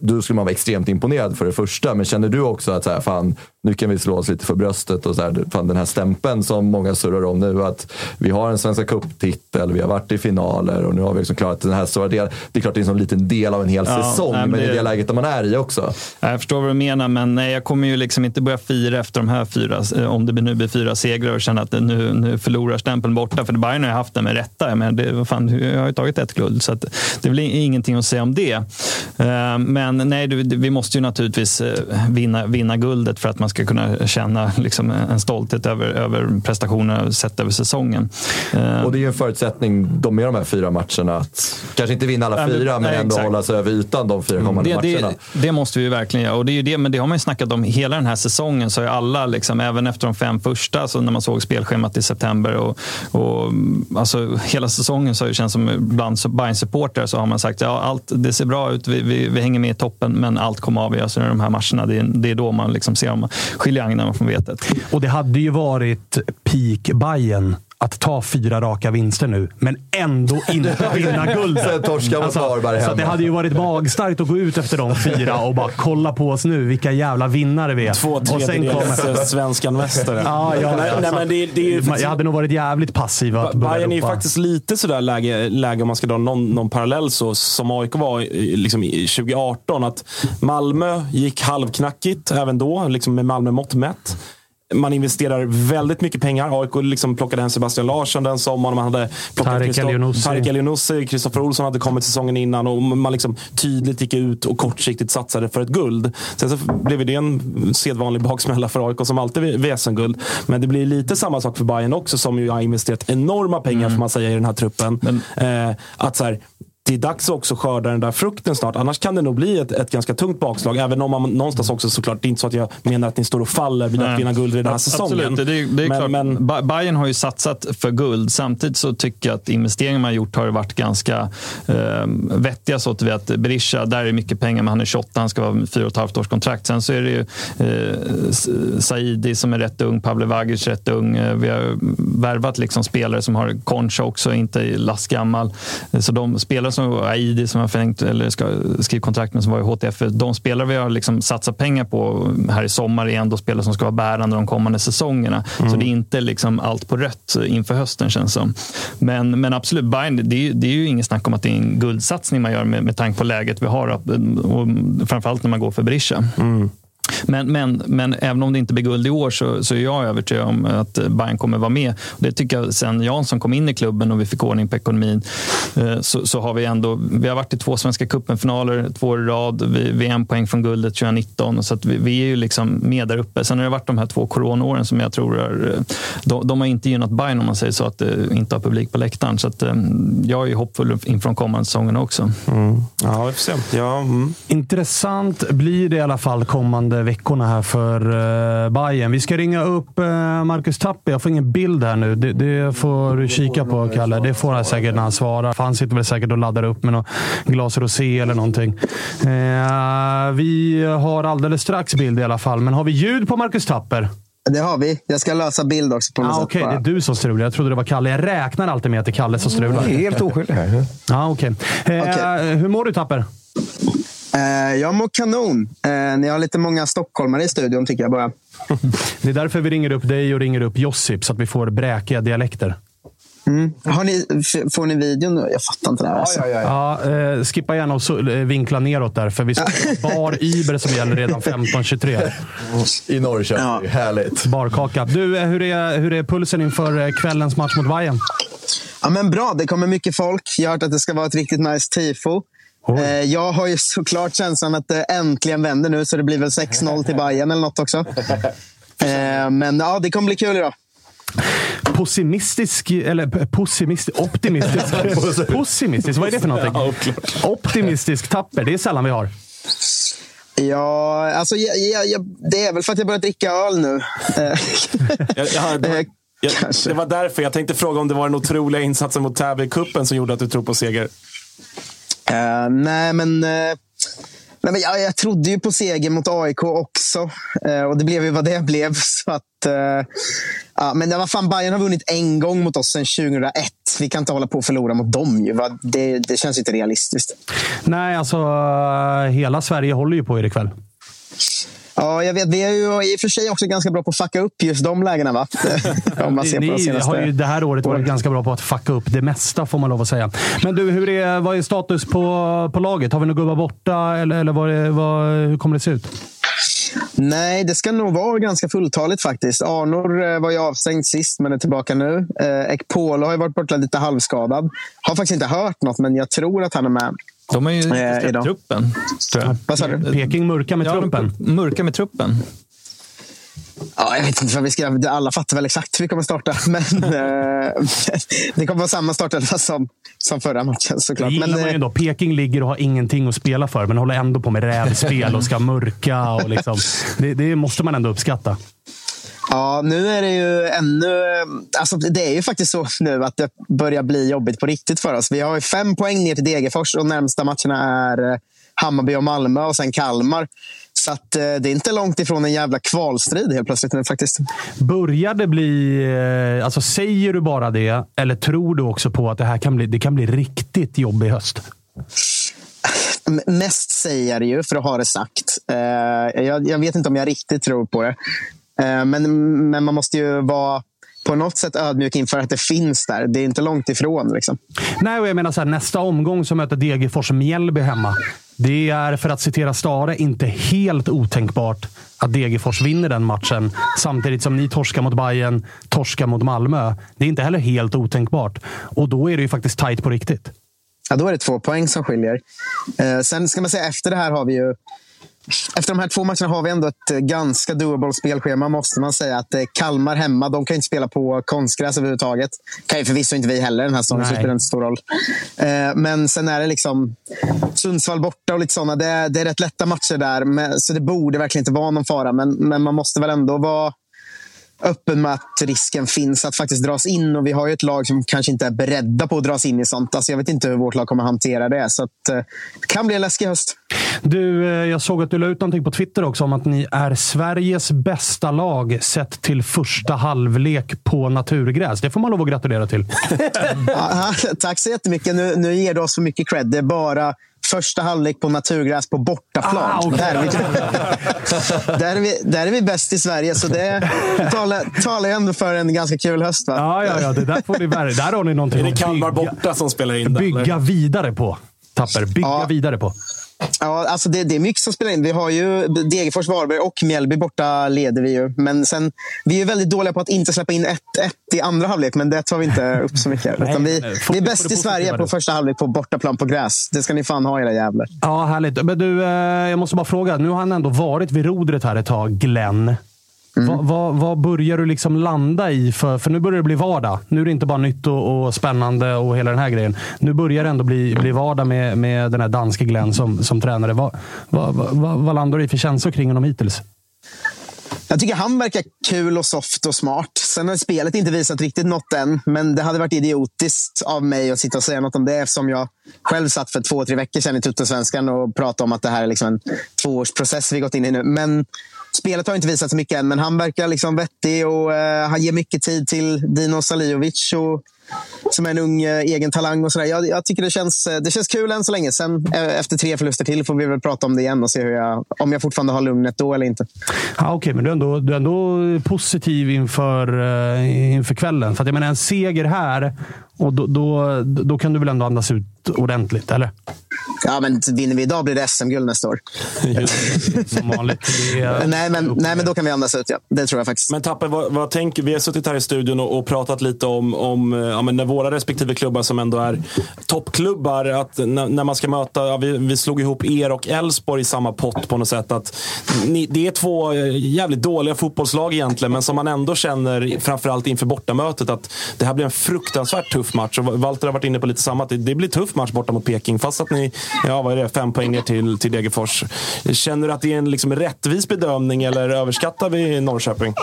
Speaker 5: då skulle man vara extremt imponerad för det första. Men känner du också att så här, fan, nu kan vi slå oss lite för bröstet och så här, fan, den här stämpeln som många surrar om nu. Att vi har en Svenska Cup-titel, vi har varit i finaler och nu har vi liksom klarat den här stora delen. Det är klart det är en liten del av en hel ja, säsong, nej, men, men det är det läget man är i också.
Speaker 4: Jag förstår vad du menar, men nej, jag kommer ju liksom inte börja fira efter de här fyra, eh, om det nu blir fyra segrar och känna att nu, nu förlorar stämpeln borta. För Bayern har ju haft den med rätta. Men det, fan, jag har ju tagit ett guld, så det är väl ingenting att säga om det. Eh, men nej, vi måste ju naturligtvis eh, vinna, vinna guldet för att man ska kunna känna liksom en stolthet över, över prestationerna sett över säsongen.
Speaker 5: Eh, och det är ju en förutsättning de med de här fyra matcherna. Att kanske inte vinna alla fyra, men, men ändå exakt. hålla sig över ytan de fyra kommande
Speaker 4: det,
Speaker 5: matcherna.
Speaker 4: Det, det, måste vi verkligen göra. Och det, är ju det, men det har man ju snackat om hela den här säsongen. Så är alla, liksom, även efter de fem första, så när man såg spelschemat i september och, och alltså, hela säsongen så har det känts som bland Bayern-supportrar så har man sagt ja, allt det ser bra ut, vi, vi, vi hänger med i toppen, men allt kommer avgöras i de här matcherna. Det är, det är då man liksom ser om Skilja agnarna från vetet.
Speaker 1: Och det hade ju varit peak Bayern att ta fyra raka vinster nu, men ändå inte vinna guld.
Speaker 5: Mot Varberg
Speaker 1: Så det hade ju varit magstarkt att gå ut efter de fyra och bara kolla på oss nu, vilka jävla vinnare vi är.
Speaker 3: Två tredjedels kommer... svenskan mästare.
Speaker 1: ja, ja, nej, nej, men det, det är ju, jag hade nog varit jävligt passiv. Att
Speaker 3: Bayern är ju faktiskt lite sådär läge, läge om man ska dra någon, någon parallell så, som AIK var liksom, 2018. Att Malmö gick halvknackigt även då, liksom med Malmö mått mätt man investerar väldigt mycket pengar. AIK liksom plockade hem Sebastian Larsson den sommaren. Man hade
Speaker 1: Tarek
Speaker 3: Elionossi. Kristoffer Olsson hade kommit säsongen innan och man liksom tydligt gick ut och kortsiktigt satsade för ett guld. Sen så blev det en sedvanlig baksmälla för AIK som alltid vid SM-guld. Men det blir lite samma sak för Bayern också som ju har investerat enorma pengar mm. får man säga i den här truppen. Men, eh, att så här, det är dags också att skörda den där frukten snart. Annars kan det nog bli ett, ett ganska tungt bakslag. Även om man någonstans också såklart, det är inte så att jag menar att ni står och faller vid att vinna guld i den här säsongen.
Speaker 4: Absolut, det är, det är men, klart. Men... Bayern har ju satsat för guld. Samtidigt så tycker jag att investeringarna man gjort har varit ganska eh, vettiga. Så att vi att Berisha, där är mycket pengar, men han är 28, han ska vara fyra och ett halvt års kontrakt. Sen så är det ju eh, Saidi som är rätt ung, Pavle Vagic rätt ung. Eh, vi har värvat liksom spelare som har Concha också, inte lastgammal. Så de spelare som Aidi som har förlängt eller ska skriva kontrakt med som var i HTF. De spelare vi har liksom satsat pengar på här i sommar är ändå spelare som ska vara bärande de kommande säsongerna. Mm. Så det är inte liksom allt på rött inför hösten känns som. Men, men absolut, Bayern, det är, det är ju inget snack om att det är en guldsatsning man gör med, med tanke på läget vi har. Och framförallt när man går för Berisha. Mm. Men, men, men även om det inte blir guld i år så, så är jag övertygad om att Bayern kommer vara med. Det tycker jag sen Jansson kom in i klubben och vi fick ordning på ekonomin eh, så, så har vi ändå vi har varit i två Svenska cupen-finaler två år i rad. Vi, vi är en poäng från guldet 2019 så att vi, vi, är ju liksom med där uppe. Sen har det varit de här två coronaåren som jag tror är, de, de har inte gynnat Bayern om man säger så att det inte har publik på läktaren. Så att, eh, jag är hoppfull inför de kommande säsongerna också.
Speaker 3: Mm. Ja, vi får se. Ja, mm.
Speaker 1: Intressant blir det i alla fall kommande veckorna här för uh, Bayern. Vi ska ringa upp uh, Marcus Tappi. Jag får ingen bild här nu. Det, det får du kika på, Kalle. Det får han säkert när han svarar. För han sitter väl säkert och laddar upp med något glas rosé eller någonting. Uh, vi har alldeles strax bild i alla fall, men har vi ljud på Marcus Tapper?
Speaker 9: Det har vi. Jag ska lösa bild också på något ah.
Speaker 1: Okej, okay. det är du som strular. Jag trodde det var Kalle. Jag räknar alltid med att det är Kalle som strular.
Speaker 2: Jag är helt oskyldig.
Speaker 1: Ah, okay. Eh, okay. Hur mår du Tapper?
Speaker 9: Eh, jag mår kanon. Eh, ni har lite många stockholmare i studion tycker jag bara.
Speaker 1: det är därför vi ringer upp dig och ringer upp Josip, så att vi får bräkiga dialekter.
Speaker 9: Mm. Har ni, får ni videon nu? Jag fattar inte det här. Alltså.
Speaker 1: Ja, ja, ja. ja eh, skippa gärna och eh, vinkla neråt där, för vi ska bar Iber som gäller redan 15.23.
Speaker 5: I Norrköping. Ja. Härligt.
Speaker 1: Barkaka. Du, hur är, hur är pulsen inför kvällens match mot Bayern?
Speaker 9: Ja, men bra. Det kommer mycket folk. Jag har hört att det ska vara ett riktigt nice tifo. Oj. Eh, jag har ju såklart känslan att det äntligen vänder nu, så det blir väl 6-0 till Bayern eller något också. Eh, men ja, det kommer bli kul idag.
Speaker 1: pessimistisk, eller pessimistisk, optimistisk. pessimistisk, vad är det för någonting? Optimistisk tapper, det är sällan vi har.
Speaker 9: Ja, alltså jag, jag, jag, det är väl för att jag börjat dricka öl nu.
Speaker 3: Jag, jag, jag, jag, det var därför jag tänkte fråga om det var den otroliga insatsen mot Täby-cupen som gjorde att du tror på seger.
Speaker 9: Uh, nej, men... Uh, nej, men jag, jag trodde ju på seger mot AIK också. Uh, och det blev ju vad det blev. Så att, ja, men vad fan, Bayern har vunnit en gång mot oss sedan 2001. Vi kan inte hålla på och förlora mot dem. Ju. Det, det känns inte realistiskt.
Speaker 1: Nej, alltså hela Sverige håller ju på er ikväll.
Speaker 9: Ja, jag vet. Vi är ju i och för sig också ganska bra på att fucka upp just de lägena. Va?
Speaker 1: Om man ser på de senaste... har ju det här året varit ganska bra på att fucka upp det mesta, får man lov att säga. Men du, hur är, vad är status på, på laget? Har vi några gubbar borta, eller, eller vad, vad, hur kommer det se ut?
Speaker 9: Nej, det ska nog vara ganska fulltaligt faktiskt. Arnor eh, var ju avstängd sist, men är tillbaka nu. Eh, Ekpolo har ju varit borta lite halvskadad. Har faktiskt inte hört något, men jag tror att han är med.
Speaker 4: De har ju eh, släppt truppen.
Speaker 9: Vad sa du?
Speaker 1: Peking mörka med ja, truppen.
Speaker 4: Mörka med truppen.
Speaker 9: Ja, jag vet inte vad vi ska... Alla fattar väl exakt hur vi kommer starta. Men eh, det kommer vara samma startelva som, som förra matchen såklart.
Speaker 1: Det men, man ju ändå. Peking ligger och har ingenting att spela för, men håller ändå på med rävspel och ska mörka. Och liksom, det, det måste man ändå uppskatta.
Speaker 9: Ja, nu är det ju ännu... Alltså det är ju faktiskt så nu att det börjar bli jobbigt på riktigt för oss. Vi har fem poäng ner till Degerfors och närmsta matcherna är eh, Hammarby och Malmö och sen Kalmar. Så att, eh, det är inte långt ifrån en jävla kvalstrid helt plötsligt nu faktiskt.
Speaker 1: Börjar det bli... Eh, alltså Säger du bara det, eller tror du också på att det här kan bli, det kan bli riktigt jobb i höst?
Speaker 9: Mest säger jag det ju, för att ha det sagt. Jag, jag vet inte om jag riktigt tror på det. Eh, men, men man måste ju vara på något sätt ödmjuk inför att det finns där. Det är inte långt ifrån. Liksom.
Speaker 1: Nej, och jag menar så här, nästa omgång så möter Degerfors Mjällby hemma. Det är, för att citera Stare, inte helt otänkbart att Degerfors vinner den matchen. Samtidigt som ni torskar mot Bayern, torskar mot Malmö. Det är inte heller helt otänkbart. Och då är det ju faktiskt tajt på riktigt.
Speaker 9: Ja, då är det två poäng som skiljer. Eh, sen ska man säga, efter det här har vi ju efter de här två matcherna har vi ändå ett eh, ganska doable spelschema, måste man säga. Att eh, Kalmar hemma, de kan inte spela på konstgräs överhuvudtaget. kan ju förvisso inte vi heller den här säsongen, så det spelar inte stor roll. Eh, men sen är det liksom Sundsvall borta och lite sådana. Det, det är rätt lätta matcher där, så det borde verkligen inte vara någon fara. Men, men man måste väl ändå vara öppen med att risken finns att faktiskt dras in. Och Vi har ju ett lag som kanske inte är beredda på att dras in i sånt. Alltså jag vet inte hur vårt lag kommer hantera det. Så att, eh, det kan bli en läskig höst.
Speaker 1: Du, eh, jag såg att du la ut någonting på Twitter också om att ni är Sveriges bästa lag sett till första halvlek på naturgräs. Det får man lov att gratulera till.
Speaker 9: tack så jättemycket. Nu, nu ger du oss för mycket cred. Det är bara första halvlek på naturgräs på bortaplan. Ah, okay. där, är vi, där, är vi, där är vi bäst i Sverige, så det talar, talar ju ändå för en ganska kul höst. Va?
Speaker 1: Ja, ja, ja. Det där, får ni, där har ni någonting
Speaker 3: är det Kalmar borta som spelar in
Speaker 1: där? Bygga eller? vidare på. Tapper. Bygga ja. vidare på.
Speaker 9: Ja, alltså det, det, är mycket som spelar in. Vi har ju Degerfors, Varberg och Mjällby borta leder vi ju. Men sen, vi är väldigt dåliga på att inte släppa in 1-1 i andra halvlek, men det tar vi inte upp så mycket. Nej, vi, vi är bäst i Sverige på första halvlek på bortaplan på gräs. Det ska ni fan ha era jävlar.
Speaker 1: Ja, härligt. Men du, eh, jag måste bara fråga. Nu har han ändå varit vid rodret här ett tag, Glenn. Mm. Vad, vad, vad, börjar du liksom landa i? För, för nu börjar det bli vardag. Nu är det inte bara nytt och, och spännande och hela den här grejen. Nu börjar det ändå bli, bli vardag med, med den här danske Glenn som, som tränare. Vad, vad, landar du i för känslor kring honom hittills?
Speaker 9: Jag tycker han verkar kul och soft och smart. Sen har spelet inte visat riktigt något än, men det hade varit idiotiskt av mig att sitta och säga något om det eftersom jag själv satt för två, tre veckor sedan i Tuttosvenskan och pratade om att det här är liksom en tvåårsprocess vi gått in i nu. Men spelet har inte visat så mycket än, men han verkar liksom vettig och uh, han ger mycket tid till Dino Saliovic. Och, som är en ung eh, egen talang. och sådär. Jag, jag, tycker det känns, eh, det känns kul än så länge. Sen efter tre förluster till får vi väl prata om det igen och se hur jag, om jag fortfarande har lugnet då eller inte.
Speaker 1: Ja, Okej, okay, men du är, ändå, du är ändå positiv inför, inför kvällen. För att jag menar, en seger här, och då, då, då kan du väl ändå andas ut ordentligt, eller?
Speaker 9: Ja, men vinner vi idag blir det SM-guld nästa år.
Speaker 1: Som vanligt. Är...
Speaker 9: nej, men, nej, men då kan vi andas ut. Ja. Det tror jag faktiskt.
Speaker 3: Men Tapper, vad, vad tänker, vi har suttit här i studion och, och pratat lite om, om ja, men när våra respektive klubbar som ändå är toppklubbar, att när, när man ska möta, ja, vi, vi slog ihop er och Elfsborg i samma pott på något sätt. Att ni, det är två jävligt dåliga fotbollslag egentligen, men som man ändå känner, framförallt inför bortamötet, att det här blir en fruktansvärt tuff match. Och Walter har varit inne på lite samma, det, det blir tuff match borta mot Peking, fast att ni, ja vad är det, fem poäng ner till, till Degerfors. Känner du att det är en liksom rättvis bedömning eller överskattar vi Norrköping?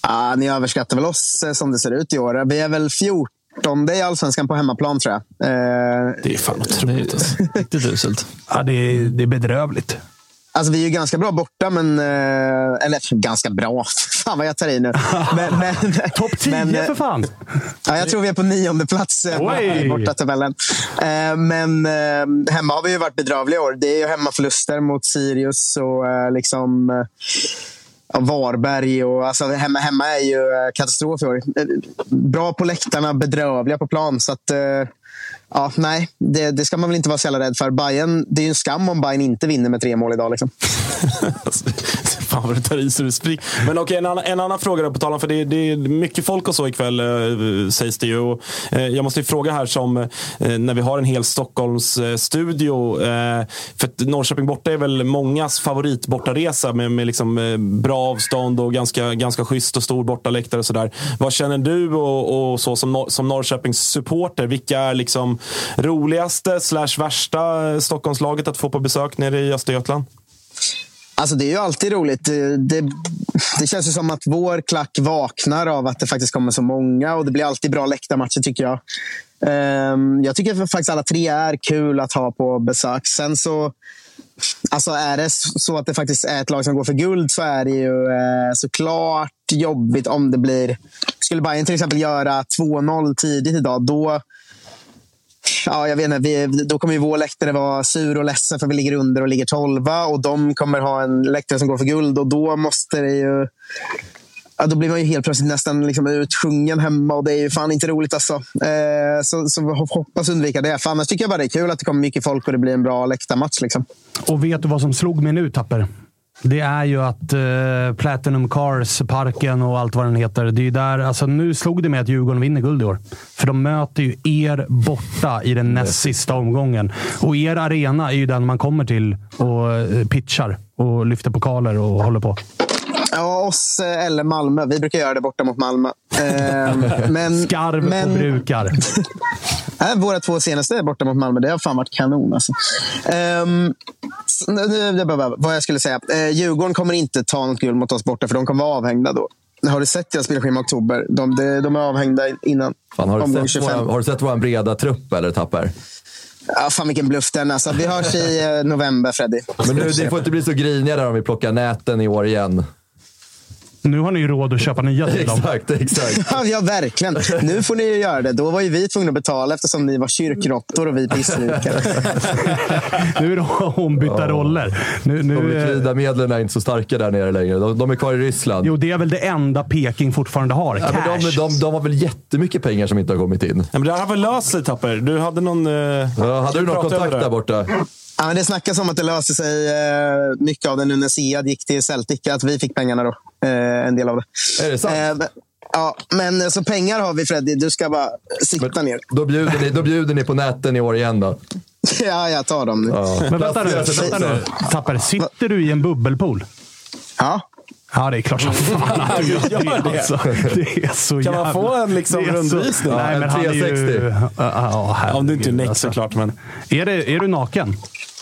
Speaker 9: Ah, ni överskattar väl oss eh, som det ser ut i år. Vi är väl 14 i allsvenskan på hemmaplan tror jag. Eh,
Speaker 3: det är fan otroligt. Alltså.
Speaker 4: Riktigt uselt.
Speaker 1: Ja, det är, det är bedrövligt.
Speaker 9: Alltså, vi är ju ganska bra borta, men... Eh, eller ganska bra. Fan vad jag tar i nu. Men, men,
Speaker 1: Topp 10
Speaker 9: men, eh,
Speaker 1: för fan!
Speaker 9: Ja, jag tror vi är på nionde plats eh, i bortatabellen. Men hemma har vi ju varit bedrövliga år. Det är ju hemmaförluster mot Sirius och liksom... Varberg. Och, alltså, hemma, hemma är ju katastrof i år. Bra på läktarna, bedrövliga på plan. Så att, ja, nej, det, det ska man väl inte vara så jävla rädd för. Bayern, det är ju en skam om Bayern inte vinner med tre mål idag. Liksom.
Speaker 3: Fan vad du tar i så du spricker. Men okej, en, annan, en annan fråga då på tal om, för det, det är mycket folk och så ikväll eh, sägs det ju. Och, eh, jag måste ju fråga här som eh, när vi har en hel Stockholmsstudio. Eh, eh, för att Norrköping borta är väl mångas favoritbortaresa med, med liksom, eh, bra avstånd och ganska, ganska schysst och stor bortaläktare och sådär. Vad känner du och, och så som, Nor- som Norrköpings supporter? Vilka är liksom roligaste slash värsta eh, Stockholmslaget att få på besök nere i Östergötland?
Speaker 9: Alltså det är ju alltid roligt. Det, det, det känns ju som att vår klack vaknar av att det faktiskt kommer så många och det blir alltid bra läktarmatcher tycker jag. Um, jag tycker faktiskt alla tre är kul att ha på besök. Sen så Alltså är det så att det faktiskt är ett lag som går för guld så är det ju eh, såklart jobbigt om det blir... Skulle Bayern till exempel göra 2-0 tidigt idag, då Ja, jag vet inte, vi, då kommer ju vår läktare vara sur och ledsen för vi ligger under och ligger tolva. Och de kommer ha en läktare som går för guld och då måste det ju... Ja, då blir man ju helt plötsligt nästan liksom utsjungen hemma och det är ju fan inte roligt. Alltså. Eh, så, så vi hoppas undvika det. För annars tycker jag bara det är kul att det kommer mycket folk och det blir en bra läktarmatch. Liksom.
Speaker 1: Och vet du vad som slog mig nu, Tapper? Det är ju att eh, Platinum Cars, parken och allt vad den heter. Det är ju där, alltså, nu slog det mig att Djurgården vinner guld i år. För de möter ju er borta i den näst sista omgången. Och er arena är ju den man kommer till och eh, pitchar och lyfter pokaler och håller på.
Speaker 9: Ja, oss eh, eller Malmö. Vi brukar göra det borta mot Malmö. Eh, men,
Speaker 1: Skarv
Speaker 9: men,
Speaker 1: och brukar.
Speaker 9: Nej, våra två senaste borta mot Malmö, det har fan varit kanon. Alltså. Nu- var vad jag skulle säga. Eh, Djurgården kommer inte ta något guld mot oss borta, för de kommer vara avhängda då. Har du sett deras spelschema i oktober? De, de, de är avhängda innan
Speaker 5: Fan, har,
Speaker 9: omgång
Speaker 5: du sett
Speaker 9: 25.
Speaker 5: våran, har du sett vår breda trupp eller Tapper?
Speaker 9: Ja, fan vilken bluff den alltså. Vi hörs i eh, november, Freddy.
Speaker 5: Men nu, ni får inte bli så griniga där om vi plockar näten i år igen.
Speaker 1: Nu har ni ju råd att köpa nya till dem.
Speaker 5: Exakt, exakt.
Speaker 9: Ja, ja, verkligen. Nu får ni ju göra det. Då var ju vi tvungna att betala eftersom ni var kyrkråttor och vi pissrika.
Speaker 1: Nu är det ombytta roller. Nu,
Speaker 5: De
Speaker 1: nu, eh,
Speaker 5: likvida medlen är inte så starka där nere längre. De, de är kvar i Ryssland.
Speaker 1: jo, det är väl det enda Peking fortfarande har.
Speaker 5: Ja,
Speaker 1: Cash.
Speaker 5: men de, de, de har väl jättemycket pengar som inte har kommit in.
Speaker 3: Ja, men det här har väl löst sig Tapper. Du hade någon... eh,
Speaker 5: Ja, hade du någon kontakt där borta?
Speaker 9: Ja, men det snackas om att det löser sig eh, mycket av det nu när Siad gick till Celtic. Att vi fick pengarna då. Eh, en del av det.
Speaker 5: Är det sant?
Speaker 9: Eh, men- ja, men eh, så pengar har vi Freddy. Du ska bara sitta ner.
Speaker 5: Då bjuder, ni, då bjuder ni på näten i år igen då.
Speaker 9: Ja, jag tar dem nu. Ja.
Speaker 1: Men vänta nu, vänta nu. Tapper, sitter du i en bubbelpool? Ja, det är klart som fan att du gör det. Alltså, det är så
Speaker 3: Kan man
Speaker 1: jävla...
Speaker 3: få en liksom rundvisning?
Speaker 1: Nej,
Speaker 3: En
Speaker 1: men han är ju...
Speaker 3: 360.
Speaker 1: Ja, herregud,
Speaker 3: Om du inte är näck
Speaker 1: alltså.
Speaker 3: såklart. Men...
Speaker 1: Är, det, är du naken?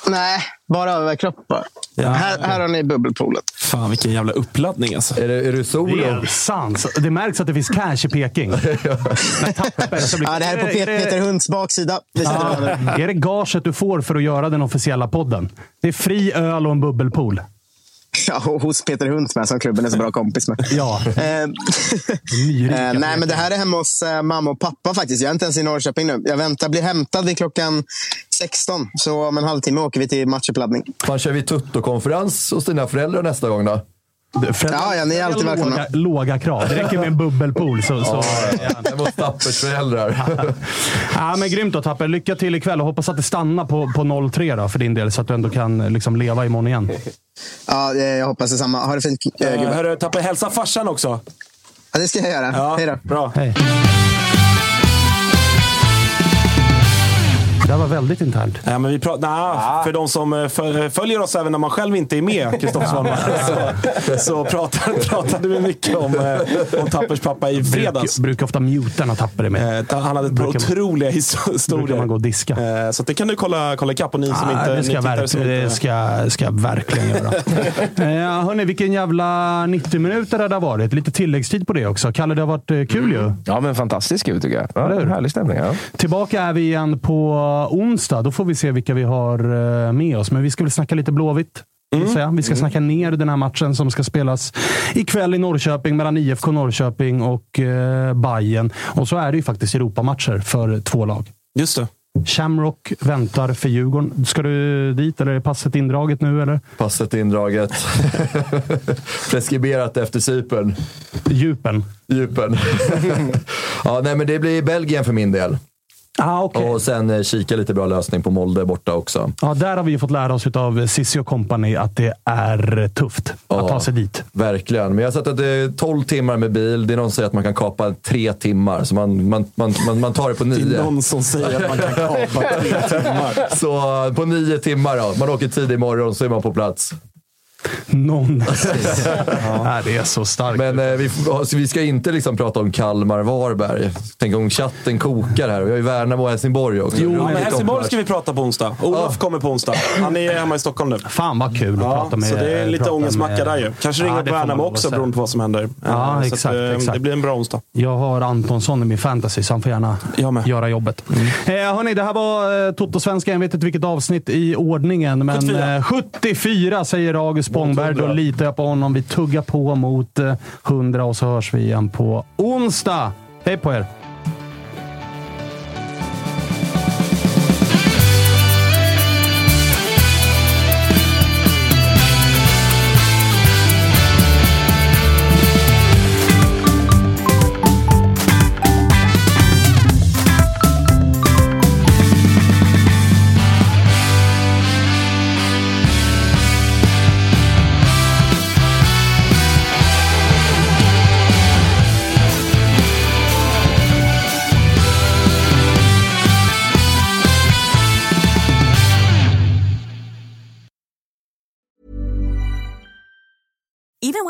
Speaker 9: Nej, bara överkropp bara. här, här har ni bubbelpoolen.
Speaker 3: Fan vilken jävla uppladdning alltså.
Speaker 5: Är, det, är du
Speaker 1: Det
Speaker 5: solo?
Speaker 1: är sant. Det märks att det finns cash i Peking. Men Tapper, så blir-
Speaker 9: Ja, det här är på Pet-
Speaker 1: det-
Speaker 9: Peter Hunds baksida.
Speaker 1: Ja,
Speaker 9: över.
Speaker 1: är det gaget du får för att göra den officiella podden? Det är fri öl och en bubbelpool.
Speaker 9: Ja, och hos Peter Hunt med, som klubben är så bra kompis med.
Speaker 1: Ja.
Speaker 9: Eh, eh, nej, men det här är hemma hos eh, mamma och pappa faktiskt. Jag är inte ens i Norrköping nu. Jag väntar, blir hämtad vid klockan 16. Så om en halvtimme åker vi till matchuppladdning.
Speaker 5: Fan, kör vi tuttokonferens hos dina föräldrar nästa gång då?
Speaker 1: Fred,
Speaker 9: Ja, ja, ni är alltid
Speaker 1: låga,
Speaker 9: välkomna.
Speaker 1: låga krav. Det räcker med en bubbelpool. Så, så,
Speaker 5: Det var Tappers föräldrar.
Speaker 1: ja, men grymt då Tapper. Lycka till ikväll och hoppas att det stannar på, på 0-3 då, för din del, så att du ändå kan liksom, leva imorgon igen.
Speaker 9: Ja, jag hoppas detsamma. Ha det fint, äh,
Speaker 3: Eh,
Speaker 9: gubbar.
Speaker 3: hörru, Tapper, hälsa farsan också.
Speaker 9: Ja, det ska jag göra.
Speaker 3: Ja,
Speaker 9: Hej då.
Speaker 3: Bra.
Speaker 1: Hej. Väldigt internt.
Speaker 3: Ja, men vi pratar, nah, För de som eh, föl- följer oss även när man själv inte är med, Kristoffer Svanberg, så, så pratar, pratade vi mycket om, eh, om Tappers pappa i fredags.
Speaker 1: Bruk, brukar ofta muta när Tapper är med.
Speaker 3: Eh, Han hade ett par otroliga his- historier.
Speaker 1: brukar man gå och diska.
Speaker 3: Eh, Så det kan du kolla, kolla ikapp och ni som
Speaker 1: Ah,
Speaker 3: inte
Speaker 1: det ska, jag det
Speaker 3: inte...
Speaker 1: ska, ska jag verkligen göra. eh, hörni, vilken jävla 90 minuter det har varit. Lite tilläggstid på det också. Kalle, det har varit eh, kul ju.
Speaker 2: Ja, men fantastiskt kul tycker jag. Ja,
Speaker 1: Eller hur?
Speaker 2: härlig stämning. Ja.
Speaker 1: Tillbaka är vi igen på onsdag. Då får vi se vilka vi har eh, med oss. Men vi ska väl snacka lite Blåvitt.
Speaker 3: Mm.
Speaker 1: Säga. Vi ska snacka ner den här matchen som ska spelas ikväll i Norrköping mellan IFK Norrköping och eh, Bayern. Och så är det ju faktiskt Europamatcher för två lag.
Speaker 3: Just det.
Speaker 1: Shamrock väntar för Djurgården. Ska du dit eller är passet indraget nu? Eller?
Speaker 5: Passet indraget. Preskriberat efter Cypern.
Speaker 1: Djupen.
Speaker 5: Djupen. ja, nej, men det blir Belgien för min del.
Speaker 1: Ah, okay.
Speaker 5: Och sen eh, kika lite bra lösning på Molde borta också.
Speaker 1: Ja, där har vi ju fått lära oss av Cissi och company att det är tufft att ta sig dit.
Speaker 5: Verkligen. Men jag har sett att det är 12 timmar med bil. Det är någon som säger att man kan kapa tre timmar. Så man, man, man, man, man tar det på
Speaker 3: Det
Speaker 5: nio.
Speaker 3: är någon som säger att man kan kapa tre timmar.
Speaker 5: Så eh, på nio timmar då. Man åker tidig morgon så är man på plats.
Speaker 1: Någon ja. Det är så starkt.
Speaker 5: Men eh, vi, vi ska inte liksom prata om Kalmar-Varberg. Tänk om chatten kokar här. Vi har ju Värnamo och Helsingborg också.
Speaker 1: Jo,
Speaker 3: men Helsingborg ska vi prata på onsdag. Olof kommer på onsdag. Han är hemma i Stockholm nu.
Speaker 1: Fan vad kul att
Speaker 3: Ja,
Speaker 1: prata med
Speaker 3: så det är lite ångestmacka
Speaker 1: med-
Speaker 3: där ju. Kanske ringer
Speaker 1: Ja, man
Speaker 3: Värnamo också
Speaker 1: säga.
Speaker 3: beroende på vad som händer.
Speaker 1: Ja,
Speaker 3: så
Speaker 1: exakt,
Speaker 3: att, eh,
Speaker 1: exakt.
Speaker 3: Det blir en bra onsdag.
Speaker 1: Jag har Antonsson i min fantasy, så han får gärna göra jobbet. Eh, hörni, det här var eh, Toto-svenska. Jag vet inte vilket avsnitt i ordningen, men
Speaker 3: 74.
Speaker 1: eh, 74 säger August Spångberg. Då
Speaker 5: 100.
Speaker 1: litar jag på honom. Vi tuggar på mot eh, 100 och så hörs vi igen på onsdag. Hej på er!